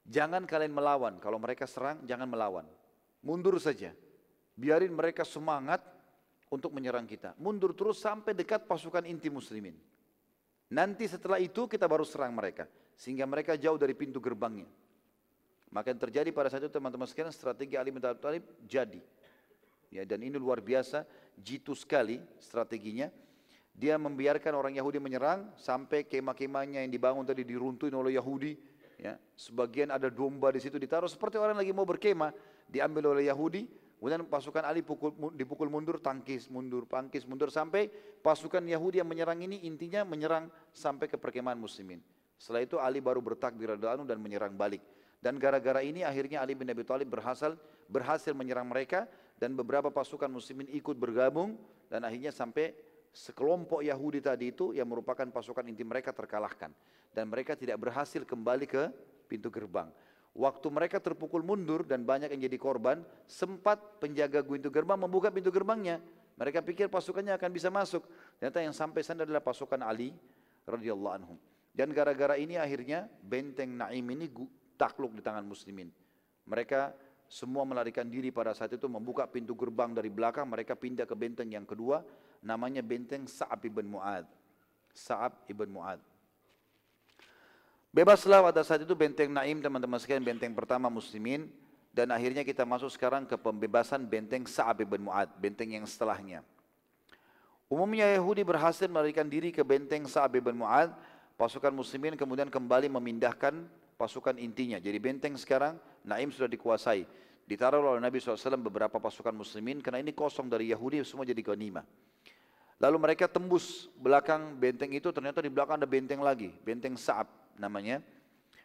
Jangan kalian melawan. Kalau mereka serang, jangan melawan. Mundur saja. Biarin mereka semangat untuk menyerang kita. Mundur terus sampai dekat pasukan inti muslimin. Nanti setelah itu kita baru serang mereka sehingga mereka jauh dari pintu gerbangnya. Maka yang terjadi pada saat itu teman-teman sekalian strategi Ali bin Thalib jadi. Ya, dan ini luar biasa, jitu sekali strateginya. Dia membiarkan orang Yahudi menyerang sampai kemah-kemahnya yang dibangun tadi diruntuhin oleh Yahudi. Ya, sebagian ada domba di situ ditaruh seperti orang lagi mau berkemah, diambil oleh Yahudi. Kemudian pasukan Ali pukul, dipukul mundur, tangkis mundur, tangkis mundur sampai pasukan Yahudi yang menyerang ini intinya menyerang sampai ke perkemahan muslimin. Setelah itu Ali baru bertakbir radhiyallahu dan menyerang balik. Dan gara-gara ini akhirnya Ali bin Abi Thalib berhasil berhasil menyerang mereka dan beberapa pasukan muslimin ikut bergabung dan akhirnya sampai sekelompok Yahudi tadi itu yang merupakan pasukan inti mereka terkalahkan dan mereka tidak berhasil kembali ke pintu gerbang. Waktu mereka terpukul mundur dan banyak yang jadi korban, sempat penjaga pintu gerbang membuka pintu gerbangnya. Mereka pikir pasukannya akan bisa masuk. Ternyata yang sampai sana adalah pasukan Ali radhiyallahu anhum. Dan gara-gara ini akhirnya benteng Naim ini takluk di tangan muslimin. Mereka semua melarikan diri pada saat itu membuka pintu gerbang dari belakang, mereka pindah ke benteng yang kedua, namanya benteng Sa'ab ibn Mu'ad. Sa'ab ibn Mu'ad. Bebaslah pada saat itu benteng Naim teman-teman sekalian benteng pertama muslimin dan akhirnya kita masuk sekarang ke pembebasan benteng Sa'ab bin Mu'ad, benteng yang setelahnya. Umumnya Yahudi berhasil melarikan diri ke benteng Sa'ab bin Mu'ad, pasukan muslimin kemudian kembali memindahkan pasukan intinya. Jadi benteng sekarang Naim sudah dikuasai. Ditaruh oleh Nabi SAW beberapa pasukan muslimin karena ini kosong dari Yahudi semua jadi ghanimah. Lalu mereka tembus belakang benteng itu ternyata di belakang ada benteng lagi, benteng Sa'ab namanya.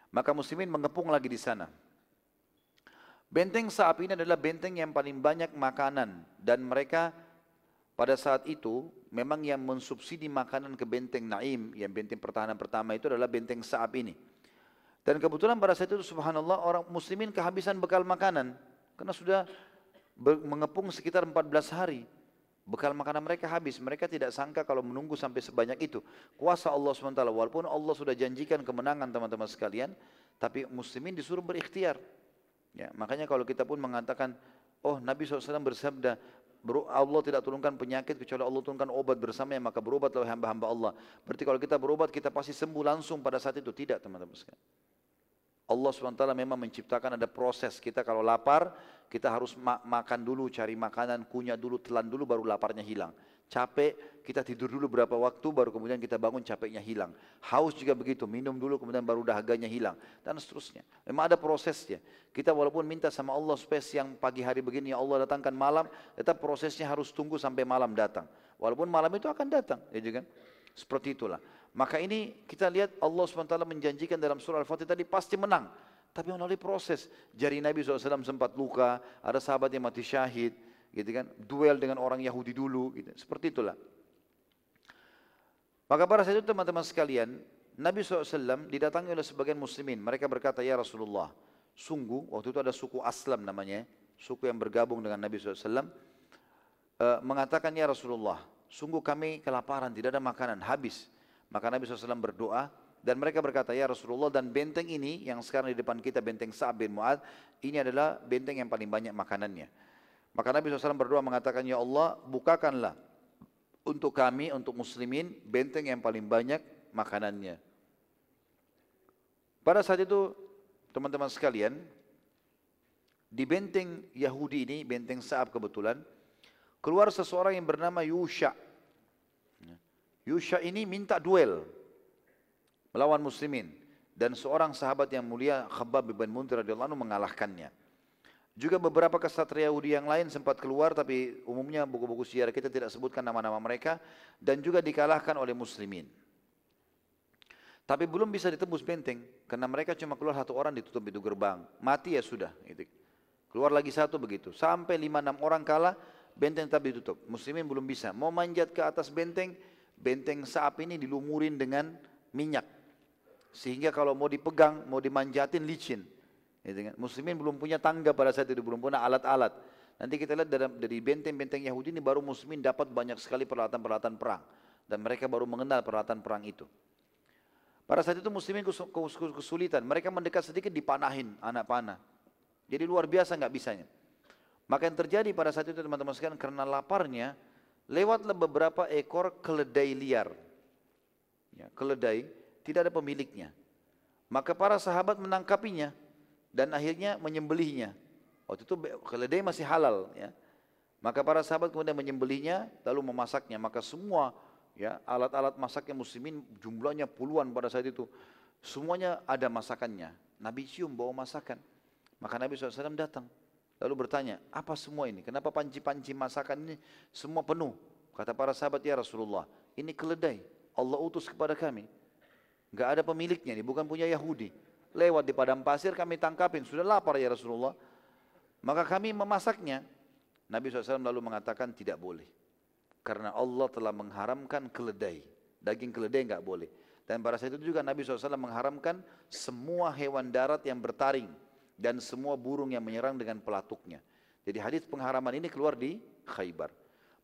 Maka muslimin mengepung lagi di sana. Benteng Sa'ab ini adalah benteng yang paling banyak makanan dan mereka pada saat itu memang yang mensubsidi makanan ke benteng Naim yang benteng pertahanan pertama itu adalah benteng Sa'ab ini. Dan kebetulan pada saat itu subhanallah orang muslimin kehabisan bekal makanan karena sudah mengepung sekitar 14 hari. Bekal makanan mereka habis. Mereka tidak sangka kalau menunggu sampai sebanyak itu. Kuasa Allah SWT. Walaupun Allah sudah janjikan kemenangan teman-teman sekalian. Tapi muslimin disuruh berikhtiar. Ya, makanya kalau kita pun mengatakan, oh Nabi SAW bersabda, Allah tidak turunkan penyakit kecuali Allah turunkan obat bersamanya maka berobat oleh hamba-hamba Allah. Berarti kalau kita berobat kita pasti sembuh langsung pada saat itu tidak teman-teman sekalian. Allah SWT memang menciptakan ada proses. Kita kalau lapar kita harus ma makan dulu cari makanan kunyah dulu telan dulu baru laparnya hilang. Capek kita tidur dulu berapa waktu baru kemudian kita bangun capeknya hilang. Haus juga begitu minum dulu kemudian baru dahaganya hilang dan seterusnya. Memang ada prosesnya. Kita walaupun minta sama Allah supaya siang pagi hari begini ya Allah datangkan malam tetap prosesnya harus tunggu sampai malam datang. Walaupun malam itu akan datang ya kan seperti itulah. Maka ini kita lihat Allah SWT menjanjikan dalam surah Al-Fatih tadi pasti menang. Tapi melalui proses. Jari Nabi SAW sempat luka, ada sahabat yang mati syahid, gitu kan? Duel dengan orang Yahudi dulu, gitu. Seperti itulah. Maka pada saat itu teman-teman sekalian, Nabi SAW didatangi oleh sebagian muslimin. Mereka berkata, Ya Rasulullah, sungguh, waktu itu ada suku Aslam namanya, suku yang bergabung dengan Nabi SAW, eh, mengatakan, Ya Rasulullah, sungguh kami kelaparan, tidak ada makanan, habis. Maka Nabi SAW berdoa dan mereka berkata, ya Rasulullah dan benteng ini yang sekarang di depan kita benteng Sa'ab bin Mu'ad, ini adalah benteng yang paling banyak makanannya. Maka Nabi SAW berdoa mengatakan, ya Allah bukakanlah untuk kami, untuk muslimin, benteng yang paling banyak makanannya. Pada saat itu, teman-teman sekalian, di benteng Yahudi ini, benteng Sa'ab kebetulan, keluar seseorang yang bernama Yusha. Yusha ini minta duel melawan muslimin dan seorang sahabat yang mulia Khabbab bin Muntir radhiyallahu anhu mengalahkannya. Juga beberapa kesatria Yahudi yang lain sempat keluar tapi umumnya buku-buku sejarah kita tidak sebutkan nama-nama mereka dan juga dikalahkan oleh muslimin. Tapi belum bisa ditembus benteng karena mereka cuma keluar satu orang ditutup itu gerbang. Mati ya sudah. Gitu. Keluar lagi satu begitu. Sampai lima enam orang kalah benteng tetap ditutup. Muslimin belum bisa. Mau manjat ke atas benteng, benteng saap ini dilumurin dengan minyak. Sehingga kalau mau dipegang, mau dimanjatin licin. Gitu kan? Muslimin belum punya tangga pada saat itu, belum punya alat-alat. Nanti kita lihat dari benteng-benteng Yahudi ini baru muslimin dapat banyak sekali peralatan-peralatan perang. Dan mereka baru mengenal peralatan perang itu. Pada saat itu muslimin kesulitan. Mereka mendekat sedikit dipanahin anak panah. Jadi luar biasa nggak bisanya. Maka yang terjadi pada saat itu teman-teman sekalian karena laparnya lewatlah beberapa ekor keledai liar. Ya, keledai tidak ada pemiliknya. Maka para sahabat menangkapinya dan akhirnya menyembelihnya. Waktu itu keledai masih halal ya. Maka para sahabat kemudian menyembelihnya lalu memasaknya. Maka semua ya alat-alat masaknya muslimin jumlahnya puluhan pada saat itu. Semuanya ada masakannya. Nabi cium bawa masakan. Maka Nabi SAW datang. Lalu bertanya, apa semua ini? Kenapa panci-panci masakan ini semua penuh? Kata para sahabat, ya Rasulullah, ini keledai. Allah utus kepada kami. Gak ada pemiliknya, ini bukan punya Yahudi. Lewat di padang pasir kami tangkapin, sudah lapar ya Rasulullah. Maka kami memasaknya. Nabi SAW lalu mengatakan tidak boleh. Karena Allah telah mengharamkan keledai. Daging keledai nggak boleh. Dan pada saat itu juga Nabi SAW mengharamkan semua hewan darat yang bertaring dan semua burung yang menyerang dengan pelatuknya. Jadi hadis pengharaman ini keluar di Khaybar.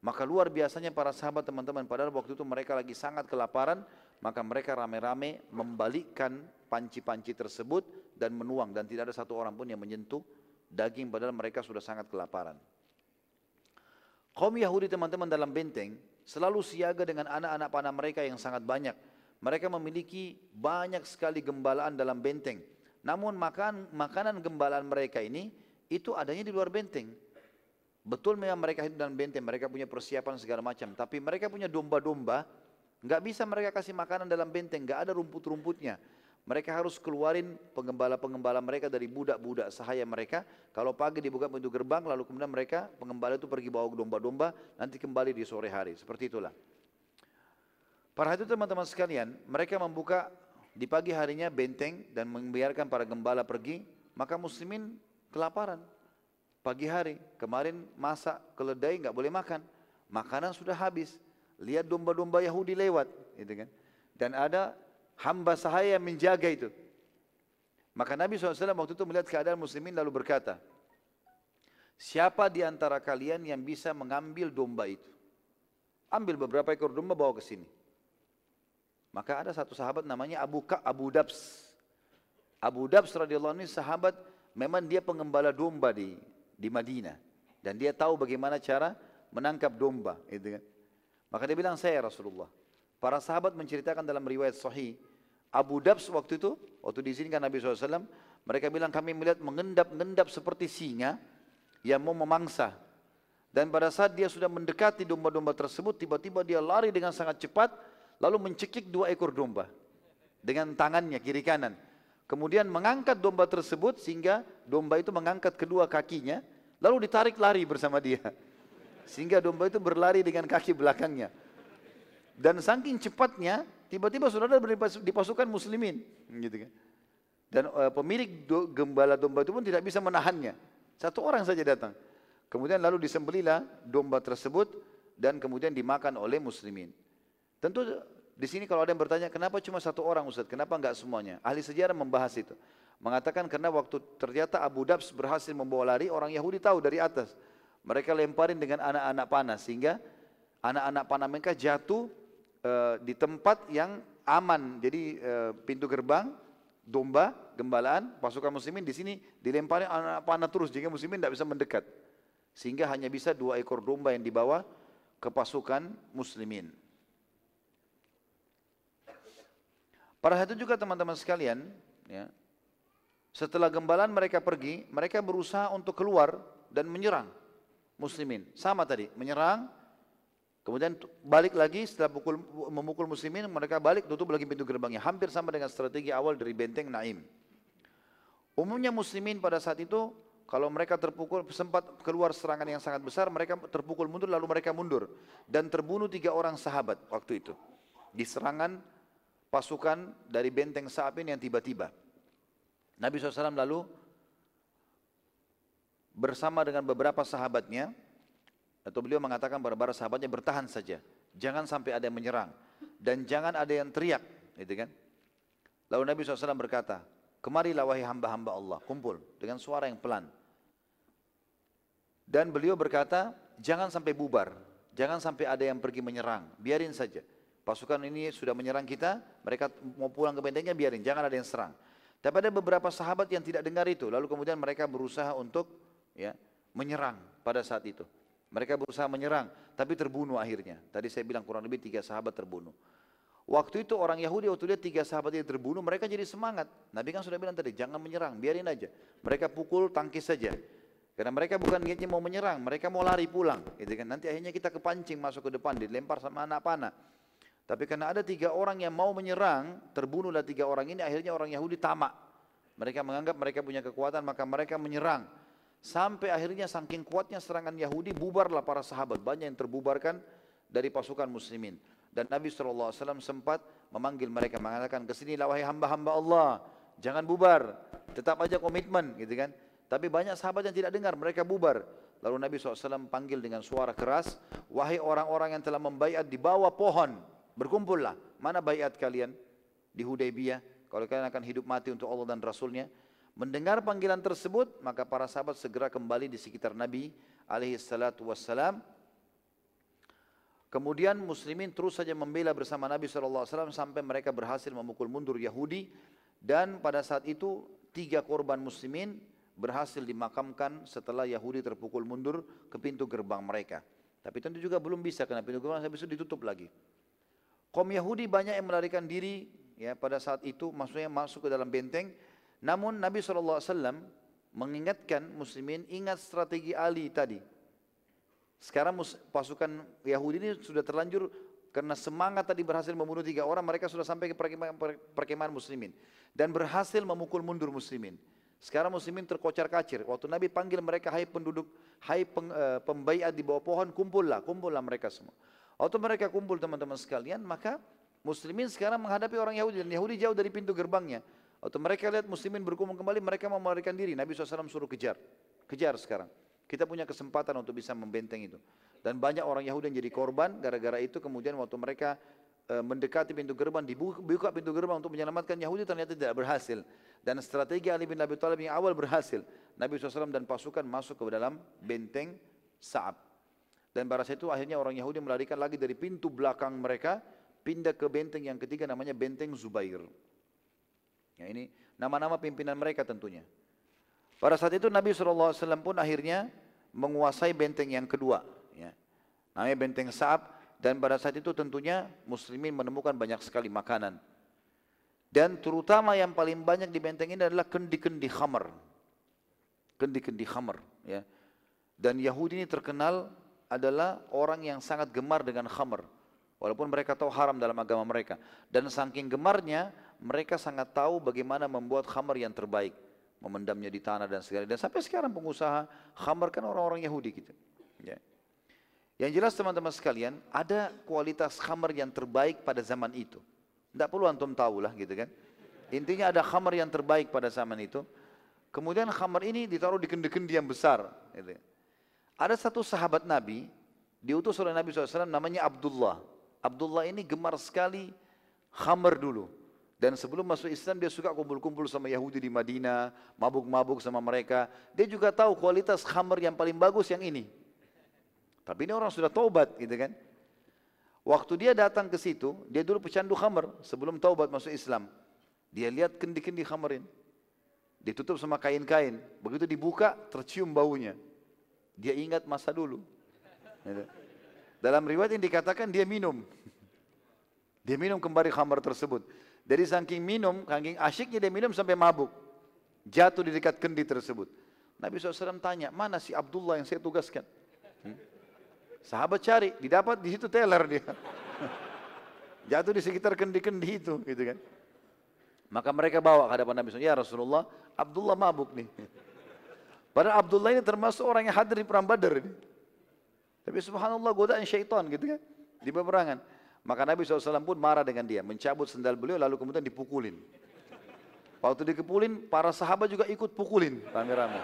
Maka luar biasanya para sahabat teman-teman padahal waktu itu mereka lagi sangat kelaparan, maka mereka rame-rame membalikkan panci-panci tersebut dan menuang dan tidak ada satu orang pun yang menyentuh daging padahal mereka sudah sangat kelaparan. Kaum Yahudi teman-teman dalam benteng selalu siaga dengan anak-anak panah mereka yang sangat banyak. mereka memiliki banyak sekali gembalaan dalam benteng. Namun makan, makanan gembalaan mereka ini itu adanya di luar benteng. Betul memang mereka hidup dalam benteng, mereka punya persiapan segala macam. Tapi mereka punya domba-domba, nggak bisa mereka kasih makanan dalam benteng, nggak ada rumput-rumputnya. Mereka harus keluarin pengembala-pengembala mereka dari budak-budak sahaya mereka. Kalau pagi dibuka pintu gerbang, lalu kemudian mereka pengembala itu pergi bawa domba-domba, nanti kembali di sore hari. Seperti itulah. Para itu teman-teman sekalian, mereka membuka di pagi harinya benteng dan membiarkan para gembala pergi, maka muslimin kelaparan. Pagi hari, kemarin masak keledai nggak boleh makan, makanan sudah habis. Lihat domba-domba Yahudi lewat, gitu kan. Dan ada hamba sahaya yang menjaga itu. Maka Nabi SAW waktu itu melihat keadaan muslimin lalu berkata, Siapa di antara kalian yang bisa mengambil domba itu? Ambil beberapa ekor domba bawa ke sini. Maka ada satu sahabat namanya Abu Ka Abu Dabs. Abu Dabs radhiyallahu anhu sahabat memang dia pengembala domba di di Madinah dan dia tahu bagaimana cara menangkap domba gitu kan. Maka dia bilang saya Rasulullah. Para sahabat menceritakan dalam riwayat sahih Abu Dabs waktu itu, waktu diizinkan Nabi SAW, mereka bilang kami melihat mengendap-ngendap seperti singa yang mau memangsa. Dan pada saat dia sudah mendekati domba-domba tersebut, tiba-tiba dia lari dengan sangat cepat, lalu mencekik dua ekor domba dengan tangannya kiri kanan. Kemudian mengangkat domba tersebut sehingga domba itu mengangkat kedua kakinya, lalu ditarik lari bersama dia. Sehingga domba itu berlari dengan kaki belakangnya. Dan saking cepatnya, tiba-tiba saudara di pasukan muslimin. Gitu kan. Dan uh, pemilik do, gembala domba itu pun tidak bisa menahannya. Satu orang saja datang. Kemudian lalu disembelilah domba tersebut dan kemudian dimakan oleh muslimin. Tentu di sini kalau ada yang bertanya, kenapa cuma satu orang Ustaz? Kenapa enggak semuanya? Ahli sejarah membahas itu. Mengatakan karena waktu ternyata Abu Dabs berhasil membawa lari, orang Yahudi tahu dari atas. Mereka lemparin dengan anak-anak panah sehingga anak-anak panah mereka jatuh uh, di tempat yang aman. Jadi uh, pintu gerbang, domba, gembalaan, pasukan muslimin di sini dilemparin anak panah terus sehingga muslimin tidak bisa mendekat. Sehingga hanya bisa dua ekor domba yang dibawa ke pasukan muslimin. Pada saat itu juga teman-teman sekalian, ya, setelah gembalaan mereka pergi, mereka berusaha untuk keluar dan menyerang muslimin. Sama tadi, menyerang, kemudian balik lagi setelah pukul, memukul muslimin, mereka balik tutup lagi pintu gerbangnya. Hampir sama dengan strategi awal dari benteng Naim. Umumnya muslimin pada saat itu, kalau mereka terpukul, sempat keluar serangan yang sangat besar, mereka terpukul mundur, lalu mereka mundur. Dan terbunuh tiga orang sahabat waktu itu. Di serangan pasukan dari benteng Sa'abin yang tiba-tiba. Nabi SAW lalu bersama dengan beberapa sahabatnya, atau beliau mengatakan kepada para sahabatnya bertahan saja, jangan sampai ada yang menyerang dan jangan ada yang teriak, gitu kan? Lalu Nabi SAW berkata, kemarilah wahai hamba-hamba Allah, kumpul dengan suara yang pelan. Dan beliau berkata, jangan sampai bubar, jangan sampai ada yang pergi menyerang, biarin saja. Pasukan ini sudah menyerang kita, mereka mau pulang ke bentengnya biarin, jangan ada yang serang. Tapi ada beberapa sahabat yang tidak dengar itu, lalu kemudian mereka berusaha untuk ya menyerang pada saat itu. Mereka berusaha menyerang, tapi terbunuh akhirnya. Tadi saya bilang kurang lebih tiga sahabat terbunuh. Waktu itu orang Yahudi waktu lihat tiga sahabat ini terbunuh, mereka jadi semangat. Nabi kan sudah bilang tadi, jangan menyerang, biarin aja. Mereka pukul, tangkis saja. Karena mereka bukan niatnya mau menyerang, mereka mau lari pulang. Gitu kan. Nanti akhirnya kita kepancing masuk ke depan, dilempar sama anak panah. Tapi karena ada tiga orang yang mau menyerang, terbunuhlah tiga orang ini, akhirnya orang Yahudi tamak. Mereka menganggap mereka punya kekuatan, maka mereka menyerang. Sampai akhirnya saking kuatnya serangan Yahudi, bubarlah para sahabat. Banyak yang terbubarkan dari pasukan muslimin. Dan Nabi SAW sempat memanggil mereka, mengatakan, ke sinilah wahai hamba-hamba Allah. Jangan bubar, tetap aja komitmen gitu kan. Tapi banyak sahabat yang tidak dengar, mereka bubar. Lalu Nabi SAW panggil dengan suara keras, wahai orang-orang yang telah membaiat di bawah pohon, Berkumpullah. Mana bayat kalian di Hudaybiyah? Kalau kalian akan hidup mati untuk Allah dan Rasulnya. Mendengar panggilan tersebut, maka para sahabat segera kembali di sekitar Nabi alaihi salatu wassalam. Kemudian muslimin terus saja membela bersama Nabi SAW sampai mereka berhasil memukul mundur Yahudi. Dan pada saat itu tiga korban muslimin berhasil dimakamkan setelah Yahudi terpukul mundur ke pintu gerbang mereka. Tapi tentu juga belum bisa karena pintu gerbang habis itu ditutup lagi. Kaum Yahudi banyak yang melarikan diri ya pada saat itu maksudnya masuk ke dalam benteng. Namun Nabi SAW mengingatkan muslimin ingat strategi Ali tadi. Sekarang pasukan Yahudi ini sudah terlanjur karena semangat tadi berhasil membunuh tiga orang, mereka sudah sampai ke perkemahan muslimin. Dan berhasil memukul mundur muslimin. Sekarang muslimin terkocar-kacir. Waktu Nabi panggil mereka, hai penduduk, hai peng, uh, di bawah pohon, kumpullah, kumpullah mereka semua. Waktu mereka kumpul teman-teman sekalian, maka muslimin sekarang menghadapi orang Yahudi. Dan Yahudi jauh dari pintu gerbangnya. Waktu mereka lihat muslimin berkumpul kembali, mereka mau melarikan diri. Nabi SAW suruh kejar. Kejar sekarang. Kita punya kesempatan untuk bisa membenteng itu. Dan banyak orang Yahudi yang jadi korban, gara-gara itu kemudian waktu mereka e, mendekati pintu gerbang, dibuka pintu gerbang untuk menyelamatkan Yahudi ternyata tidak berhasil. Dan strategi Ali bin Abi Thalib yang awal berhasil. Nabi SAW dan pasukan masuk ke dalam benteng Sa'ab. Dan pada saat itu akhirnya orang Yahudi melarikan lagi dari pintu belakang mereka, pindah ke benteng yang ketiga namanya benteng Zubair. Ya, ini nama-nama pimpinan mereka tentunya. Pada saat itu Nabi SAW pun akhirnya menguasai benteng yang kedua. Ya. Namanya benteng Sa'ab dan pada saat itu tentunya muslimin menemukan banyak sekali makanan. Dan terutama yang paling banyak di benteng ini adalah kendi-kendi khamar. Kendi-kendi khamar. Ya. Dan Yahudi ini terkenal adalah orang yang sangat gemar dengan khamr. Walaupun mereka tahu haram dalam agama mereka. Dan saking gemarnya, mereka sangat tahu bagaimana membuat khamr yang terbaik. Memendamnya di tanah dan segala. Dan sampai sekarang pengusaha khamr kan orang-orang Yahudi gitu. Ya. Yang jelas teman-teman sekalian, ada kualitas khamr yang terbaik pada zaman itu. Tidak perlu antum tahu lah gitu kan. Intinya ada khamr yang terbaik pada zaman itu. Kemudian khamr ini ditaruh di kendi-kendi yang besar. Gitu. Ada satu sahabat Nabi, diutus oleh Nabi SAW namanya Abdullah. Abdullah ini gemar sekali khamr dulu. Dan sebelum masuk Islam dia suka kumpul-kumpul sama Yahudi di Madinah, mabuk-mabuk sama mereka. Dia juga tahu kualitas khamr yang paling bagus yang ini. Tapi ini orang sudah taubat gitu kan. Waktu dia datang ke situ, dia dulu pecandu khamr sebelum taubat masuk Islam. Dia lihat kendi-kendi khamrin. Ditutup sama kain-kain. Begitu dibuka, tercium baunya. Dia ingat masa dulu. Gitu. Dalam riwayat yang dikatakan dia minum. Dia minum kembali khamar tersebut. Dari saking minum, saking asyiknya dia minum sampai mabuk. Jatuh di dekat kendi tersebut. Nabi SAW tanya, mana si Abdullah yang saya tugaskan? Hmm? Sahabat cari, didapat di situ teler dia. Jatuh di sekitar kendi-kendi itu, gitu kan. Maka mereka bawa ke hadapan Nabi SAW, ya Rasulullah, Abdullah mabuk nih. Padahal Abdullah ini termasuk orang yang hadir di perang Badar ini. Tapi subhanallah godaan syaitan gitu kan. Di peperangan. Maka Nabi SAW pun marah dengan dia. Mencabut sendal beliau lalu kemudian dipukulin. Waktu dikepulin, para sahabat juga ikut pukulin rame-rame.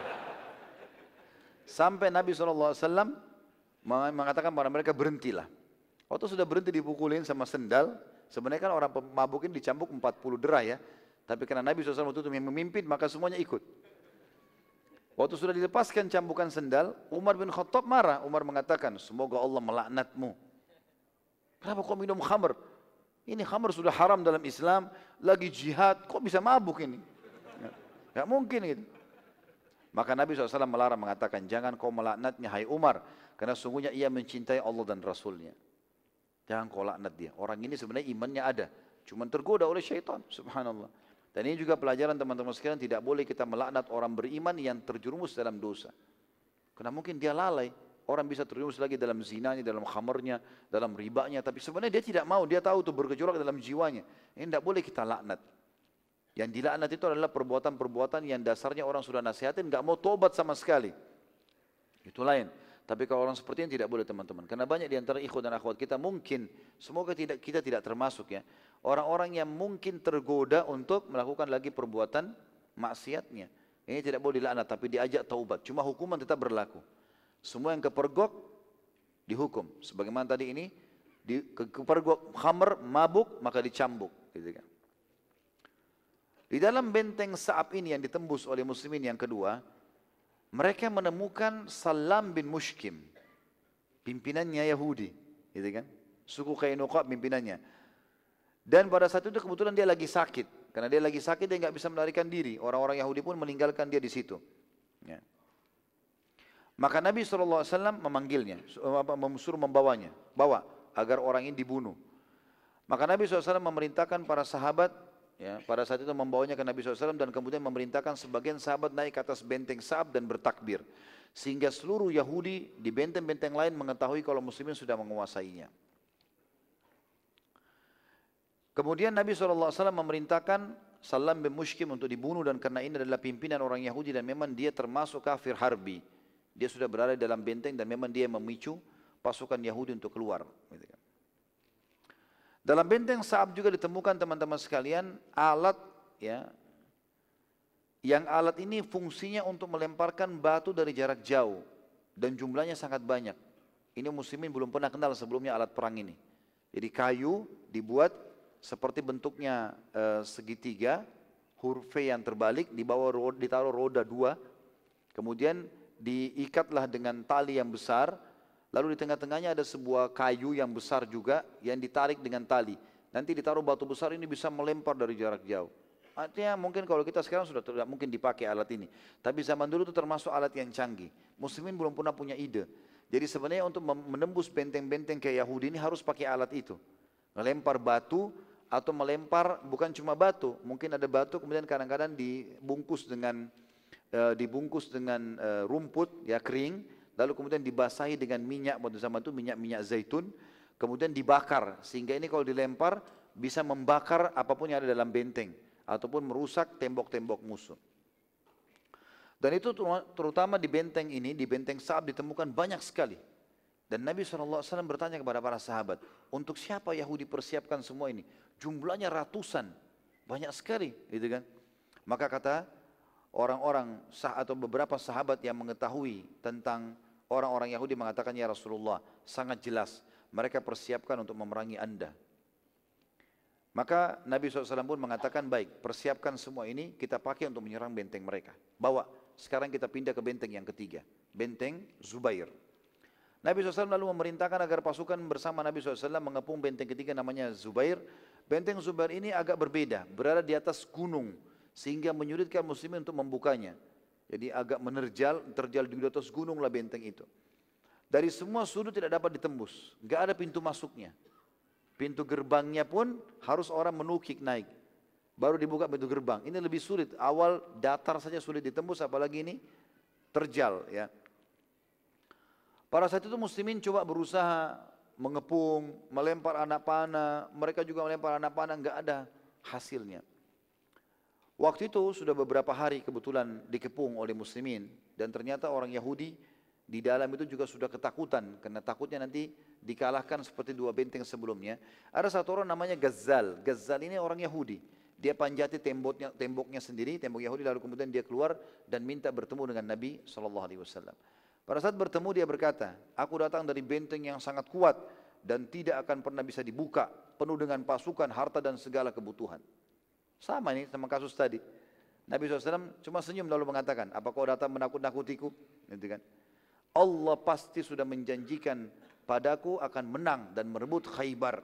Sampai Nabi SAW mengatakan kepada mereka berhentilah. Waktu sudah berhenti dipukulin sama sendal, sebenarnya kan orang mabuk ini dicambuk 40 derah ya. Tapi karena Nabi SAW itu yang memimpin, maka semuanya ikut. Waktu sudah dilepaskan cambukan sendal, Umar bin Khattab marah. Umar mengatakan, semoga Allah melaknatmu. Kenapa kau minum khamr? Ini khamr sudah haram dalam Islam, lagi jihad, kok bisa mabuk ini? Gak mungkin gitu. Maka Nabi SAW melarang mengatakan, jangan kau melaknatnya hai Umar, karena sungguhnya ia mencintai Allah dan Rasulnya. Jangan kau laknat dia. Orang ini sebenarnya imannya ada, cuma tergoda oleh syaitan, subhanallah. Dan ini juga pelajaran teman-teman sekalian tidak boleh kita melaknat orang beriman yang terjerumus dalam dosa. Karena mungkin dia lalai, orang bisa terjerumus lagi dalam zinanya, dalam khamarnya, dalam ribanya, tapi sebenarnya dia tidak mau, dia tahu itu bergejolak dalam jiwanya. Ini tidak boleh kita laknat. Yang dilaknat itu adalah perbuatan-perbuatan yang dasarnya orang sudah nasihatin, nggak mau tobat sama sekali. Itu lain. Tapi kalau orang seperti ini tidak boleh teman-teman. Karena banyak di antara ikhwan dan akhwat kita mungkin, semoga tidak kita tidak termasuk ya. Orang-orang yang mungkin tergoda untuk melakukan lagi perbuatan maksiatnya. Ini tidak boleh dilaknat, tapi diajak taubat. Cuma hukuman tetap berlaku. Semua yang kepergok dihukum. Sebagaimana tadi ini, di, kepergok khamr, mabuk, maka dicambuk. Gitu kan. Di dalam benteng Sa'ab ini yang ditembus oleh muslimin yang kedua, mereka menemukan Salam bin Mushkim, pimpinannya Yahudi, gitu kan? Suku Kainuqa pimpinannya. Dan pada saat itu kebetulan dia lagi sakit, karena dia lagi sakit dia nggak bisa melarikan diri. Orang-orang Yahudi pun meninggalkan dia di situ. Ya. Maka Nabi SAW memanggilnya, suruh membawanya, bawa agar orang ini dibunuh. Maka Nabi SAW memerintahkan para sahabat, ya, pada saat itu membawanya ke Nabi SAW dan kemudian memerintahkan sebagian sahabat naik ke atas benteng Sa'ab dan bertakbir. Sehingga seluruh Yahudi di benteng-benteng lain mengetahui kalau muslimin sudah menguasainya. Kemudian Nabi SAW memerintahkan Salam bin Mushkim untuk dibunuh dan karena ini adalah pimpinan orang Yahudi dan memang dia termasuk kafir harbi. Dia sudah berada dalam benteng dan memang dia memicu pasukan Yahudi untuk keluar. Gitu kan. Dalam benteng Sa'ab juga ditemukan teman-teman sekalian alat ya yang alat ini fungsinya untuk melemparkan batu dari jarak jauh dan jumlahnya sangat banyak. Ini muslimin belum pernah kenal sebelumnya alat perang ini. Jadi kayu dibuat seperti bentuknya e, segitiga, huruf V yang terbalik, di bawah roda, ditaruh roda dua, kemudian diikatlah dengan tali yang besar, lalu di tengah-tengahnya ada sebuah kayu yang besar juga yang ditarik dengan tali. Nanti ditaruh batu besar ini bisa melempar dari jarak jauh. Artinya mungkin kalau kita sekarang sudah tidak mungkin dipakai alat ini. Tapi zaman dulu itu termasuk alat yang canggih. Muslimin belum pernah punya ide. Jadi sebenarnya untuk menembus benteng-benteng kayak Yahudi ini harus pakai alat itu. Melempar batu atau melempar bukan cuma batu, mungkin ada batu kemudian kadang-kadang dibungkus dengan e, dibungkus dengan e, rumput ya kering, lalu kemudian dibasahi dengan minyak pada zaman itu minyak-minyak zaitun, kemudian dibakar sehingga ini kalau dilempar bisa membakar apa pun yang ada dalam benteng ataupun merusak tembok-tembok musuh. Dan itu terutama di benteng ini, di benteng Sa'ab ditemukan banyak sekali. Dan Nabi SAW bertanya kepada para sahabat, untuk siapa Yahudi persiapkan semua ini? Jumlahnya ratusan, banyak sekali, gitu kan? Maka kata orang-orang sah atau beberapa sahabat yang mengetahui tentang orang-orang Yahudi mengatakan ya Rasulullah, sangat jelas mereka persiapkan untuk memerangi anda. Maka Nabi SAW pun mengatakan baik, persiapkan semua ini kita pakai untuk menyerang benteng mereka. Bawa, sekarang kita pindah ke benteng yang ketiga, benteng Zubair. Nabi SAW lalu memerintahkan agar pasukan bersama Nabi SAW mengepung benteng ketiga namanya Zubair. Benteng Zubair ini agak berbeda, berada di atas gunung sehingga menyulitkan muslimin untuk membukanya. Jadi agak menerjal, terjal di atas gunung lah benteng itu. Dari semua sudut tidak dapat ditembus, nggak ada pintu masuknya. Pintu gerbangnya pun harus orang menukik naik. Baru dibuka pintu gerbang. Ini lebih sulit. Awal datar saja sulit ditembus, apalagi ini terjal ya. Pada saat itu muslimin coba berusaha mengepung, melempar anak panah, mereka juga melempar anak panah, enggak ada hasilnya. Waktu itu sudah beberapa hari kebetulan dikepung oleh muslimin dan ternyata orang Yahudi di dalam itu juga sudah ketakutan karena takutnya nanti dikalahkan seperti dua benteng sebelumnya. Ada satu orang namanya Gazal. Gazal ini orang Yahudi. Dia panjati temboknya, temboknya sendiri, tembok Yahudi lalu kemudian dia keluar dan minta bertemu dengan Nabi Wasallam. Pada saat bertemu dia berkata, aku datang dari benteng yang sangat kuat dan tidak akan pernah bisa dibuka, penuh dengan pasukan, harta dan segala kebutuhan. Sama ini sama kasus tadi. Nabi SAW cuma senyum lalu mengatakan, apa kau datang menakut-nakutiku? Gitu kan. Allah pasti sudah menjanjikan padaku akan menang dan merebut khaybar.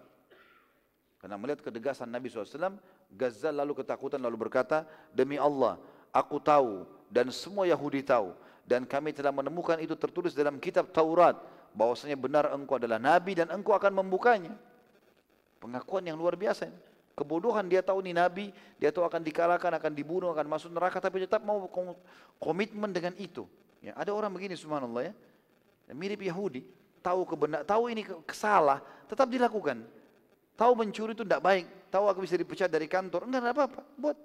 Karena melihat kedegasan Nabi SAW, Gazal lalu ketakutan lalu berkata, demi Allah, aku tahu dan semua Yahudi tahu dan kami telah menemukan itu tertulis dalam kitab Taurat bahwasanya benar engkau adalah nabi dan engkau akan membukanya. Pengakuan yang luar biasa. Kebodohan dia tahu ini nabi, dia tahu akan dikalahkan, akan dibunuh, akan masuk neraka tapi tetap mau komitmen dengan itu. Ya, ada orang begini subhanallah ya. Mirip Yahudi, tahu kebenar, tahu ini kesalah, tetap dilakukan. Tahu mencuri itu tidak baik, tahu aku bisa dipecat dari kantor, enggak ada apa-apa, buat.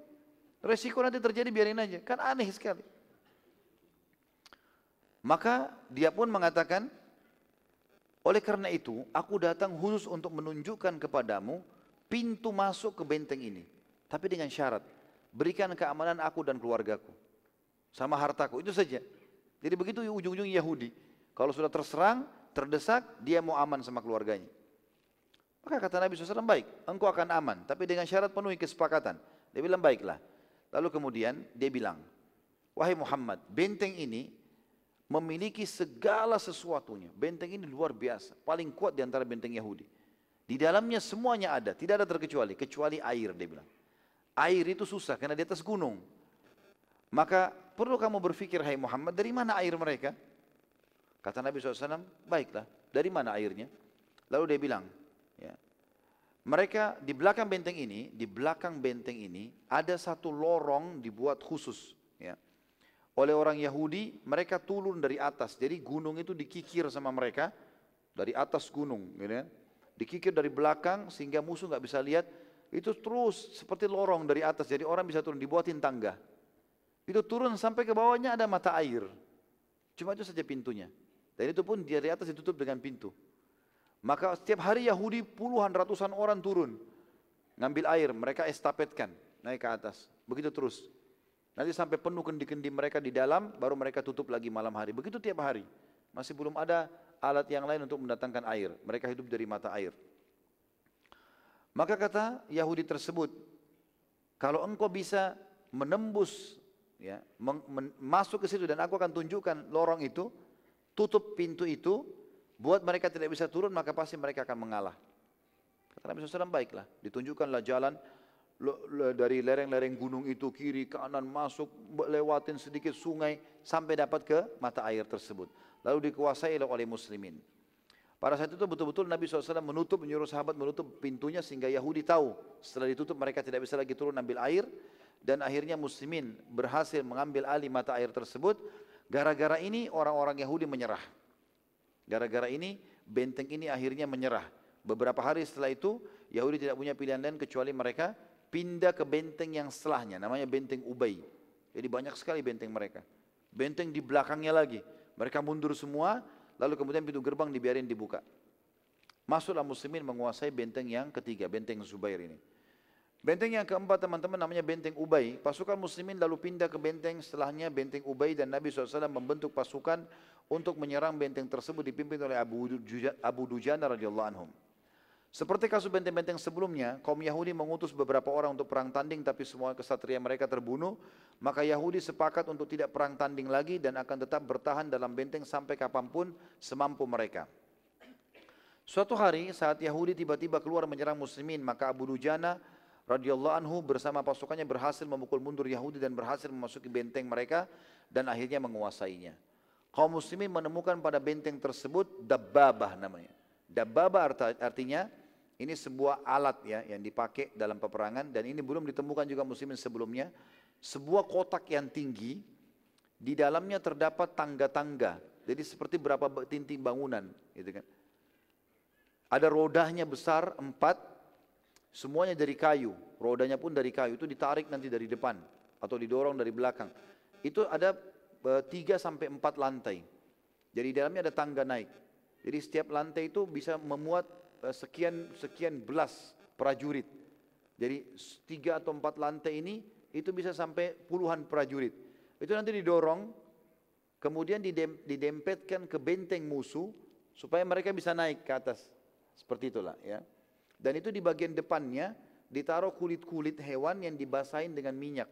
Resiko nanti terjadi biarin aja, kan aneh sekali. Maka dia pun mengatakan, oleh karena itu aku datang khusus untuk menunjukkan kepadamu pintu masuk ke benteng ini. Tapi dengan syarat, berikan keamanan aku dan keluargaku. Sama hartaku, itu saja. Jadi begitu ujung-ujung Yahudi. Kalau sudah terserang, terdesak, dia mau aman sama keluarganya. Maka kata Nabi SAW, baik, engkau akan aman. Tapi dengan syarat penuhi kesepakatan. Dia bilang, baiklah. Lalu kemudian dia bilang, wahai Muhammad, benteng ini memiliki segala sesuatunya. Benteng ini luar biasa, paling kuat di antara benteng Yahudi. Di dalamnya semuanya ada, tidak ada terkecuali, kecuali air dia bilang. Air itu susah karena di atas gunung. Maka perlu kamu berpikir, hai Muhammad, dari mana air mereka? Kata Nabi SAW, baiklah, dari mana airnya? Lalu dia bilang, ya, Mereka di belakang benteng ini, di belakang benteng ini ada satu lorong dibuat khusus ya. Oleh orang Yahudi, mereka turun dari atas. Jadi gunung itu dikikir sama mereka dari atas gunung, gitu ya. Dikikir dari belakang sehingga musuh nggak bisa lihat. Itu terus seperti lorong dari atas. Jadi orang bisa turun, dibuatin tangga. Itu turun sampai ke bawahnya ada mata air. Cuma itu saja pintunya. Dan itu pun dari atas ditutup dengan pintu. Maka setiap hari Yahudi puluhan ratusan orang turun. Ngambil air, mereka estafetkan, naik ke atas. Begitu terus. Nanti sampai penuh kendi-kendi mereka di dalam, baru mereka tutup lagi malam hari. Begitu tiap hari. Masih belum ada alat yang lain untuk mendatangkan air. Mereka hidup dari mata air. Maka kata Yahudi tersebut, kalau engkau bisa menembus, ya, masuk ke situ dan aku akan tunjukkan lorong itu, tutup pintu itu, buat mereka tidak bisa turun maka pasti mereka akan mengalah. Kata Nabi SAW baiklah, ditunjukkanlah jalan dari lereng-lereng gunung itu kiri kanan masuk lewatin sedikit sungai sampai dapat ke mata air tersebut. Lalu dikuasai oleh muslimin. Pada saat itu betul-betul Nabi SAW menutup, menyuruh sahabat menutup pintunya sehingga Yahudi tahu setelah ditutup mereka tidak bisa lagi turun ambil air dan akhirnya muslimin berhasil mengambil alih mata air tersebut. Gara-gara ini orang-orang Yahudi menyerah. Gara-gara ini benteng ini akhirnya menyerah. Beberapa hari setelah itu Yahudi tidak punya pilihan lain kecuali mereka pindah ke benteng yang setelahnya namanya benteng Ubay. Jadi banyak sekali benteng mereka. Benteng di belakangnya lagi. Mereka mundur semua lalu kemudian pintu gerbang dibiarin dibuka. Masuklah muslimin menguasai benteng yang ketiga, benteng Zubair ini. Benteng yang keempat teman-teman namanya benteng Ubay. Pasukan muslimin lalu pindah ke benteng setelahnya benteng Ubay dan Nabi SAW membentuk pasukan untuk menyerang benteng tersebut dipimpin oleh Abu, Dujana radhiyallahu anhum. Seperti kasus benteng-benteng sebelumnya, kaum Yahudi mengutus beberapa orang untuk perang tanding tapi semua kesatria mereka terbunuh, maka Yahudi sepakat untuk tidak perang tanding lagi dan akan tetap bertahan dalam benteng sampai kapan pun semampu mereka. Suatu hari saat Yahudi tiba-tiba keluar menyerang muslimin, maka Abu Dujana radhiyallahu anhu bersama pasukannya berhasil memukul mundur Yahudi dan berhasil memasuki benteng mereka dan akhirnya menguasainya. Kaum muslimin menemukan pada benteng tersebut dabbabah namanya. Dabbabah artinya ini sebuah alat ya yang dipakai dalam peperangan dan ini belum ditemukan juga muslimin sebelumnya. Sebuah kotak yang tinggi di dalamnya terdapat tangga-tangga. Jadi seperti berapa tinting bangunan gitu kan. Ada rodanya besar empat Semuanya dari kayu, rodanya pun dari kayu, itu ditarik nanti dari depan atau didorong dari belakang. Itu ada e, tiga sampai empat lantai. Jadi di dalamnya ada tangga naik. Jadi setiap lantai itu bisa memuat sekian sekian belas prajurit. Jadi tiga atau empat lantai ini itu bisa sampai puluhan prajurit. Itu nanti didorong, kemudian didem, didempetkan ke benteng musuh supaya mereka bisa naik ke atas. Seperti itulah ya. Dan itu di bagian depannya ditaruh kulit-kulit hewan yang dibasahin dengan minyak.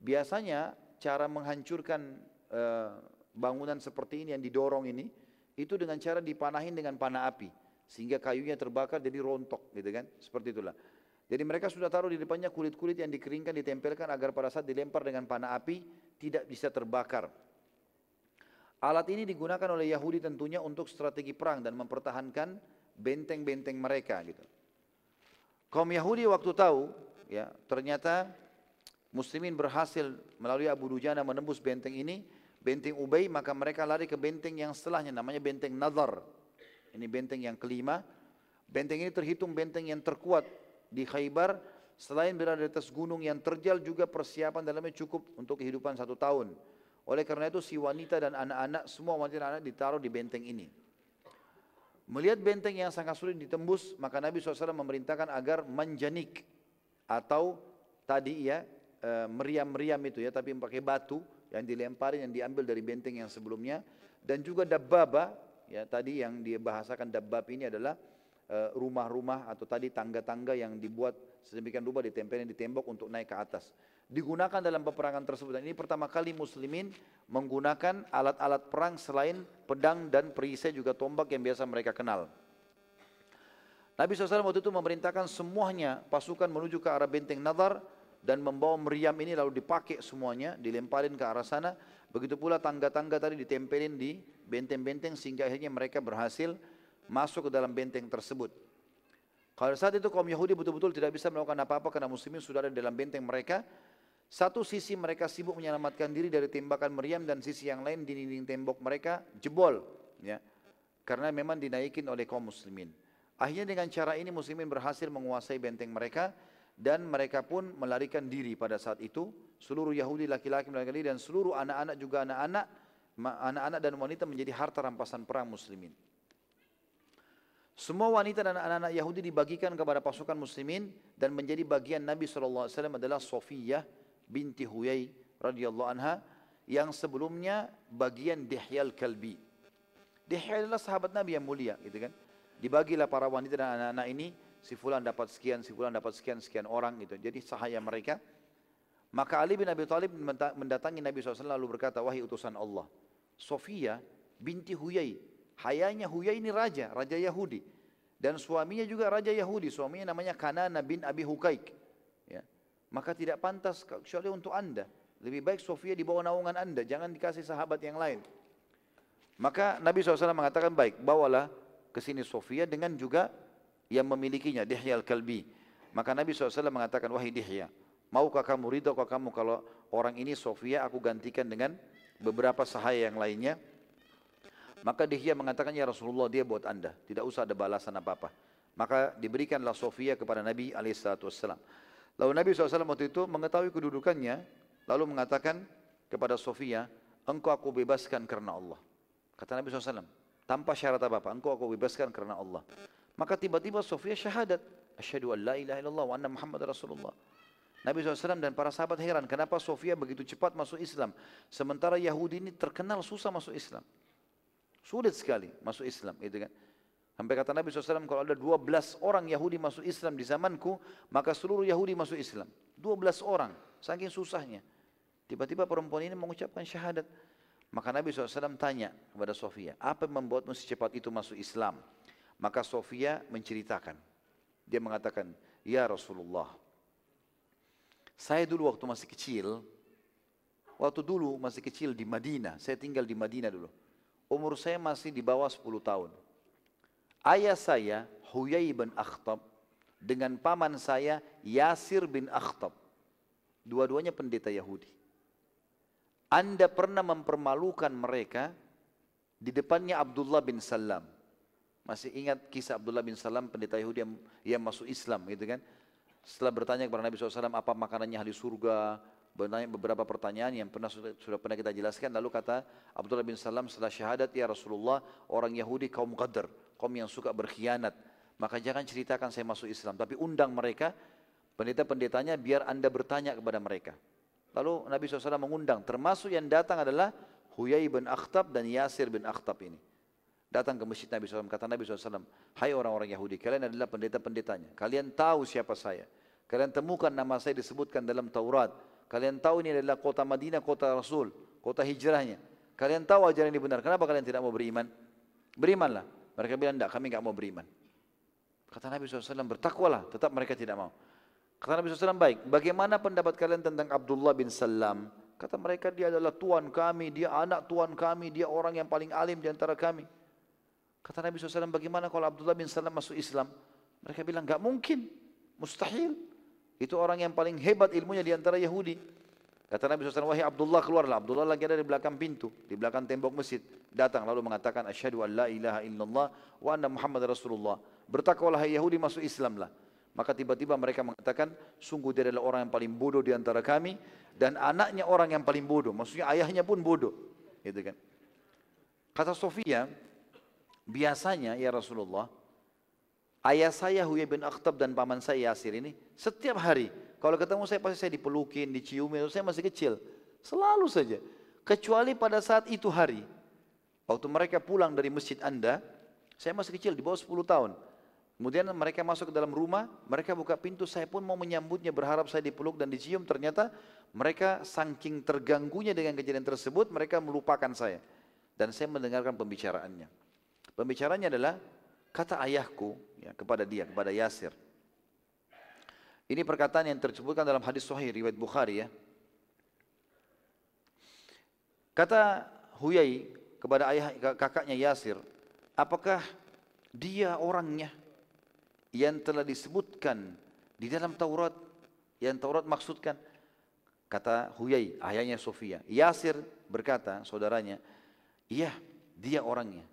Biasanya cara menghancurkan uh, bangunan seperti ini yang didorong ini itu dengan cara dipanahin dengan panah api sehingga kayunya terbakar jadi rontok gitu kan? Seperti itulah. Jadi mereka sudah taruh di depannya kulit-kulit yang dikeringkan ditempelkan agar pada saat dilempar dengan panah api tidak bisa terbakar. Alat ini digunakan oleh Yahudi tentunya untuk strategi perang dan mempertahankan benteng-benteng mereka gitu. Kaum Yahudi waktu tahu, ya ternyata Muslimin berhasil melalui Abu Dujana menembus benteng ini, benteng Ubay, maka mereka lari ke benteng yang setelahnya, namanya benteng Nazar. Ini benteng yang kelima. Benteng ini terhitung benteng yang terkuat di Khaybar, selain berada di atas gunung yang terjal juga persiapan dalamnya cukup untuk kehidupan satu tahun. Oleh karena itu si wanita dan anak-anak, semua wanita dan anak ditaruh di benteng ini. Melihat benteng yang sangat sulit ditembus, maka Nabi SAW memerintahkan agar menjanik atau tadi ya e, meriam-meriam itu ya, tapi pakai batu yang dilemparin yang diambil dari benteng yang sebelumnya dan juga dabbaba ya tadi yang dibahasakan dabbab ini adalah e, rumah-rumah atau tadi tangga-tangga yang dibuat sedemikian rupa ditempelin di tembok untuk naik ke atas digunakan dalam peperangan tersebut. Dan ini pertama kali muslimin menggunakan alat-alat perang selain pedang dan perisai juga tombak yang biasa mereka kenal. Nabi SAW waktu itu memerintahkan semuanya pasukan menuju ke arah benteng Nadar dan membawa meriam ini lalu dipakai semuanya, dilemparin ke arah sana. Begitu pula tangga-tangga tadi ditempelin di benteng-benteng sehingga akhirnya mereka berhasil masuk ke dalam benteng tersebut. Kalau saat itu kaum Yahudi betul-betul tidak bisa melakukan apa-apa karena muslimin sudah ada dalam benteng mereka. Satu sisi mereka sibuk menyelamatkan diri dari tembakan meriam dan sisi yang lain di dinding tembok mereka jebol. Ya. Karena memang dinaikin oleh kaum muslimin. Akhirnya dengan cara ini muslimin berhasil menguasai benteng mereka dan mereka pun melarikan diri pada saat itu. Seluruh Yahudi laki-laki melarikan diri dan seluruh anak-anak juga anak-anak anak-anak dan wanita menjadi harta rampasan perang muslimin. Semua wanita dan anak-anak Yahudi dibagikan kepada pasukan muslimin dan menjadi bagian Nabi SAW adalah Sofiyah binti Huyai radhiyallahu anha yang sebelumnya bagian Dihyal Kalbi. Dihyal adalah sahabat Nabi yang mulia gitu kan. Dibagilah para wanita dan anak-anak ini si fulan dapat sekian, si fulan dapat sekian, sekian orang gitu. Jadi sahaya mereka. Maka Ali bin Abi Thalib mendatangi Nabi SAW lalu berkata, wahai utusan Allah, Sofia binti Huyai Hayanya Huyai ini raja, raja Yahudi. Dan suaminya juga raja Yahudi, suaminya namanya Kanana bin Abi Hukaik. Ya. Maka tidak pantas kecuali untuk anda. Lebih baik Sofia di bawah naungan anda, jangan dikasih sahabat yang lain. Maka Nabi SAW mengatakan baik, bawalah ke sini Sofia dengan juga yang memilikinya, Dihya al-Kalbi. Maka Nabi SAW mengatakan, wahai Dihya, maukah kamu ridho kamu kalau orang ini Sofia aku gantikan dengan beberapa sahaya yang lainnya maka Dihya mengatakan, ya Rasulullah dia buat anda. Tidak usah ada balasan apa-apa. Maka diberikanlah Sofia kepada Nabi SAW. Lalu Nabi SAW waktu itu mengetahui kedudukannya, lalu mengatakan kepada Sofia, engkau aku bebaskan karena Allah. Kata Nabi SAW, tanpa syarat apa-apa, engkau aku bebaskan karena Allah. Maka tiba-tiba Sofia syahadat, asyhadu an la ilaha illallah wa anna Muhammad Rasulullah. Nabi SAW dan para sahabat heran, kenapa Sofia begitu cepat masuk Islam, sementara Yahudi ini terkenal susah masuk Islam. Sulit sekali masuk Islam, gitu kan. Sampai kata Nabi SAW, kalau ada 12 orang Yahudi masuk Islam di zamanku, maka seluruh Yahudi masuk Islam. 12 orang, saking susahnya. Tiba-tiba perempuan ini mengucapkan syahadat. Maka Nabi SAW tanya kepada Sofia, apa yang membuatmu secepat itu masuk Islam? Maka Sofia menceritakan. Dia mengatakan, Ya Rasulullah, saya dulu waktu masih kecil, waktu dulu masih kecil di Madinah, saya tinggal di Madinah dulu umur saya masih di bawah 10 tahun. Ayah saya, Huyai bin Akhtab, dengan paman saya, Yasir bin Akhtab. Dua-duanya pendeta Yahudi. Anda pernah mempermalukan mereka di depannya Abdullah bin Salam. Masih ingat kisah Abdullah bin Salam, pendeta Yahudi yang, yang masuk Islam gitu kan. Setelah bertanya kepada Nabi SAW apa makanannya ahli surga, bertanya beberapa pertanyaan yang pernah sudah, sudah pernah kita jelaskan. Lalu kata Abdullah bin Salam setelah syahadat ya Rasulullah orang Yahudi kaum qadar kaum yang suka berkhianat. Maka jangan ceritakan saya masuk Islam tapi undang mereka pendeta-pendetanya biar anda bertanya kepada mereka. Lalu Nabi SAW mengundang termasuk yang datang adalah Huyai bin Akhtab dan Yasir bin Akhtab ini datang ke masjid Nabi SAW kata Nabi SAW hai orang-orang Yahudi kalian adalah pendeta-pendetanya kalian tahu siapa saya kalian temukan nama saya disebutkan dalam Taurat Kalian tahu ini adalah kota Madinah, kota Rasul, kota hijrahnya. Kalian tahu ajaran ini benar. Kenapa kalian tidak mau beriman? Berimanlah. Mereka bilang, tidak, kami tidak mau beriman. Kata Nabi SAW, bertakwalah. Tetap mereka tidak mau. Kata Nabi SAW, baik. Bagaimana pendapat kalian tentang Abdullah bin Salam? Kata mereka, dia adalah tuan kami, dia anak tuan kami, dia orang yang paling alim di antara kami. Kata Nabi SAW, bagaimana kalau Abdullah bin Salam masuk Islam? Mereka bilang, enggak mungkin, mustahil. Itu orang yang paling hebat ilmunya di antara Yahudi. Kata Nabi SAW, wahai Abdullah keluarlah. Abdullah lagi ada di belakang pintu, di belakang tembok masjid. Datang lalu mengatakan, asyhadu an la ilaha illallah wa anna Muhammad Rasulullah. Bertakwalah Yahudi masuk Islam lah. Maka tiba-tiba mereka mengatakan, sungguh dia adalah orang yang paling bodoh di antara kami. Dan anaknya orang yang paling bodoh. Maksudnya ayahnya pun bodoh. Gitu kan. Kata Sofia, biasanya ya Rasulullah, Ayah saya Huyai bin Akhtab dan paman saya Yasir ini setiap hari kalau ketemu saya pasti saya dipelukin, diciumin, saya masih kecil. Selalu saja. Kecuali pada saat itu hari. Waktu mereka pulang dari masjid Anda, saya masih kecil di bawah 10 tahun. Kemudian mereka masuk ke dalam rumah, mereka buka pintu, saya pun mau menyambutnya berharap saya dipeluk dan dicium. Ternyata mereka saking terganggunya dengan kejadian tersebut, mereka melupakan saya. Dan saya mendengarkan pembicaraannya. Pembicaraannya adalah, Kata ayahku ya, kepada dia, kepada Yasir. Ini perkataan yang tersebutkan dalam hadis sahih riwayat Bukhari ya. Kata Huyai kepada ayah kakaknya Yasir, apakah dia orangnya yang telah disebutkan di dalam Taurat yang Taurat maksudkan kata Huyai ayahnya Sofia Yasir berkata saudaranya iya dia orangnya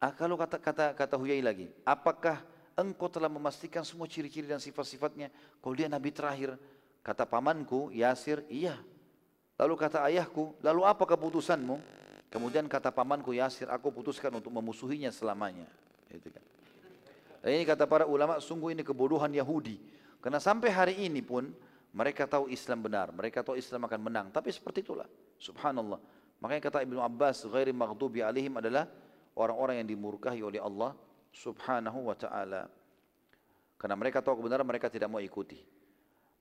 ah, kalau kata kata kata Huyai lagi apakah engkau telah memastikan semua ciri-ciri dan sifat-sifatnya kalau dia nabi terakhir kata pamanku Yasir iya lalu kata ayahku lalu apa keputusanmu kemudian kata pamanku Yasir aku putuskan untuk memusuhinya selamanya itu kan dan ini kata para ulama, sungguh ini kebodohan Yahudi. Karena sampai hari ini pun mereka tahu Islam benar, mereka tahu Islam akan menang. Tapi seperti itulah, subhanallah. Makanya kata Ibnu Abbas, ghairi maghdubi alihim adalah orang-orang yang dimurkahi oleh Allah subhanahu wa ta'ala. Karena mereka tahu kebenaran, mereka tidak mau ikuti.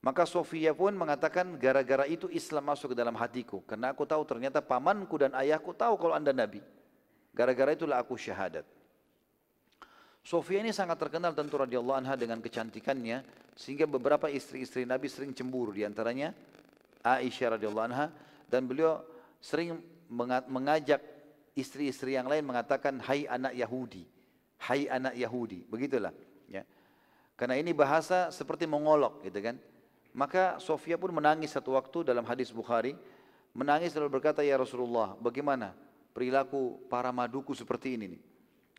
Maka Sofia pun mengatakan, gara-gara itu Islam masuk ke dalam hatiku. Karena aku tahu ternyata pamanku dan ayahku tahu kalau anda Nabi. Gara-gara itulah aku syahadat. Sofia ini sangat terkenal tentu radhiyallahu anha dengan kecantikannya sehingga beberapa istri-istri Nabi sering cemburu di antaranya Aisyah radhiyallahu anha dan beliau sering mengajak istri-istri yang lain mengatakan hai anak Yahudi hai anak Yahudi begitulah ya karena ini bahasa seperti mengolok gitu kan maka Sofia pun menangis satu waktu dalam hadis Bukhari menangis lalu berkata ya Rasulullah bagaimana perilaku para maduku seperti ini nih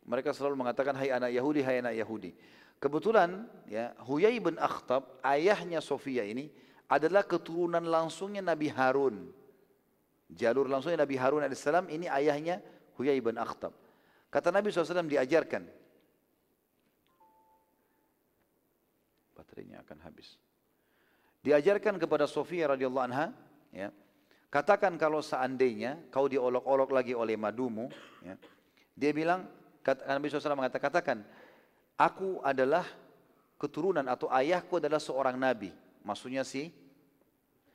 mereka selalu mengatakan hai anak Yahudi, hai anak Yahudi. Kebetulan ya Huyai bin Akhtab, ayahnya Sofia ini adalah keturunan langsungnya Nabi Harun. Jalur langsungnya Nabi Harun AS ini ayahnya Huyai bin Akhtab. Kata Nabi SAW diajarkan. Baterainya akan habis. Diajarkan kepada Sofia radhiyallahu anha, ya, katakan kalau seandainya kau diolok-olok lagi oleh madumu, ya, dia bilang kata, Nabi SAW mengatakan, katakan, aku adalah keturunan atau ayahku adalah seorang nabi. Maksudnya si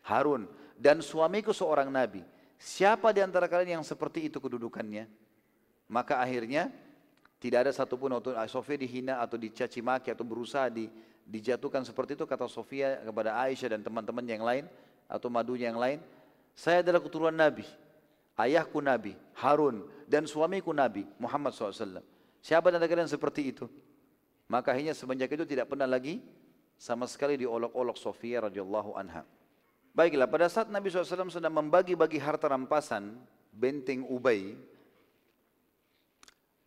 Harun. Dan suamiku seorang nabi. Siapa di antara kalian yang seperti itu kedudukannya? Maka akhirnya tidak ada satupun waktu Sofia dihina atau dicaci maki atau berusaha di, dijatuhkan seperti itu kata Sofia kepada Aisyah dan teman-teman yang lain atau madunya yang lain. Saya adalah keturunan Nabi ayahku Nabi, Harun, dan suamiku Nabi, Muhammad SAW. Siapa dan kalian seperti itu? Maka akhirnya semenjak itu tidak pernah lagi sama sekali diolok-olok Sofia radhiyallahu anha. Baiklah, pada saat Nabi SAW sedang membagi-bagi harta rampasan benteng Ubay,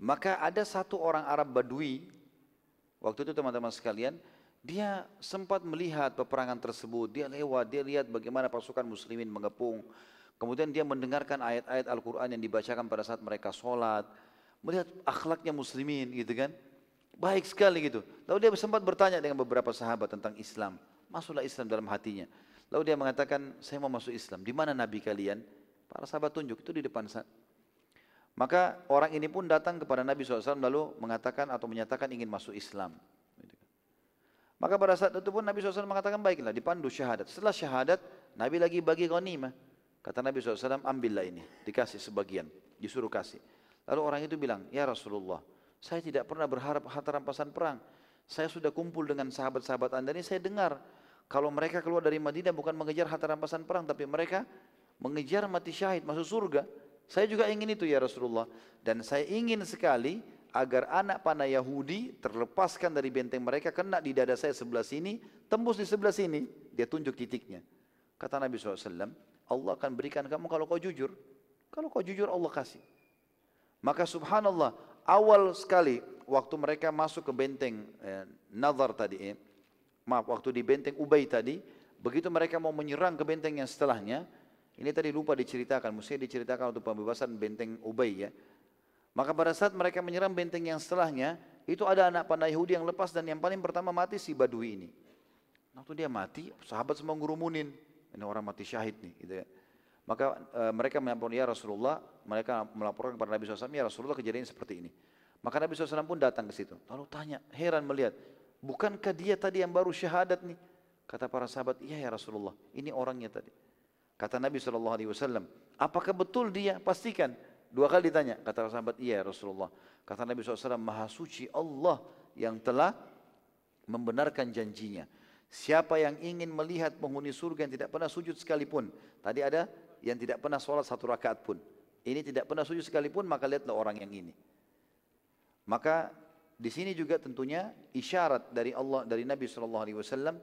maka ada satu orang Arab Badui, waktu itu teman-teman sekalian, dia sempat melihat peperangan tersebut, dia lewat, dia lihat bagaimana pasukan muslimin mengepung, Kemudian dia mendengarkan ayat-ayat Al-Quran yang dibacakan pada saat mereka sholat. Melihat akhlaknya muslimin gitu kan. Baik sekali gitu. Lalu dia sempat bertanya dengan beberapa sahabat tentang Islam. Masuklah Islam dalam hatinya. Lalu dia mengatakan, saya mau masuk Islam. Di mana Nabi kalian? Para sahabat tunjuk, itu di depan saat. Maka orang ini pun datang kepada Nabi SAW lalu mengatakan atau menyatakan ingin masuk Islam. Maka pada saat itu pun Nabi SAW mengatakan baiklah dipandu syahadat. Setelah syahadat Nabi lagi bagi ghanimah. Kata Nabi SAW, ambillah ini, dikasih sebagian, disuruh kasih. Lalu orang itu bilang, ya Rasulullah, saya tidak pernah berharap harta rampasan perang. Saya sudah kumpul dengan sahabat-sahabat anda ini, saya dengar kalau mereka keluar dari Madinah bukan mengejar harta rampasan perang, tapi mereka mengejar mati syahid, masuk surga. Saya juga ingin itu ya Rasulullah. Dan saya ingin sekali agar anak panah Yahudi terlepaskan dari benteng mereka, kena di dada saya sebelah sini, tembus di sebelah sini. Dia tunjuk titiknya. Kata Nabi SAW, Allah akan berikan kamu kalau kau jujur. Kalau kau jujur Allah kasih. Maka subhanallah, awal sekali waktu mereka masuk ke benteng eh, Nazar tadi, eh, maaf waktu di benteng Ubay tadi, begitu mereka mau menyerang ke benteng yang setelahnya, ini tadi lupa diceritakan, mesti diceritakan untuk pembebasan benteng Ubay ya. Maka pada saat mereka menyerang benteng yang setelahnya, itu ada anak panah Yahudi yang lepas dan yang paling pertama mati si Badui ini. Waktu dia mati, sahabat semua ngurumunin. Ini orang mati syahid nih. Gitu ya. Maka e, mereka melaporkan ya Rasulullah, mereka melaporkan kepada Nabi SAW, ya Rasulullah kejadian seperti ini. Maka Nabi SAW pun datang ke situ. Lalu tanya, heran melihat, bukankah dia tadi yang baru syahadat nih? Kata para sahabat, iya ya Rasulullah, ini orangnya tadi. Kata Nabi SAW, apakah betul dia? Pastikan. Dua kali ditanya, kata sahabat, iya ya Rasulullah. Kata Nabi SAW, maha suci Allah yang telah membenarkan janjinya. Siapa yang ingin melihat penghuni surga yang tidak pernah sujud sekalipun. Tadi ada yang tidak pernah sholat satu rakaat pun. Ini tidak pernah sujud sekalipun, maka lihatlah orang yang ini. Maka di sini juga tentunya isyarat dari Allah dari Nabi Shallallahu Alaihi Wasallam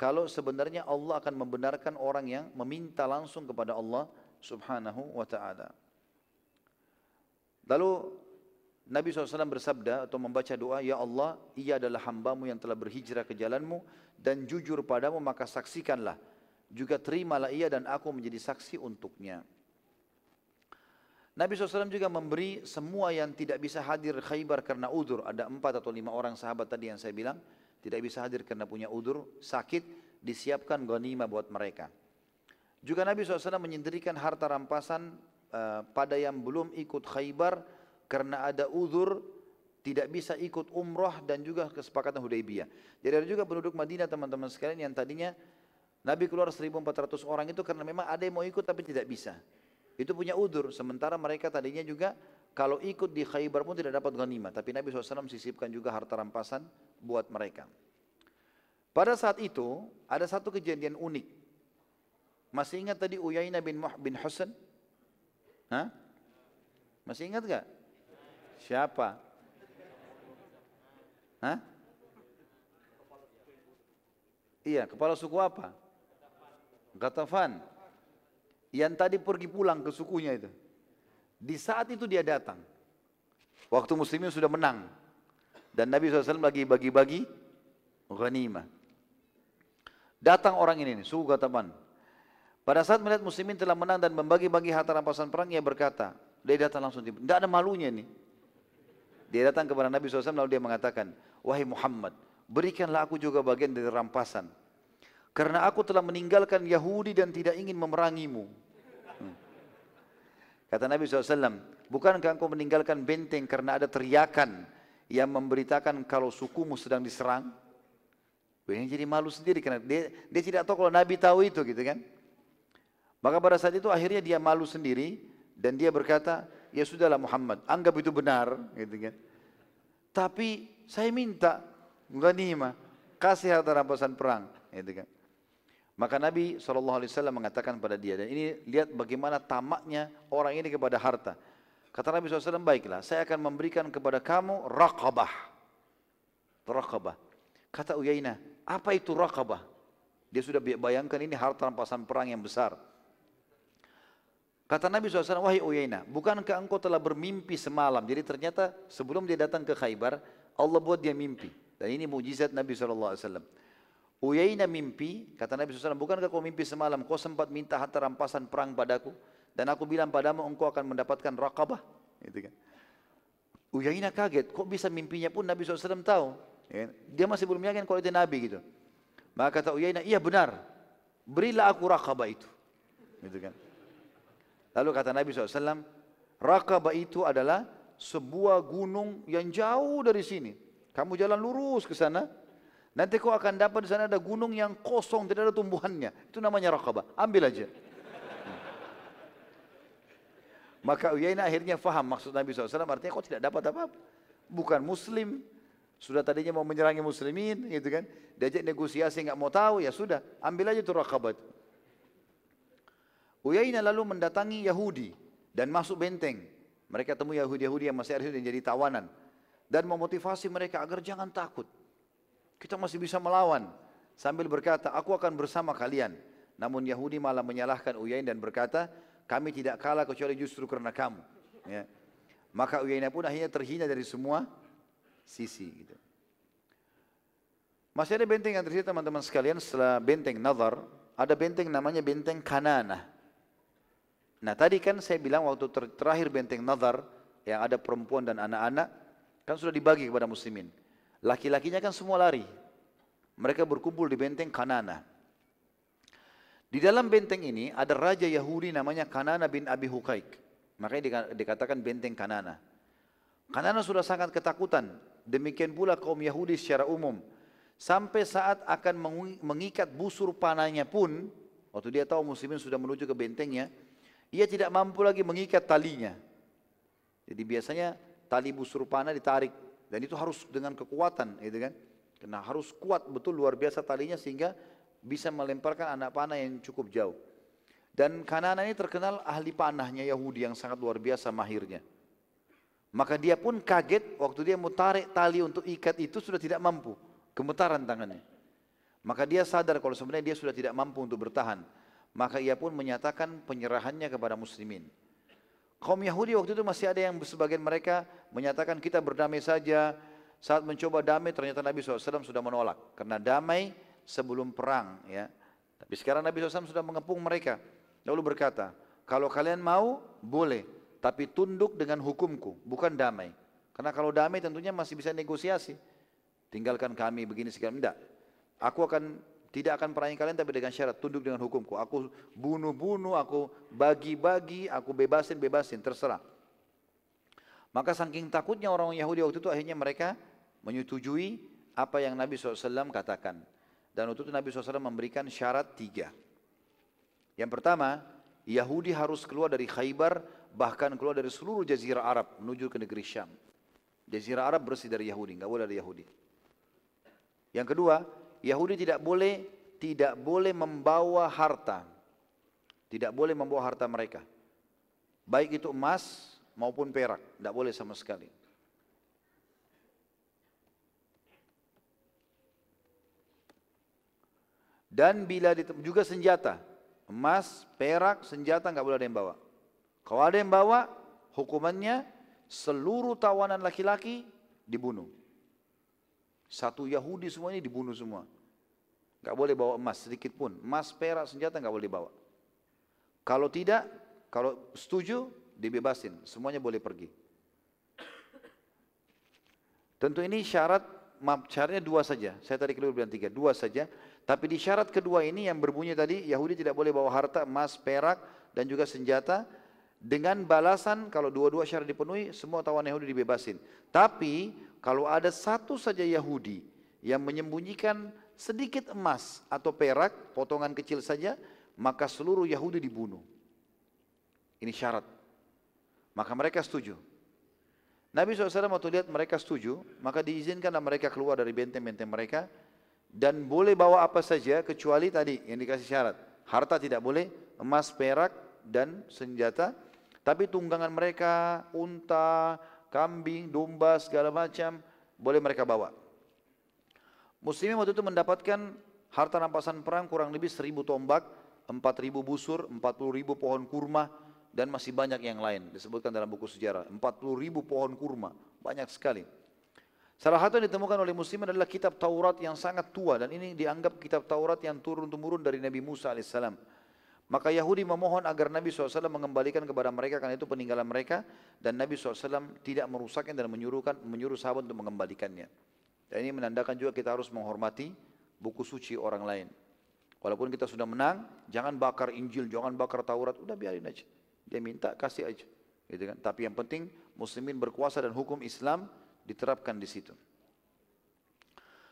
kalau sebenarnya Allah akan membenarkan orang yang meminta langsung kepada Allah Subhanahu wa taala. Lalu Nabi SAW bersabda atau membaca doa, Ya Allah, ia adalah hambamu yang telah berhijrah ke jalanmu dan jujur padamu, maka saksikanlah. Juga terimalah ia dan aku menjadi saksi untuknya. Nabi SAW juga memberi semua yang tidak bisa hadir khaybar karena udur. Ada empat atau lima orang sahabat tadi yang saya bilang, tidak bisa hadir karena punya udur, sakit, disiapkan ghanimah buat mereka. Juga Nabi SAW menyendirikan harta rampasan uh, pada yang belum ikut khaybar karena ada uzur tidak bisa ikut umrah dan juga kesepakatan Hudaybiyah. Jadi ada juga penduduk Madinah teman-teman sekalian yang tadinya Nabi keluar 1400 orang itu karena memang ada yang mau ikut tapi tidak bisa. Itu punya udur. Sementara mereka tadinya juga kalau ikut di Khaybar pun tidak dapat ghanimah. Tapi Nabi SAW sisipkan juga harta rampasan buat mereka. Pada saat itu ada satu kejadian unik. Masih ingat tadi Uyainah bin Muh bin Husain? Hah? Masih ingat gak? Siapa? Hah? Iya, kepala suku apa? Gatafan. Yang tadi pergi pulang ke sukunya itu. Di saat itu dia datang. Waktu muslimin sudah menang. Dan Nabi SAW lagi bagi-bagi ghanimah. Datang orang ini, suku Gatafan. Pada saat melihat muslimin telah menang dan membagi-bagi harta rampasan perang, ia berkata, dia datang langsung, tidak ada malunya nih. Dia datang kepada Nabi SAW lalu dia mengatakan, Wahai Muhammad, berikanlah aku juga bagian dari rampasan. Karena aku telah meninggalkan Yahudi dan tidak ingin memerangimu. Hmm. Kata Nabi SAW, bukankah engkau meninggalkan benteng karena ada teriakan yang memberitakan kalau sukumu sedang diserang? Ini jadi malu sendiri karena dia, dia tidak tahu kalau Nabi tahu itu gitu kan. Maka pada saat itu akhirnya dia malu sendiri dan dia berkata, ya sudahlah Muhammad, anggap itu benar, gitu kan. Tapi saya minta ghanimah, kasih harta rampasan perang, gitu kan. Maka Nabi SAW mengatakan pada dia, dan ini lihat bagaimana tamaknya orang ini kepada harta. Kata Nabi SAW, baiklah, saya akan memberikan kepada kamu raqabah. Raqabah. Kata Uyainah, apa itu raqabah? Dia sudah bayangkan ini harta rampasan perang yang besar. Kata Nabi SAW, wahai Uyaina, bukankah engkau telah bermimpi semalam? Jadi ternyata sebelum dia datang ke Khaybar, Allah buat dia mimpi. Dan ini mujizat Nabi SAW. Uyaina mimpi, kata Nabi SAW, bukankah kau mimpi semalam, kau sempat minta harta rampasan perang padaku? Dan aku bilang padamu, engkau akan mendapatkan rakabah. Gitu kan. Uyaina kaget, kok bisa mimpinya pun Nabi SAW tahu. Ya, dia masih belum yakin kalau itu Nabi gitu. Maka kata Uyaina, iya benar, berilah aku rakabah itu. Gitu kan. Lalu kata Nabi SAW, Raqabah itu adalah sebuah gunung yang jauh dari sini. Kamu jalan lurus ke sana, nanti kau akan dapat di sana ada gunung yang kosong, tidak ada tumbuhannya. Itu namanya Raqabah. Ambil aja. Maka Uyainah akhirnya faham maksud Nabi SAW, artinya kau tidak dapat apa-apa. Bukan muslim, sudah tadinya mau menyerangi muslimin, gitu kan. Diajak negosiasi nggak mau tahu, ya sudah, ambil aja tuh Raqabah. Uyainah lalu mendatangi Yahudi dan masuk benteng. Mereka temu Yahudi-Yahudi yang masih ada dan jadi tawanan. Dan memotivasi mereka agar jangan takut. Kita masih bisa melawan. Sambil berkata, aku akan bersama kalian. Namun Yahudi malah menyalahkan Uyain dan berkata, kami tidak kalah kecuali justru karena kamu. Ya. Maka Uyainah pun akhirnya terhina dari semua sisi. Gitu. Masih ada benteng yang tersisa teman-teman sekalian setelah benteng Nazar, ada benteng namanya benteng Kanana. Nah tadi kan saya bilang waktu ter terakhir benteng nazar yang ada perempuan dan anak-anak kan sudah dibagi kepada muslimin. Laki-lakinya kan semua lari. Mereka berkumpul di benteng Kanana. Di dalam benteng ini ada raja Yahudi namanya Kanana bin Abi Hukaik. Makanya dikatakan benteng Kanana. Kanana sudah sangat ketakutan. Demikian pula kaum Yahudi secara umum. Sampai saat akan mengikat busur panahnya pun, waktu dia tahu muslimin sudah menuju ke bentengnya, ia tidak mampu lagi mengikat talinya. Jadi biasanya tali busur panah ditarik dan itu harus dengan kekuatan, gitu kan? Karena harus kuat betul luar biasa talinya sehingga bisa melemparkan anak panah yang cukup jauh. Dan Kanana ini terkenal ahli panahnya Yahudi yang sangat luar biasa mahirnya. Maka dia pun kaget waktu dia mau tarik tali untuk ikat itu sudah tidak mampu. Gemetaran tangannya. Maka dia sadar kalau sebenarnya dia sudah tidak mampu untuk bertahan. Maka ia pun menyatakan penyerahannya kepada muslimin. Kaum Yahudi waktu itu masih ada yang sebagian mereka menyatakan kita berdamai saja. Saat mencoba damai ternyata Nabi SAW sudah menolak. Karena damai sebelum perang. ya. Tapi sekarang Nabi SAW sudah mengepung mereka. Lalu berkata, kalau kalian mau boleh. Tapi tunduk dengan hukumku, bukan damai. Karena kalau damai tentunya masih bisa negosiasi. Tinggalkan kami begini segala. Tidak. Aku akan tidak akan perangi kalian tapi dengan syarat tunduk dengan hukumku. Aku bunuh-bunuh, aku bagi-bagi, aku bebasin-bebasin, terserah. Maka saking takutnya orang Yahudi waktu itu akhirnya mereka menyetujui apa yang Nabi SAW katakan. Dan waktu itu Nabi SAW memberikan syarat tiga. Yang pertama, Yahudi harus keluar dari Khaybar, bahkan keluar dari seluruh jazirah Arab menuju ke negeri Syam. Jazirah Arab bersih dari Yahudi, nggak boleh ada Yahudi. Yang kedua, Yahudi tidak boleh tidak boleh membawa harta. Tidak boleh membawa harta mereka. Baik itu emas maupun perak, tidak boleh sama sekali. Dan bila juga senjata, emas, perak, senjata nggak boleh ada yang bawa. Kalau ada yang bawa, hukumannya seluruh tawanan laki-laki dibunuh. Satu Yahudi semuanya dibunuh semua. Gak boleh bawa emas sedikit pun. Emas, perak, senjata gak boleh bawa. Kalau tidak, kalau setuju, dibebasin. Semuanya boleh pergi. Tentu ini syarat, maaf, syaratnya dua saja. Saya tadi kedua bilang tiga, dua saja. Tapi di syarat kedua ini yang berbunyi tadi, Yahudi tidak boleh bawa harta, emas, perak, dan juga senjata. Dengan balasan kalau dua-dua syarat dipenuhi, semua tawan Yahudi dibebasin. Tapi kalau ada satu saja Yahudi yang menyembunyikan sedikit emas atau perak, potongan kecil saja, maka seluruh Yahudi dibunuh. Ini syarat. Maka mereka setuju. Nabi SAW waktu lihat mereka setuju, maka diizinkanlah mereka keluar dari benteng-benteng mereka dan boleh bawa apa saja kecuali tadi yang dikasih syarat. Harta tidak boleh, emas, perak, dan senjata tapi tunggangan mereka, unta, kambing, domba, segala macam, boleh mereka bawa. Muslimin waktu itu mendapatkan harta rampasan perang kurang lebih seribu tombak, empat ribu busur, empat puluh ribu pohon kurma, dan masih banyak yang lain disebutkan dalam buku sejarah. Empat puluh ribu pohon kurma, banyak sekali. Salah satu yang ditemukan oleh muslimin adalah kitab Taurat yang sangat tua dan ini dianggap kitab Taurat yang turun-temurun dari Nabi Musa alaihissalam. Maka Yahudi memohon agar Nabi SAW mengembalikan kepada mereka karena itu peninggalan mereka dan Nabi SAW tidak merusaknya dan menyuruhkan menyuruh sahabat untuk mengembalikannya. Dan ini menandakan juga kita harus menghormati buku suci orang lain. Walaupun kita sudah menang, jangan bakar Injil, jangan bakar Taurat, udah biarin aja. Dia minta kasih aja. Gitu kan? Tapi yang penting muslimin berkuasa dan hukum Islam diterapkan di situ.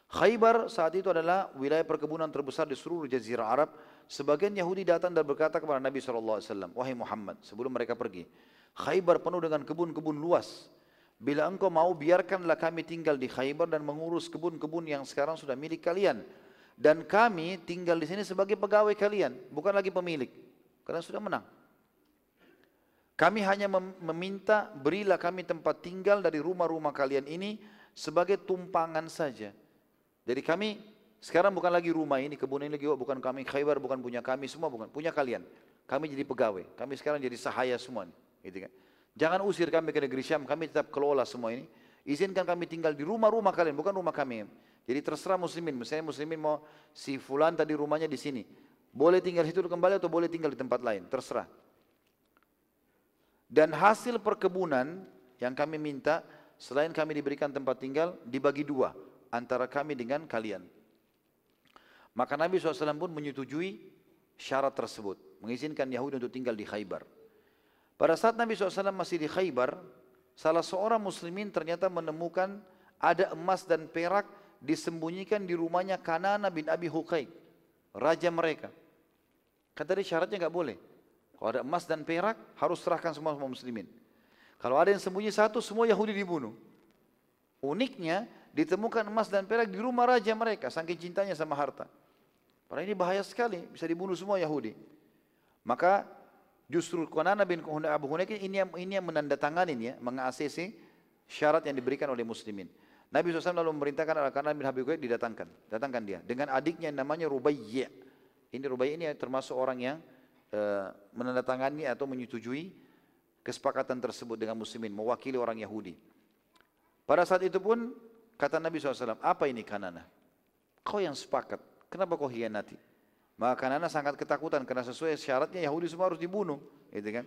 Khaybar saat itu adalah wilayah perkebunan terbesar di seluruh jazirah Arab. Sebagian Yahudi datang dan berkata kepada Nabi SAW, Wahai Muhammad, sebelum mereka pergi, Khaybar penuh dengan kebun-kebun luas. Bila engkau mau, biarkanlah kami tinggal di Khaybar dan mengurus kebun-kebun yang sekarang sudah milik kalian. Dan kami tinggal di sini sebagai pegawai kalian, bukan lagi pemilik. Karena sudah menang. Kami hanya meminta, berilah kami tempat tinggal dari rumah-rumah kalian ini sebagai tumpangan saja. Jadi kami sekarang bukan lagi rumah ini, kebun ini lagi oh, bukan kami, Khaybar bukan punya kami, semua bukan, punya kalian. Kami jadi pegawai, kami sekarang jadi sahaya semua. Nih, gitu kan. Jangan usir kami ke negeri Syam, kami tetap kelola semua ini. Izinkan kami tinggal di rumah-rumah kalian, bukan rumah kami. Jadi terserah muslimin, misalnya muslimin mau si fulan tadi rumahnya di sini. Boleh tinggal situ kembali atau boleh tinggal di tempat lain, terserah. Dan hasil perkebunan yang kami minta, selain kami diberikan tempat tinggal, dibagi dua antara kami dengan kalian. Maka Nabi SAW pun menyetujui syarat tersebut. Mengizinkan Yahudi untuk tinggal di Khaybar. Pada saat Nabi SAW masih di Khaybar, salah seorang muslimin ternyata menemukan ada emas dan perak disembunyikan di rumahnya Kanana bin Abi Huqaid, raja mereka. Kata dia syaratnya nggak boleh. Kalau ada emas dan perak harus serahkan semua semua muslimin. Kalau ada yang sembunyi satu, semua Yahudi dibunuh. Uniknya ditemukan emas dan perak di rumah raja mereka, saking cintanya sama harta. Padahal ini bahaya sekali, bisa dibunuh semua Yahudi. Maka justru Qanana bin Abu Hunaik ini yang, ini yang menandatangani ya, meng syarat yang diberikan oleh muslimin. Nabi SAW lalu memerintahkan Al-Qanan bin Habib didatangkan. Datangkan dia. Dengan adiknya yang namanya Rubayyi. Ini Rubayyi ini termasuk orang yang uh, menandatangani atau menyetujui kesepakatan tersebut dengan muslimin. Mewakili orang Yahudi. Pada saat itu pun kata Nabi SAW, apa ini Kanana? Kau yang sepakat. Kenapa kau hianati? Maka Kanana sangat ketakutan karena sesuai syaratnya Yahudi semua harus dibunuh. Gitu kan?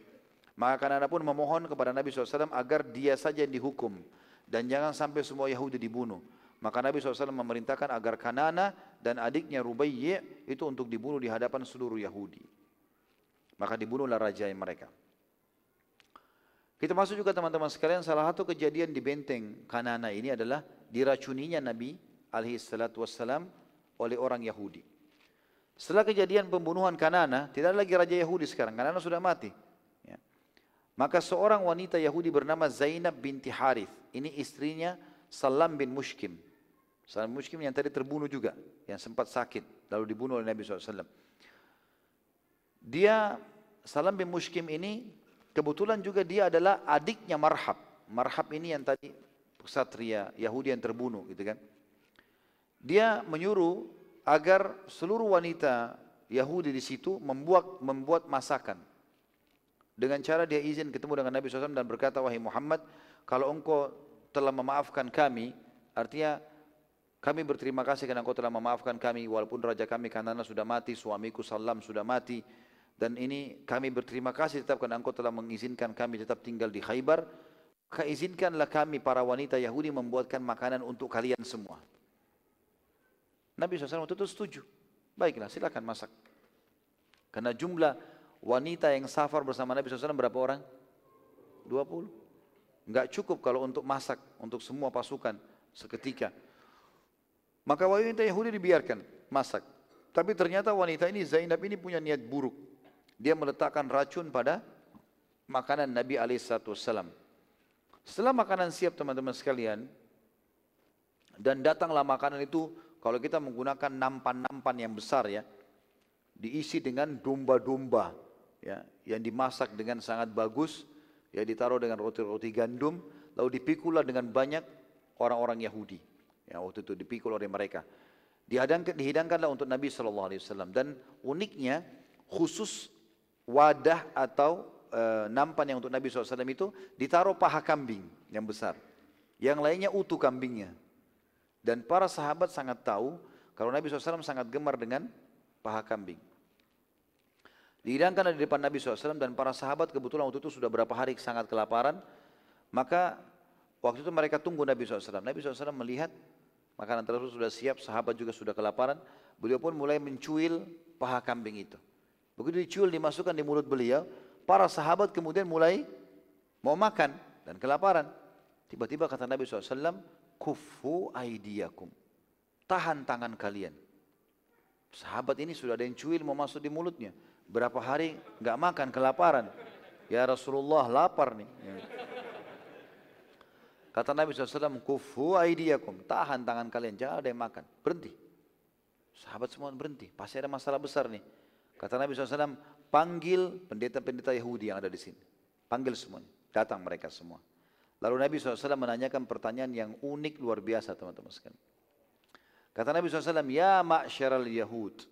Maka Kanana pun memohon kepada Nabi SAW agar dia saja yang dihukum dan jangan sampai semua Yahudi dibunuh. Maka Nabi SAW memerintahkan agar Kanana dan adiknya Rubayyi itu untuk dibunuh di hadapan seluruh Yahudi. Maka dibunuhlah raja mereka. Kita masuk juga teman-teman sekalian salah satu kejadian di benteng Kanana ini adalah diracuninya Nabi alaihi salatu wassalam oleh orang Yahudi. Setelah kejadian pembunuhan Kanana, tidak ada lagi raja Yahudi sekarang. Kanana sudah mati. Maka seorang wanita Yahudi bernama Zainab binti Harith. Ini istrinya Salam bin Mushkim. Salam bin Mushkim yang tadi terbunuh juga. Yang sempat sakit. Lalu dibunuh oleh Nabi SAW. Dia, Salam bin Mushkim ini, kebetulan juga dia adalah adiknya Marhab. Marhab ini yang tadi ksatria Yahudi yang terbunuh gitu kan. Dia menyuruh agar seluruh wanita Yahudi di situ membuat membuat masakan. Dengan cara dia izin ketemu dengan Nabi SAW dan berkata, wahai Muhammad, kalau engkau telah memaafkan kami, artinya kami berterima kasih karena engkau telah memaafkan kami, walaupun raja kami Kanana sudah mati, suamiku Salam sudah mati, dan ini kami berterima kasih tetap karena engkau telah mengizinkan kami tetap tinggal di Khaybar, maka izinkanlah kami para wanita Yahudi membuatkan makanan untuk kalian semua. Nabi SAW itu setuju. Baiklah, silakan masak. Karena jumlah wanita yang safar bersama Nabi SAW berapa orang? 20. Enggak cukup kalau untuk masak untuk semua pasukan seketika. Maka wanita Yahudi dibiarkan masak. Tapi ternyata wanita ini Zainab ini punya niat buruk. Dia meletakkan racun pada makanan Nabi SAW. Setelah makanan siap teman-teman sekalian, dan datanglah makanan itu kalau kita menggunakan nampan-nampan yang besar ya, diisi dengan domba-domba ya, yang dimasak dengan sangat bagus, ya ditaruh dengan roti-roti gandum, lalu dipikullah dengan banyak orang-orang Yahudi. Ya, waktu itu dipikul oleh mereka. Dihidangkan, dihidangkanlah untuk Nabi Shallallahu Alaihi Wasallam dan uniknya khusus wadah atau e, nampan yang untuk Nabi SAW itu ditaruh paha kambing yang besar. Yang lainnya utuh kambingnya. Dan para sahabat sangat tahu kalau Nabi SAW sangat gemar dengan paha kambing. Dihidangkan di depan Nabi SAW dan para sahabat kebetulan waktu itu sudah berapa hari sangat kelaparan. Maka waktu itu mereka tunggu Nabi SAW. Nabi SAW melihat makanan tersebut sudah siap, sahabat juga sudah kelaparan. Beliau pun mulai mencuil paha kambing itu. Begitu dicuil dimasukkan di mulut beliau, para sahabat kemudian mulai mau makan dan kelaparan. Tiba-tiba kata Nabi SAW, kufu aidiyakum. Tahan tangan kalian. Sahabat ini sudah ada yang cuil mau masuk di mulutnya. Berapa hari nggak makan kelaparan. Ya Rasulullah lapar nih. Ya. Kata Nabi SAW, kufu aidiyakum, tahan tangan kalian, jangan ada yang makan, berhenti. Sahabat semua berhenti, pasti ada masalah besar nih. Kata Nabi SAW, panggil pendeta-pendeta Yahudi yang ada di sini. Panggil semua, datang mereka semua. Lalu Nabi SAW menanyakan pertanyaan yang unik luar biasa teman-teman sekalian. Kata Nabi SAW, Ya ma'syaral Yahud,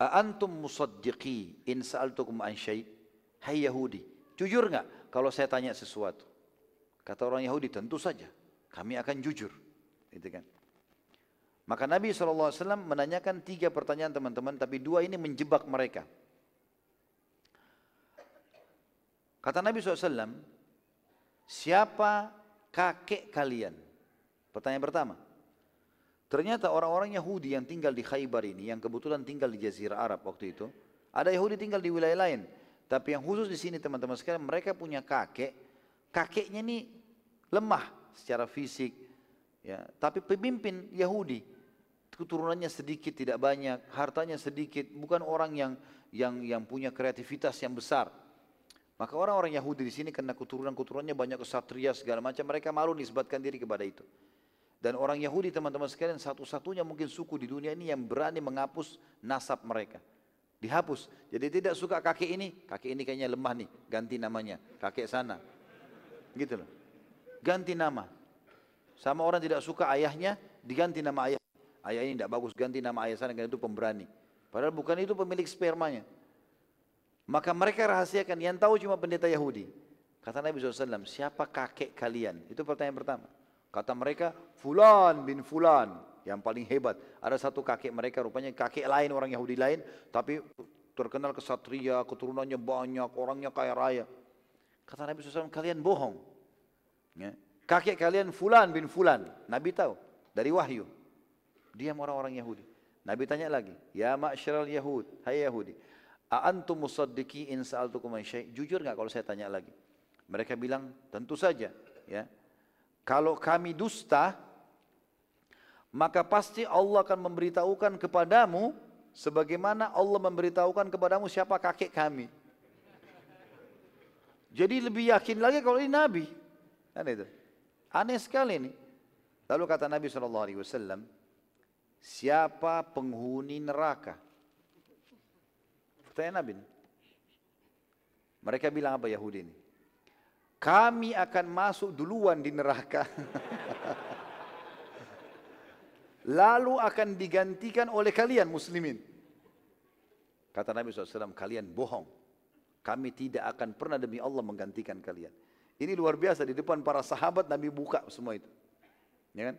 Antum musaddiqi in sa'altukum an syai' Hai Yahudi, jujur nggak kalau saya tanya sesuatu? Kata orang Yahudi, tentu saja. Kami akan jujur. Gitu kan. Maka Nabi SAW menanyakan tiga pertanyaan teman-teman, tapi dua ini menjebak mereka. Kata Nabi SAW, siapa kakek kalian? Pertanyaan pertama, Ternyata orang-orang Yahudi yang tinggal di Khaybar ini, yang kebetulan tinggal di Jazirah Arab waktu itu, ada Yahudi tinggal di wilayah lain. Tapi yang khusus di sini teman-teman sekalian, mereka punya kakek, kakeknya ini lemah secara fisik, ya. Tapi pemimpin Yahudi, keturunannya sedikit tidak banyak, hartanya sedikit, bukan orang yang yang yang punya kreativitas yang besar. Maka orang-orang Yahudi di sini karena keturunan-keturunannya banyak kesatria segala macam, mereka malu nisbatkan diri kepada itu. Dan orang Yahudi teman-teman sekalian satu-satunya mungkin suku di dunia ini yang berani menghapus nasab mereka. Dihapus. Jadi tidak suka kakek ini, kakek ini kayaknya lemah nih, ganti namanya. Kakek sana. Gitu loh. ganti nama. Sama orang tidak suka ayahnya, diganti nama ayah. Ayah ini tidak bagus, ganti nama ayah sana, karena itu pemberani. Padahal bukan itu pemilik spermanya. Maka mereka rahasiakan, yang tahu cuma pendeta Yahudi. Kata Nabi SAW, siapa kakek kalian? Itu pertanyaan pertama. Kata mereka, Fulan bin Fulan, yang paling hebat. Ada satu kakek mereka, rupanya kakek lain, orang Yahudi lain, tapi terkenal kesatria, keturunannya banyak, orangnya kaya raya. Kata Nabi SAW, kalian bohong. Ya. Kakek kalian Fulan bin Fulan. Nabi tahu, dari wahyu. Diam orang-orang Yahudi. Nabi tanya lagi, Ya ma'asyiral Yahud, hai Yahudi, A'antum musaddiki in sa'altukum syai' Jujur nggak kalau saya tanya lagi? Mereka bilang, tentu saja. Ya. Kalau kami dusta, maka pasti Allah akan memberitahukan kepadamu sebagaimana Allah memberitahukan kepadamu siapa kakek kami. Jadi lebih yakin lagi kalau ini Nabi. Kan itu. Aneh sekali ini. Lalu kata Nabi SAW, siapa penghuni neraka? Pertanyaan Nabi. Mereka bilang apa Yahudi ini? Kami akan masuk duluan di neraka. Lalu akan digantikan oleh kalian muslimin. Kata Nabi SAW, kalian bohong. Kami tidak akan pernah demi Allah menggantikan kalian. Ini luar biasa, di depan para sahabat Nabi buka semua itu. Ya kan?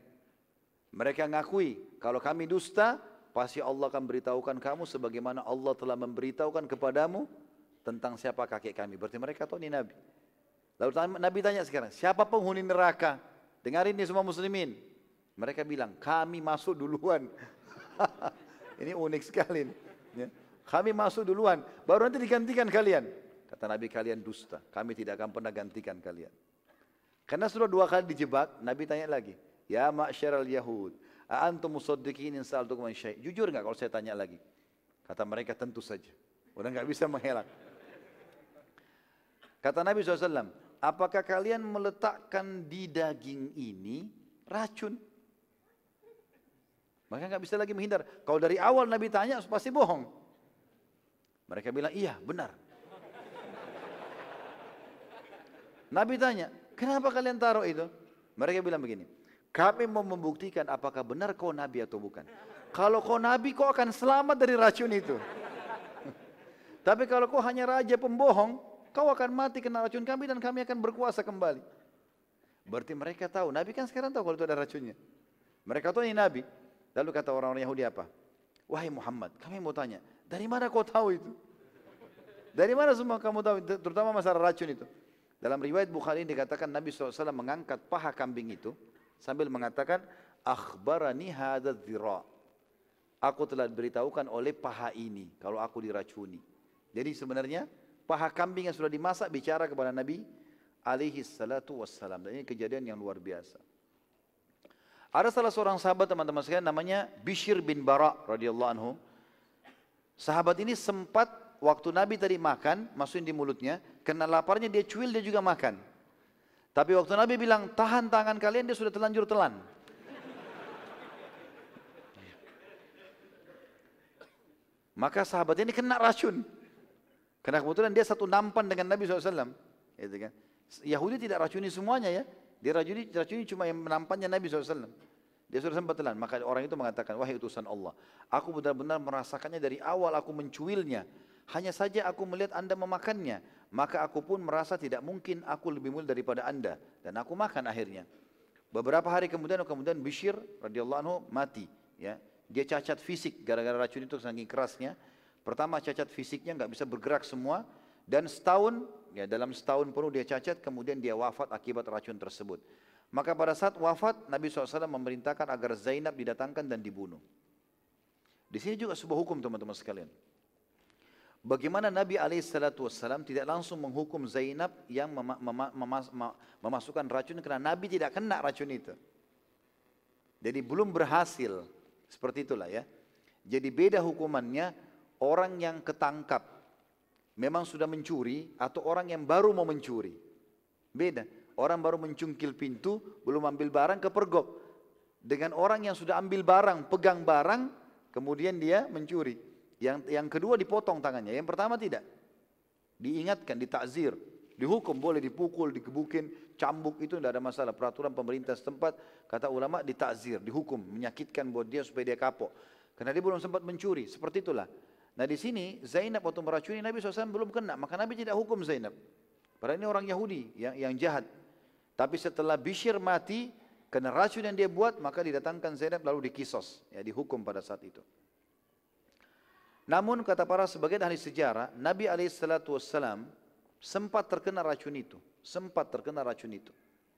Mereka ngakui, kalau kami dusta, pasti Allah akan beritahukan kamu sebagaimana Allah telah memberitahukan kepadamu tentang siapa kakek kami. Berarti mereka tahu ini Nabi. Lalu Nabi tanya sekarang, siapa penghuni neraka? Dengarin ini semua muslimin. Mereka bilang, kami masuk duluan. ini unik sekali. Ya. Kami masuk duluan, baru nanti digantikan kalian. Kata Nabi kalian dusta, kami tidak akan pernah gantikan kalian. Karena sudah dua kali dijebak, Nabi tanya lagi, Ya ma'syaral Yahud, antum musaddiqin in sa'altukum an syai'. Jujur enggak kalau saya tanya lagi? Kata mereka tentu saja. Udah enggak bisa mengelak. Kata Nabi SAW, apakah kalian meletakkan di daging ini racun? Maka nggak bisa lagi menghindar. Kalau dari awal Nabi tanya pasti bohong. Mereka bilang iya benar. Nabi tanya, kenapa kalian taruh itu? Mereka bilang begini, kami mau membuktikan apakah benar kau Nabi atau bukan. Kalau kau Nabi kau akan selamat dari racun itu. Tapi kalau kau hanya raja pembohong, kau akan mati kena racun kami dan kami akan berkuasa kembali. Berarti mereka tahu, Nabi kan sekarang tahu kalau itu ada racunnya. Mereka tahu ini Nabi. Lalu kata orang-orang Yahudi apa? Wahai Muhammad, kami mau tanya, dari mana kau tahu itu? Dari mana semua kamu tahu, terutama masalah racun itu? Dalam riwayat Bukhari dikatakan Nabi SAW mengangkat paha kambing itu sambil mengatakan, Akhbarani hadad dhira. Aku telah diberitahukan oleh paha ini kalau aku diracuni. Jadi sebenarnya paha kambing yang sudah dimasak bicara kepada Nabi alaihi salatu wassalam. Dan ini kejadian yang luar biasa. Ada salah seorang sahabat teman-teman sekalian namanya Bishir bin Bara radhiyallahu anhu. Sahabat ini sempat waktu Nabi tadi makan, masukin di mulutnya, kena laparnya dia cuil dia juga makan. Tapi waktu Nabi bilang tahan tangan kalian dia sudah telanjur telan. Maka sahabat ini kena racun. Karena kebetulan dia satu nampan dengan Nabi SAW. Gitu kan. Yahudi tidak racuni semuanya ya. Dia racuni, racuni cuma yang menampannya Nabi SAW. Dia sudah sempat telan. Maka orang itu mengatakan, wahai utusan Allah. Aku benar-benar merasakannya dari awal aku mencuilnya. Hanya saja aku melihat anda memakannya. Maka aku pun merasa tidak mungkin aku lebih mulia daripada anda. Dan aku makan akhirnya. Beberapa hari kemudian, kemudian Bishir radhiyallahu anhu mati. Ya, dia cacat fisik gara-gara racun itu saking kerasnya. Pertama cacat fisiknya nggak bisa bergerak semua dan setahun ya dalam setahun penuh dia cacat kemudian dia wafat akibat racun tersebut. Maka pada saat wafat Nabi SAW memerintahkan agar Zainab didatangkan dan dibunuh. Di sini juga sebuah hukum teman-teman sekalian. Bagaimana Nabi SAW tidak langsung menghukum Zainab yang mema mema mema memasukkan racun karena Nabi tidak kena racun itu. Jadi belum berhasil. Seperti itulah ya. Jadi beda hukumannya orang yang ketangkap memang sudah mencuri atau orang yang baru mau mencuri. Beda. Orang baru mencungkil pintu, belum ambil barang, kepergok. Dengan orang yang sudah ambil barang, pegang barang, kemudian dia mencuri. Yang yang kedua dipotong tangannya, yang pertama tidak. Diingatkan, ditakzir, Dihukum boleh dipukul, digebukin, cambuk itu tidak ada masalah. Peraturan pemerintah setempat kata ulama ditakzir, dihukum, menyakitkan buat dia supaya dia kapok. Karena dia belum sempat mencuri. Seperti itulah. Nah di sini Zainab waktu meracuni Nabi SAW belum kena, maka Nabi tidak hukum Zainab. Padahal ini orang Yahudi yang, yang jahat. Tapi setelah Bishir mati, kena racun yang dia buat, maka didatangkan Zainab lalu dikisos, ya dihukum pada saat itu. Namun kata para sebagian ahli sejarah, Nabi SAW sempat terkena racun itu, sempat terkena racun itu.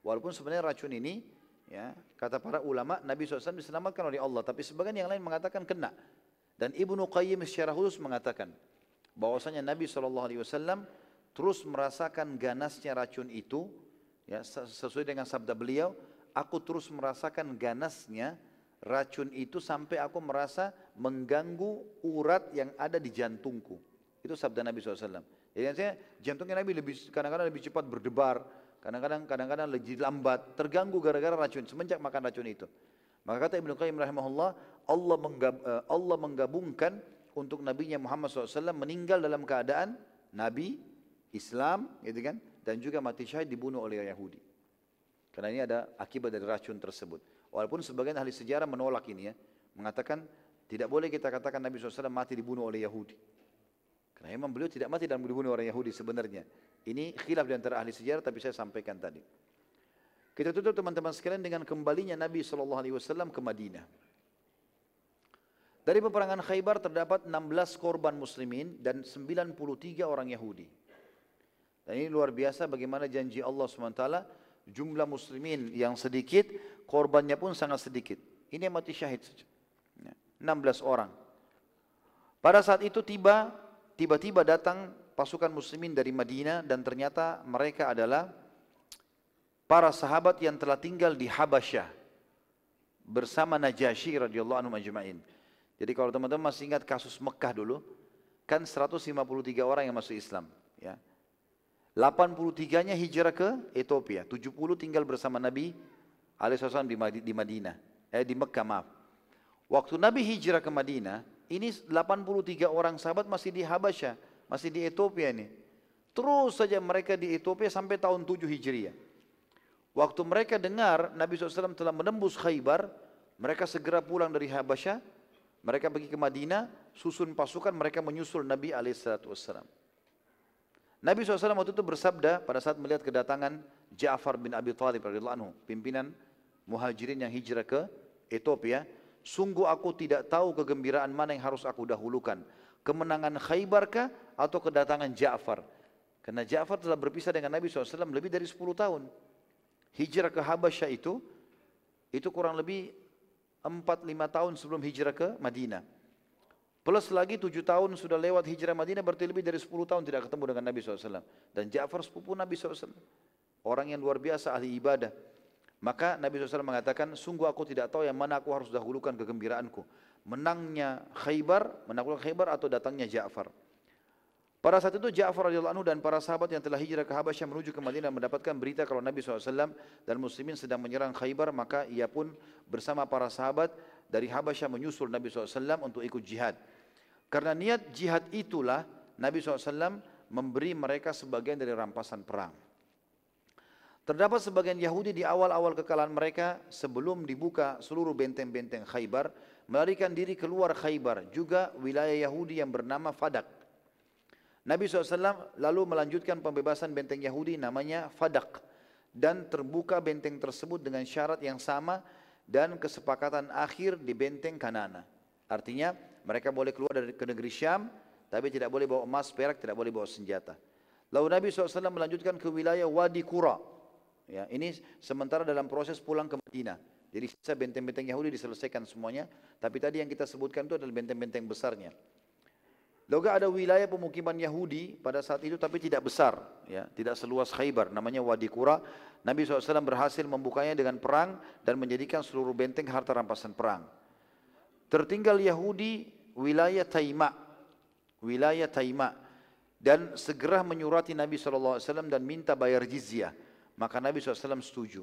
Walaupun sebenarnya racun ini, ya kata para ulama, Nabi SAW diselamatkan oleh Allah, tapi sebagian yang lain mengatakan kena. Dan Ibnu Qayyim secara khusus mengatakan bahwasanya Nabi SAW terus merasakan ganasnya racun itu, ya sesuai dengan sabda beliau, aku terus merasakan ganasnya racun itu sampai aku merasa mengganggu urat yang ada di jantungku. Itu sabda Nabi SAW. Jadi saya jantungnya Nabi lebih kadang-kadang lebih cepat berdebar, kadang-kadang kadang-kadang lebih lambat, terganggu gara-gara racun semenjak makan racun itu. Maka kata Ibnu Qayyim rahimahullah, Allah, menggab, eh, Allah menggabungkan untuk Nabi Muhammad SAW meninggal dalam keadaan Nabi, Islam, gitu kan, dan juga mati syahid dibunuh oleh Yahudi. Karena ini ada akibat dari racun tersebut. Walaupun sebagian ahli sejarah menolak ini ya, mengatakan tidak boleh kita katakan Nabi SAW mati dibunuh oleh Yahudi. Karena memang beliau tidak mati dan dibunuh oleh Yahudi sebenarnya. Ini khilaf di antara ahli sejarah tapi saya sampaikan tadi. Kita tutup teman-teman sekalian dengan kembalinya Nabi SAW ke Madinah. Dari peperangan Khaybar terdapat 16 korban muslimin dan 93 orang Yahudi. Dan ini luar biasa bagaimana janji Allah SWT jumlah muslimin yang sedikit, korbannya pun sangat sedikit. Ini yang mati syahid saja. 16 ya, orang. Pada saat itu tiba tiba-tiba datang pasukan muslimin dari Madinah dan ternyata mereka adalah para sahabat yang telah tinggal di Habasyah bersama Najasyi radhiyallahu anhu majma'in. Jadi kalau teman-teman masih ingat kasus Mekah dulu, kan 153 orang yang masuk Islam, ya. 83-nya hijrah ke Ethiopia, 70 tinggal bersama Nabi alaihissalam di Madinah, eh di Mekah maaf. Waktu Nabi hijrah ke Madinah, ini 83 orang sahabat masih di Habasyah, masih di Ethiopia ini. Terus saja mereka di Ethiopia sampai tahun 7 Hijriah. Waktu mereka dengar Nabi SAW telah menembus Khaybar, mereka segera pulang dari Habasyah, mereka pergi ke Madinah, susun pasukan, mereka menyusul Nabi SAW. Nabi SAW waktu itu bersabda pada saat melihat kedatangan Ja'far bin Abi Thalib anhu, pimpinan muhajirin yang hijrah ke Ethiopia, sungguh aku tidak tahu kegembiraan mana yang harus aku dahulukan, kemenangan Khaybar kah atau kedatangan Ja'far? Karena Ja'far telah berpisah dengan Nabi SAW lebih dari 10 tahun. Hijrah ke Habasyah itu, itu kurang lebih 4-5 tahun sebelum hijrah ke Madinah. Plus lagi tujuh tahun sudah lewat hijrah Madinah berarti lebih dari sepuluh tahun tidak ketemu dengan Nabi SAW. Dan Ja'far sepupu Nabi SAW. Orang yang luar biasa ahli ibadah. Maka Nabi SAW mengatakan, sungguh aku tidak tahu yang mana aku harus dahulukan kegembiraanku. Menangnya Khaybar, menaklukkan Khaybar atau datangnya Ja'far. Pada saat itu Ja'far radhiyallahu anhu dan para sahabat yang telah hijrah ke Habasyah menuju ke Madinah mendapatkan berita kalau Nabi SAW dan muslimin sedang menyerang Khaybar maka ia pun bersama para sahabat dari Habasyah menyusul Nabi SAW untuk ikut jihad. Karena niat jihad itulah Nabi SAW memberi mereka sebagian dari rampasan perang. Terdapat sebagian Yahudi di awal-awal kekalahan mereka sebelum dibuka seluruh benteng-benteng Khaybar melarikan diri keluar Khaybar juga wilayah Yahudi yang bernama Fadak. Nabi SAW lalu melanjutkan pembebasan benteng Yahudi namanya Fadak dan terbuka benteng tersebut dengan syarat yang sama dan kesepakatan akhir di benteng Kanana. Artinya mereka boleh keluar dari ke negeri Syam, tapi tidak boleh bawa emas, perak, tidak boleh bawa senjata. Lalu Nabi SAW melanjutkan ke wilayah Wadi Qura. Ya, ini sementara dalam proses pulang ke Madinah. Jadi sisa benteng-benteng Yahudi diselesaikan semuanya, tapi tadi yang kita sebutkan itu adalah benteng-benteng besarnya. Lalu ada wilayah pemukiman Yahudi pada saat itu tapi tidak besar, ya, tidak seluas Khaybar, namanya Wadi Qura. Nabi SAW berhasil membukanya dengan perang dan menjadikan seluruh benteng harta rampasan perang. Tertinggal Yahudi wilayah Taima, wilayah Taima dan segera menyurati Nabi SAW dan minta bayar jizyah. Maka Nabi SAW setuju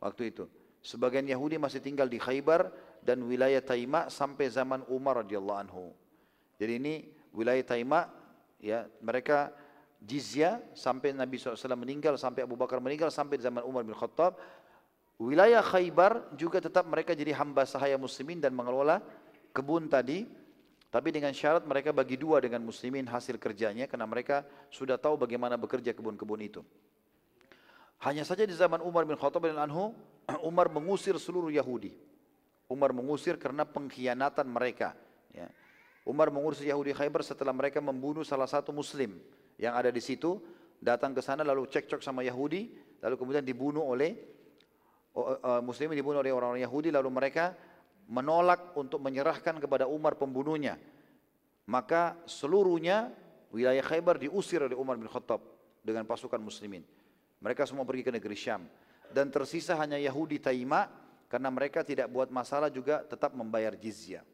waktu itu. Sebagian Yahudi masih tinggal di Khaybar dan wilayah Taima sampai zaman Umar radhiyallahu anhu. Jadi ini wilayah Taima ya mereka jizya sampai Nabi SAW meninggal, sampai Abu Bakar meninggal, sampai zaman Umar bin Khattab. Wilayah Khaybar juga tetap mereka jadi hamba sahaya muslimin dan mengelola kebun tadi. Tapi dengan syarat mereka bagi dua dengan muslimin hasil kerjanya karena mereka sudah tahu bagaimana bekerja kebun-kebun itu. Hanya saja di zaman Umar bin Khattab dan Anhu, Umar mengusir seluruh Yahudi. Umar mengusir karena pengkhianatan mereka. Ya. Umar mengurus Yahudi Khaybar setelah mereka membunuh salah satu muslim yang ada di situ, datang ke sana lalu cekcok sama Yahudi, lalu kemudian dibunuh oleh muslimin dibunuh oleh orang-orang Yahudi lalu mereka menolak untuk menyerahkan kepada Umar pembunuhnya. Maka seluruhnya wilayah Khaybar diusir oleh Umar bin Khattab dengan pasukan muslimin. Mereka semua pergi ke negeri Syam dan tersisa hanya Yahudi Taima karena mereka tidak buat masalah juga tetap membayar jizyah.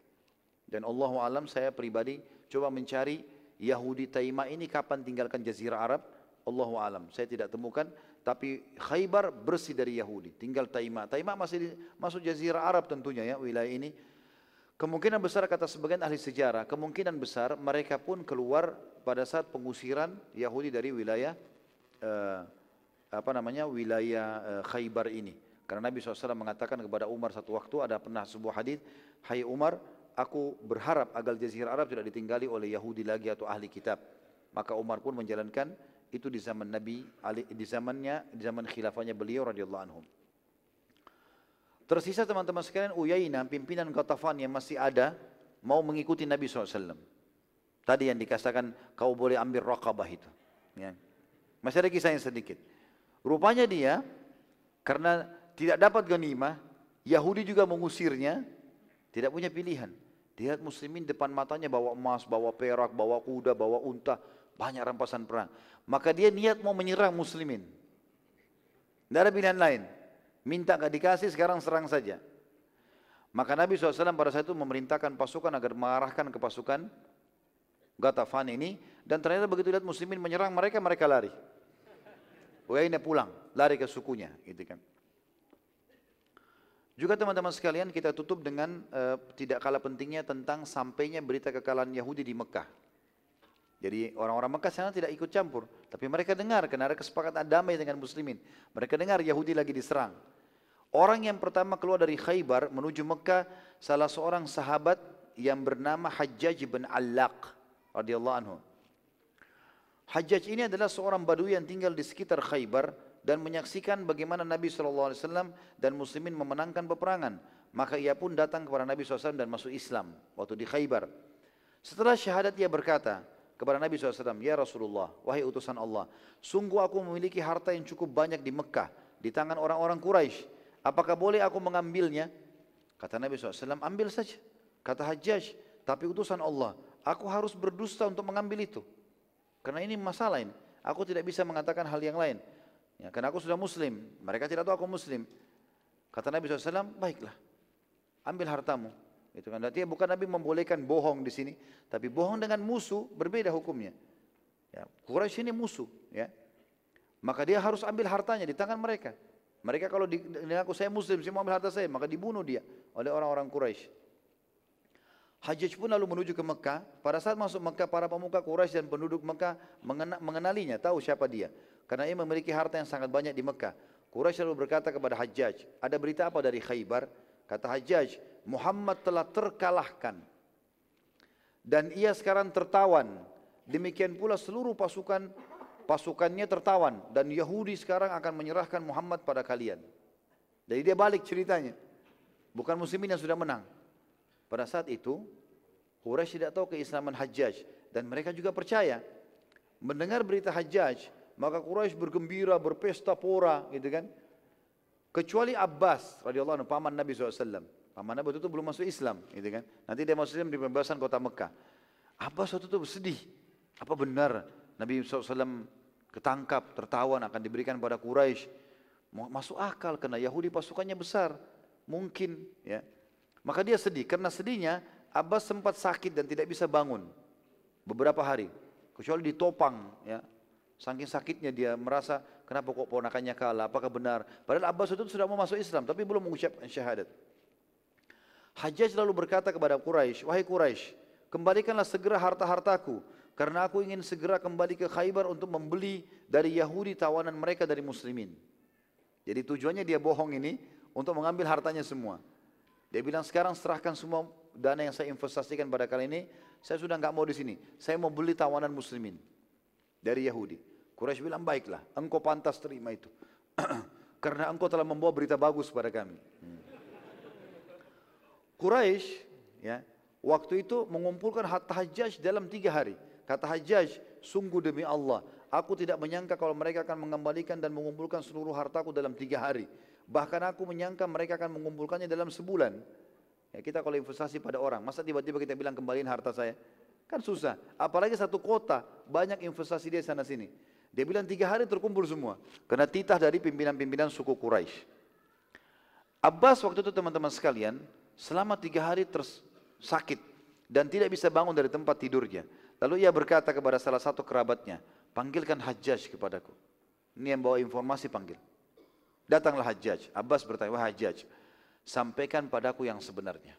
Dan Allah alam saya pribadi coba mencari Yahudi Taima ini kapan tinggalkan jazirah Arab. Allah alam saya tidak temukan. Tapi Khaybar bersih dari Yahudi. Tinggal Taima. Taima masih masuk jazirah Arab tentunya ya wilayah ini. Kemungkinan besar kata sebagian ahli sejarah, kemungkinan besar mereka pun keluar pada saat pengusiran Yahudi dari wilayah uh, apa namanya wilayah uh, Khaybar ini. Karena Nabi SAW mengatakan kepada Umar satu waktu ada pernah sebuah hadis, Hai Umar, aku berharap agar jazirah Arab tidak ditinggali oleh Yahudi lagi atau ahli kitab. Maka Umar pun menjalankan itu di zaman Nabi, di zamannya, di zaman khilafahnya beliau radhiyallahu anhu. Tersisa teman-teman sekalian Uyainah, pimpinan Ghatafan yang masih ada, mau mengikuti Nabi SAW. Tadi yang dikatakan kau boleh ambil raqabah itu. Ya. Masih ada kisah yang sedikit. Rupanya dia, karena tidak dapat ganimah, Yahudi juga mengusirnya, tidak punya pilihan. Lihat muslimin depan matanya bawa emas, bawa perak, bawa kuda, bawa unta, banyak rampasan perang. Maka dia niat mau menyerang muslimin. Tidak ada pilihan lain. Minta gak dikasih, sekarang serang saja. Maka Nabi SAW pada saat itu memerintahkan pasukan agar mengarahkan ke pasukan Gatafan ini. Dan ternyata begitu lihat muslimin menyerang mereka, mereka lari. Uyainah pulang, lari ke sukunya. Gitu kan. Juga teman-teman sekalian kita tutup dengan uh, tidak kalah pentingnya tentang sampainya berita kekalahan Yahudi di Mekah. Jadi orang-orang Mekah sana tidak ikut campur, tapi mereka dengar karena ada kesepakatan damai dengan muslimin. Mereka dengar Yahudi lagi diserang. Orang yang pertama keluar dari Khaybar menuju Mekah salah seorang sahabat yang bernama Hajjaj bin Allaq radhiyallahu anhu. Hajjaj ini adalah seorang badui yang tinggal di sekitar Khaybar dan menyaksikan bagaimana Nabi SAW dan muslimin memenangkan peperangan. Maka ia pun datang kepada Nabi SAW dan masuk Islam waktu di Khaybar. Setelah syahadat ia berkata kepada Nabi SAW, Ya Rasulullah, wahai utusan Allah, sungguh aku memiliki harta yang cukup banyak di Mekah, di tangan orang-orang Quraisy. Apakah boleh aku mengambilnya? Kata Nabi SAW, ambil saja. Kata Hajjaj, tapi utusan Allah, aku harus berdusta untuk mengambil itu. Karena ini masalah ini. Aku tidak bisa mengatakan hal yang lain. Ya, karena aku sudah muslim, mereka tidak tahu aku muslim. Kata Nabi SAW, baiklah, ambil hartamu. Itu kan artinya bukan Nabi membolehkan bohong di sini, tapi bohong dengan musuh berbeda hukumnya. Ya, Quraisy ini musuh, ya. Maka dia harus ambil hartanya di tangan mereka. Mereka kalau di, aku saya muslim, saya mau ambil harta saya, maka dibunuh dia oleh orang-orang Quraisy. Hajjaj pun lalu menuju ke Mekah. Pada saat masuk Mekah, para pemuka Quraisy dan penduduk Mekah mengenalinya, tahu siapa dia. Karena ia memiliki harta yang sangat banyak di Mekah. Quraisy lalu berkata kepada Hajjaj, ada berita apa dari Khaybar? Kata Hajjaj, Muhammad telah terkalahkan. Dan ia sekarang tertawan. Demikian pula seluruh pasukan pasukannya tertawan. Dan Yahudi sekarang akan menyerahkan Muhammad pada kalian. Jadi dia balik ceritanya. Bukan muslimin yang sudah menang. Pada saat itu, Quraisy tidak tahu keislaman Hajjaj. Dan mereka juga percaya. Mendengar berita Hajjaj, maka Quraisy bergembira, berpesta pora, gitu kan. Kecuali Abbas radhiyallahu anhu, paman Nabi SAW. Paman Nabi itu belum masuk Islam, gitu kan. Nanti dia masuk Islam di pembebasan kota Mekah. Abbas waktu itu bersedih. Apa benar Nabi SAW ketangkap, tertawan akan diberikan pada Quraisy? Masuk akal karena Yahudi pasukannya besar. Mungkin ya. Maka dia sedih. Karena sedihnya Abbas sempat sakit dan tidak bisa bangun beberapa hari. Kecuali ditopang ya. Saking sakitnya dia merasa kenapa kok ponakannya kalah, apakah benar? Padahal Abbas itu sudah mau masuk Islam tapi belum mengucapkan syahadat. Hajjaj lalu berkata kepada Quraisy, wahai Quraisy, kembalikanlah segera harta-hartaku. karena aku ingin segera kembali ke Khaybar untuk membeli dari Yahudi tawanan mereka dari muslimin. Jadi tujuannya dia bohong ini untuk mengambil hartanya semua. Dia bilang sekarang serahkan semua dana yang saya investasikan pada kali ini, saya sudah nggak mau di sini. Saya mau beli tawanan muslimin dari Yahudi. Quraisy bilang baiklah, engkau pantas terima itu. Karena engkau telah membawa berita bagus pada kami. Hmm. Quraisy ya, waktu itu mengumpulkan harta Hajjaj dalam tiga hari. Kata Hajjaj, sungguh demi Allah, aku tidak menyangka kalau mereka akan mengembalikan dan mengumpulkan seluruh hartaku dalam tiga hari. Bahkan aku menyangka mereka akan mengumpulkannya dalam sebulan. Ya, kita kalau investasi pada orang, masa tiba-tiba kita bilang kembaliin harta saya? Kan susah. Apalagi satu kota, banyak investasi dia sana sini. Dia bilang tiga hari terkumpul semua. Karena titah dari pimpinan-pimpinan suku Quraisy. Abbas waktu itu teman-teman sekalian, selama tiga hari tersakit dan tidak bisa bangun dari tempat tidurnya. Lalu ia berkata kepada salah satu kerabatnya, panggilkan Hajjaj kepadaku. Ini yang bawa informasi panggil. Datanglah Hajjaj. Abbas bertanya, wah Hajjaj, sampaikan padaku yang sebenarnya.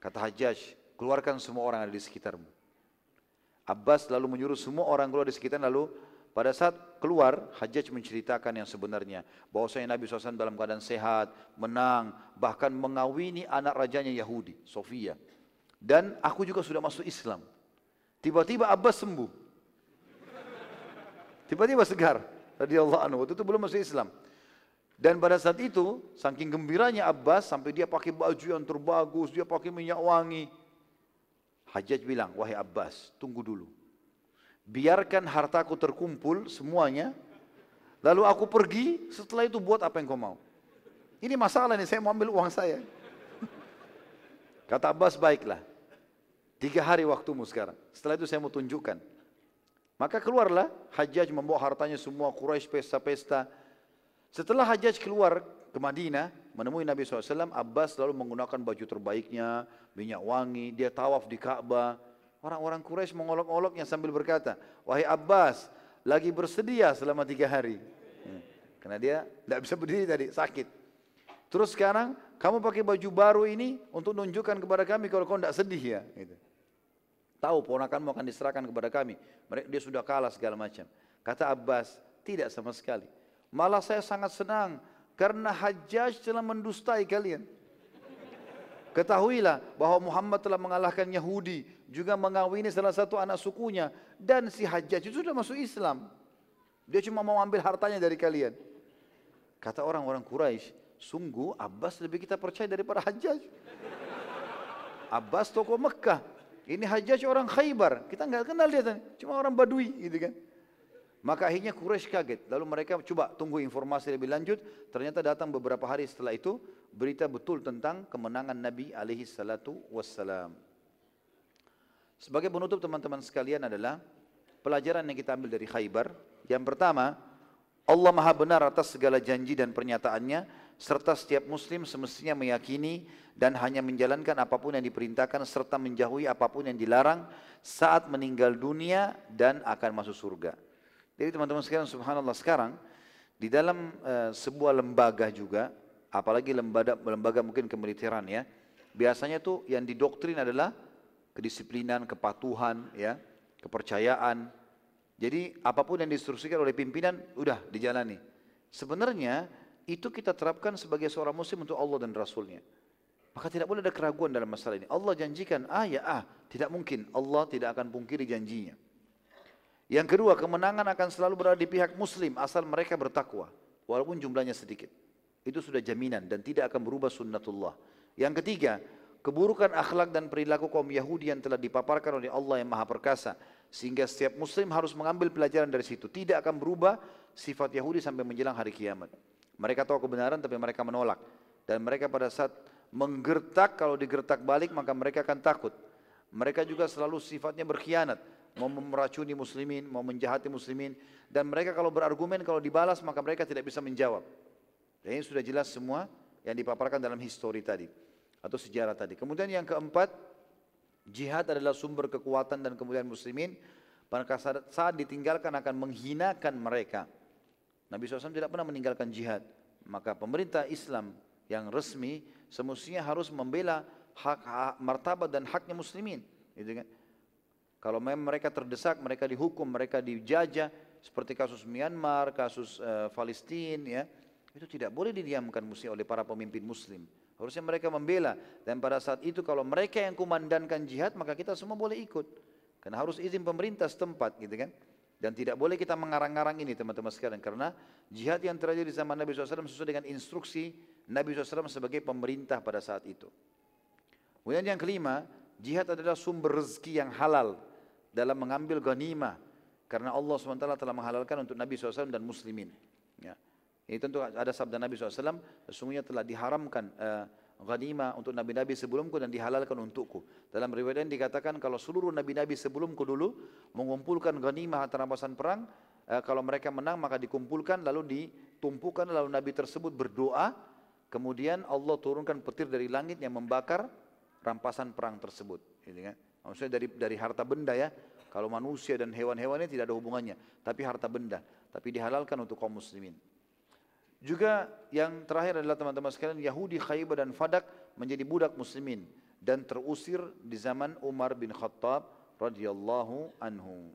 Kata Hajjaj, keluarkan semua orang yang ada di sekitarmu. Abbas lalu menyuruh semua orang keluar di sekitar lalu pada saat keluar Hajjaj menceritakan yang sebenarnya bahwasanya Nabi SAW dalam keadaan sehat, menang, bahkan mengawini anak rajanya Yahudi, Sofia. Dan aku juga sudah masuk Islam. Tiba-tiba Abbas sembuh. Tiba-tiba segar. Radiyallahu anhu. Waktu itu belum masuk Islam. Dan pada saat itu, saking gembiranya Abbas, sampai dia pakai baju yang terbagus, dia pakai minyak wangi. Hajjaj bilang, wahai Abbas, tunggu dulu. Biarkan hartaku terkumpul semuanya, lalu aku pergi, setelah itu buat apa yang kau mau. Ini masalah nih, saya mau ambil uang saya. Kata Abbas, baiklah. Tiga hari waktumu sekarang. Setelah itu saya mau tunjukkan. Maka keluarlah Hajjaj membawa hartanya semua Quraisy pesta-pesta. Setelah Hajjaj keluar ke Madinah menemui Nabi SAW, Abbas selalu menggunakan baju terbaiknya, minyak wangi, dia tawaf di Ka'bah. Orang-orang Quraisy mengolok-oloknya sambil berkata, Wahai Abbas, lagi bersedia selama tiga hari. Hmm. Karena dia tidak bisa berdiri tadi, sakit. Terus sekarang kamu pakai baju baru ini untuk menunjukkan kepada kami kalau kau tidak sedih ya. Gitu. Tahu ponakanmu akan diserahkan kepada kami. Dia sudah kalah segala macam. Kata Abbas, tidak sama sekali. Malah saya sangat senang karena Hajjaj telah mendustai kalian. Ketahuilah bahwa Muhammad telah mengalahkan Yahudi, juga mengawini salah satu anak sukunya dan si Hajjaj itu sudah masuk Islam. Dia cuma mau ambil hartanya dari kalian. Kata orang-orang Quraisy, sungguh Abbas lebih kita percaya daripada Hajjaj. Abbas tokoh Mekah, ini Hajjaj orang Khaybar, kita nggak kenal dia, cuma orang Badui gitu kan. Maka akhirnya Quraisy kaget. Lalu mereka coba tunggu informasi lebih lanjut. Ternyata datang beberapa hari setelah itu berita betul tentang kemenangan Nabi alaihi salatu wassalam. Sebagai penutup teman-teman sekalian adalah pelajaran yang kita ambil dari Khaybar. Yang pertama, Allah Maha benar atas segala janji dan pernyataannya serta setiap muslim semestinya meyakini dan hanya menjalankan apa pun yang diperintahkan serta menjauhi apa pun yang dilarang saat meninggal dunia dan akan masuk surga. Jadi teman-teman sekalian subhanallah sekarang di dalam uh, sebuah lembaga juga apalagi lembaga lembaga mungkin kemiliteran ya biasanya tuh yang didoktrin adalah kedisiplinan, kepatuhan ya, kepercayaan. Jadi apa pun yang diinstruksikan oleh pimpinan udah dijalani. Sebenarnya itu kita terapkan sebagai seorang muslim untuk Allah dan Rasulnya. Maka tidak boleh ada keraguan dalam masalah ini. Allah janjikan ah ya ah, tidak mungkin. Allah tidak akan pungkiri janjinya. Yang kedua, kemenangan akan selalu berada di pihak muslim asal mereka bertakwa. Walaupun jumlahnya sedikit. Itu sudah jaminan dan tidak akan berubah sunnatullah. Yang ketiga, keburukan akhlak dan perilaku kaum Yahudi yang telah dipaparkan oleh Allah yang maha perkasa. Sehingga setiap muslim harus mengambil pelajaran dari situ. Tidak akan berubah sifat Yahudi sampai menjelang hari kiamat. Mereka tahu kebenaran tapi mereka menolak. Dan mereka pada saat menggertak, kalau digertak balik maka mereka akan takut. Mereka juga selalu sifatnya berkhianat. Mau meracuni muslimin, mau menjahati muslimin. Dan mereka kalau berargumen, kalau dibalas maka mereka tidak bisa menjawab. Dan ini sudah jelas semua yang dipaparkan dalam histori tadi. Atau sejarah tadi. Kemudian yang keempat, jihad adalah sumber kekuatan dan kemudian muslimin. Pada saat ditinggalkan akan menghinakan mereka. Nabi SAW tidak pernah meninggalkan jihad. Maka pemerintah Islam yang resmi semestinya harus membela hak, hak martabat dan haknya muslimin. Gitu kan? Kalau memang mereka terdesak, mereka dihukum, mereka dijajah, seperti kasus Myanmar, kasus uh, Palestina, ya, itu tidak boleh didiamkan mesti oleh para pemimpin Muslim. Harusnya mereka membela dan pada saat itu kalau mereka yang kumandankan jihad maka kita semua boleh ikut. Karena harus izin pemerintah setempat gitu kan. Dan tidak boleh kita mengarang-arang ini teman-teman sekalian karena jihad yang terjadi di zaman Nabi SAW sesuai dengan instruksi Nabi SAW sebagai pemerintah pada saat itu. Kemudian yang kelima, jihad adalah sumber rezeki yang halal dalam mengambil ghanimah karena Allah SWT telah menghalalkan untuk Nabi SAW dan muslimin. Ya. Ini tentu ada sabda Nabi SAW, sesungguhnya telah diharamkan uh, ghanimah untuk nabi-nabi sebelumku dan dihalalkan untukku. Dalam riwayat ini dikatakan kalau seluruh nabi-nabi sebelumku dulu mengumpulkan ghanimah atau rampasan perang, uh, kalau mereka menang maka dikumpulkan lalu ditumpukan lalu nabi tersebut berdoa, kemudian Allah turunkan petir dari langit yang membakar rampasan perang tersebut. Gitu kan? Maksudnya dari dari harta benda ya. Kalau manusia dan hewan-hewannya tidak ada hubungannya, tapi harta benda, tapi dihalalkan untuk kaum muslimin. Juga yang terakhir adalah teman-teman sekalian Yahudi Khaybar dan Fadak menjadi budak muslimin dan terusir di zaman Umar bin Khattab radhiyallahu anhu.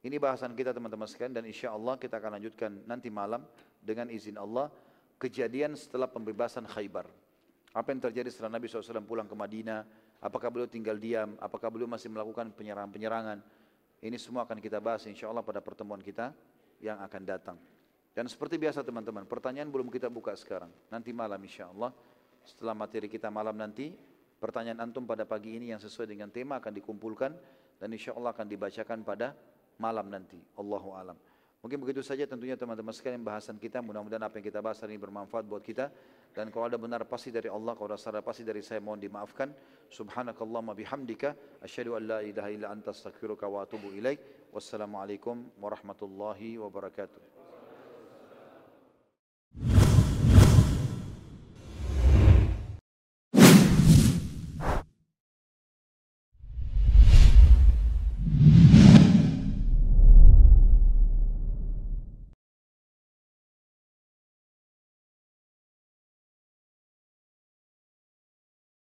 Ini bahasan kita teman-teman sekalian dan insya Allah kita akan lanjutkan nanti malam dengan izin Allah kejadian setelah pembebasan Khaybar. Apa yang terjadi setelah Nabi SAW pulang ke Madinah, apakah beliau tinggal diam, apakah beliau masih melakukan penyerangan-penyerangan. Ini semua akan kita bahas insya Allah pada pertemuan kita yang akan datang. Dan seperti biasa teman-teman, pertanyaan belum kita buka sekarang. Nanti malam insya Allah, setelah materi kita malam nanti, pertanyaan antum pada pagi ini yang sesuai dengan tema akan dikumpulkan dan insya Allah akan dibacakan pada malam nanti. Allahu alam. Mungkin begitu saja tentunya teman-teman sekalian bahasan kita. Mudah-mudahan apa yang kita bahas hari ini bermanfaat buat kita. Dan kalau ada benar pasti dari Allah, kalau ada salah pasti dari saya mohon dimaafkan. Subhanakallahumma bihamdika. Asyhadu an la ilaha illa anta astaghfiruka wa atubu ilaik. Wassalamualaikum warahmatullahi wabarakatuh.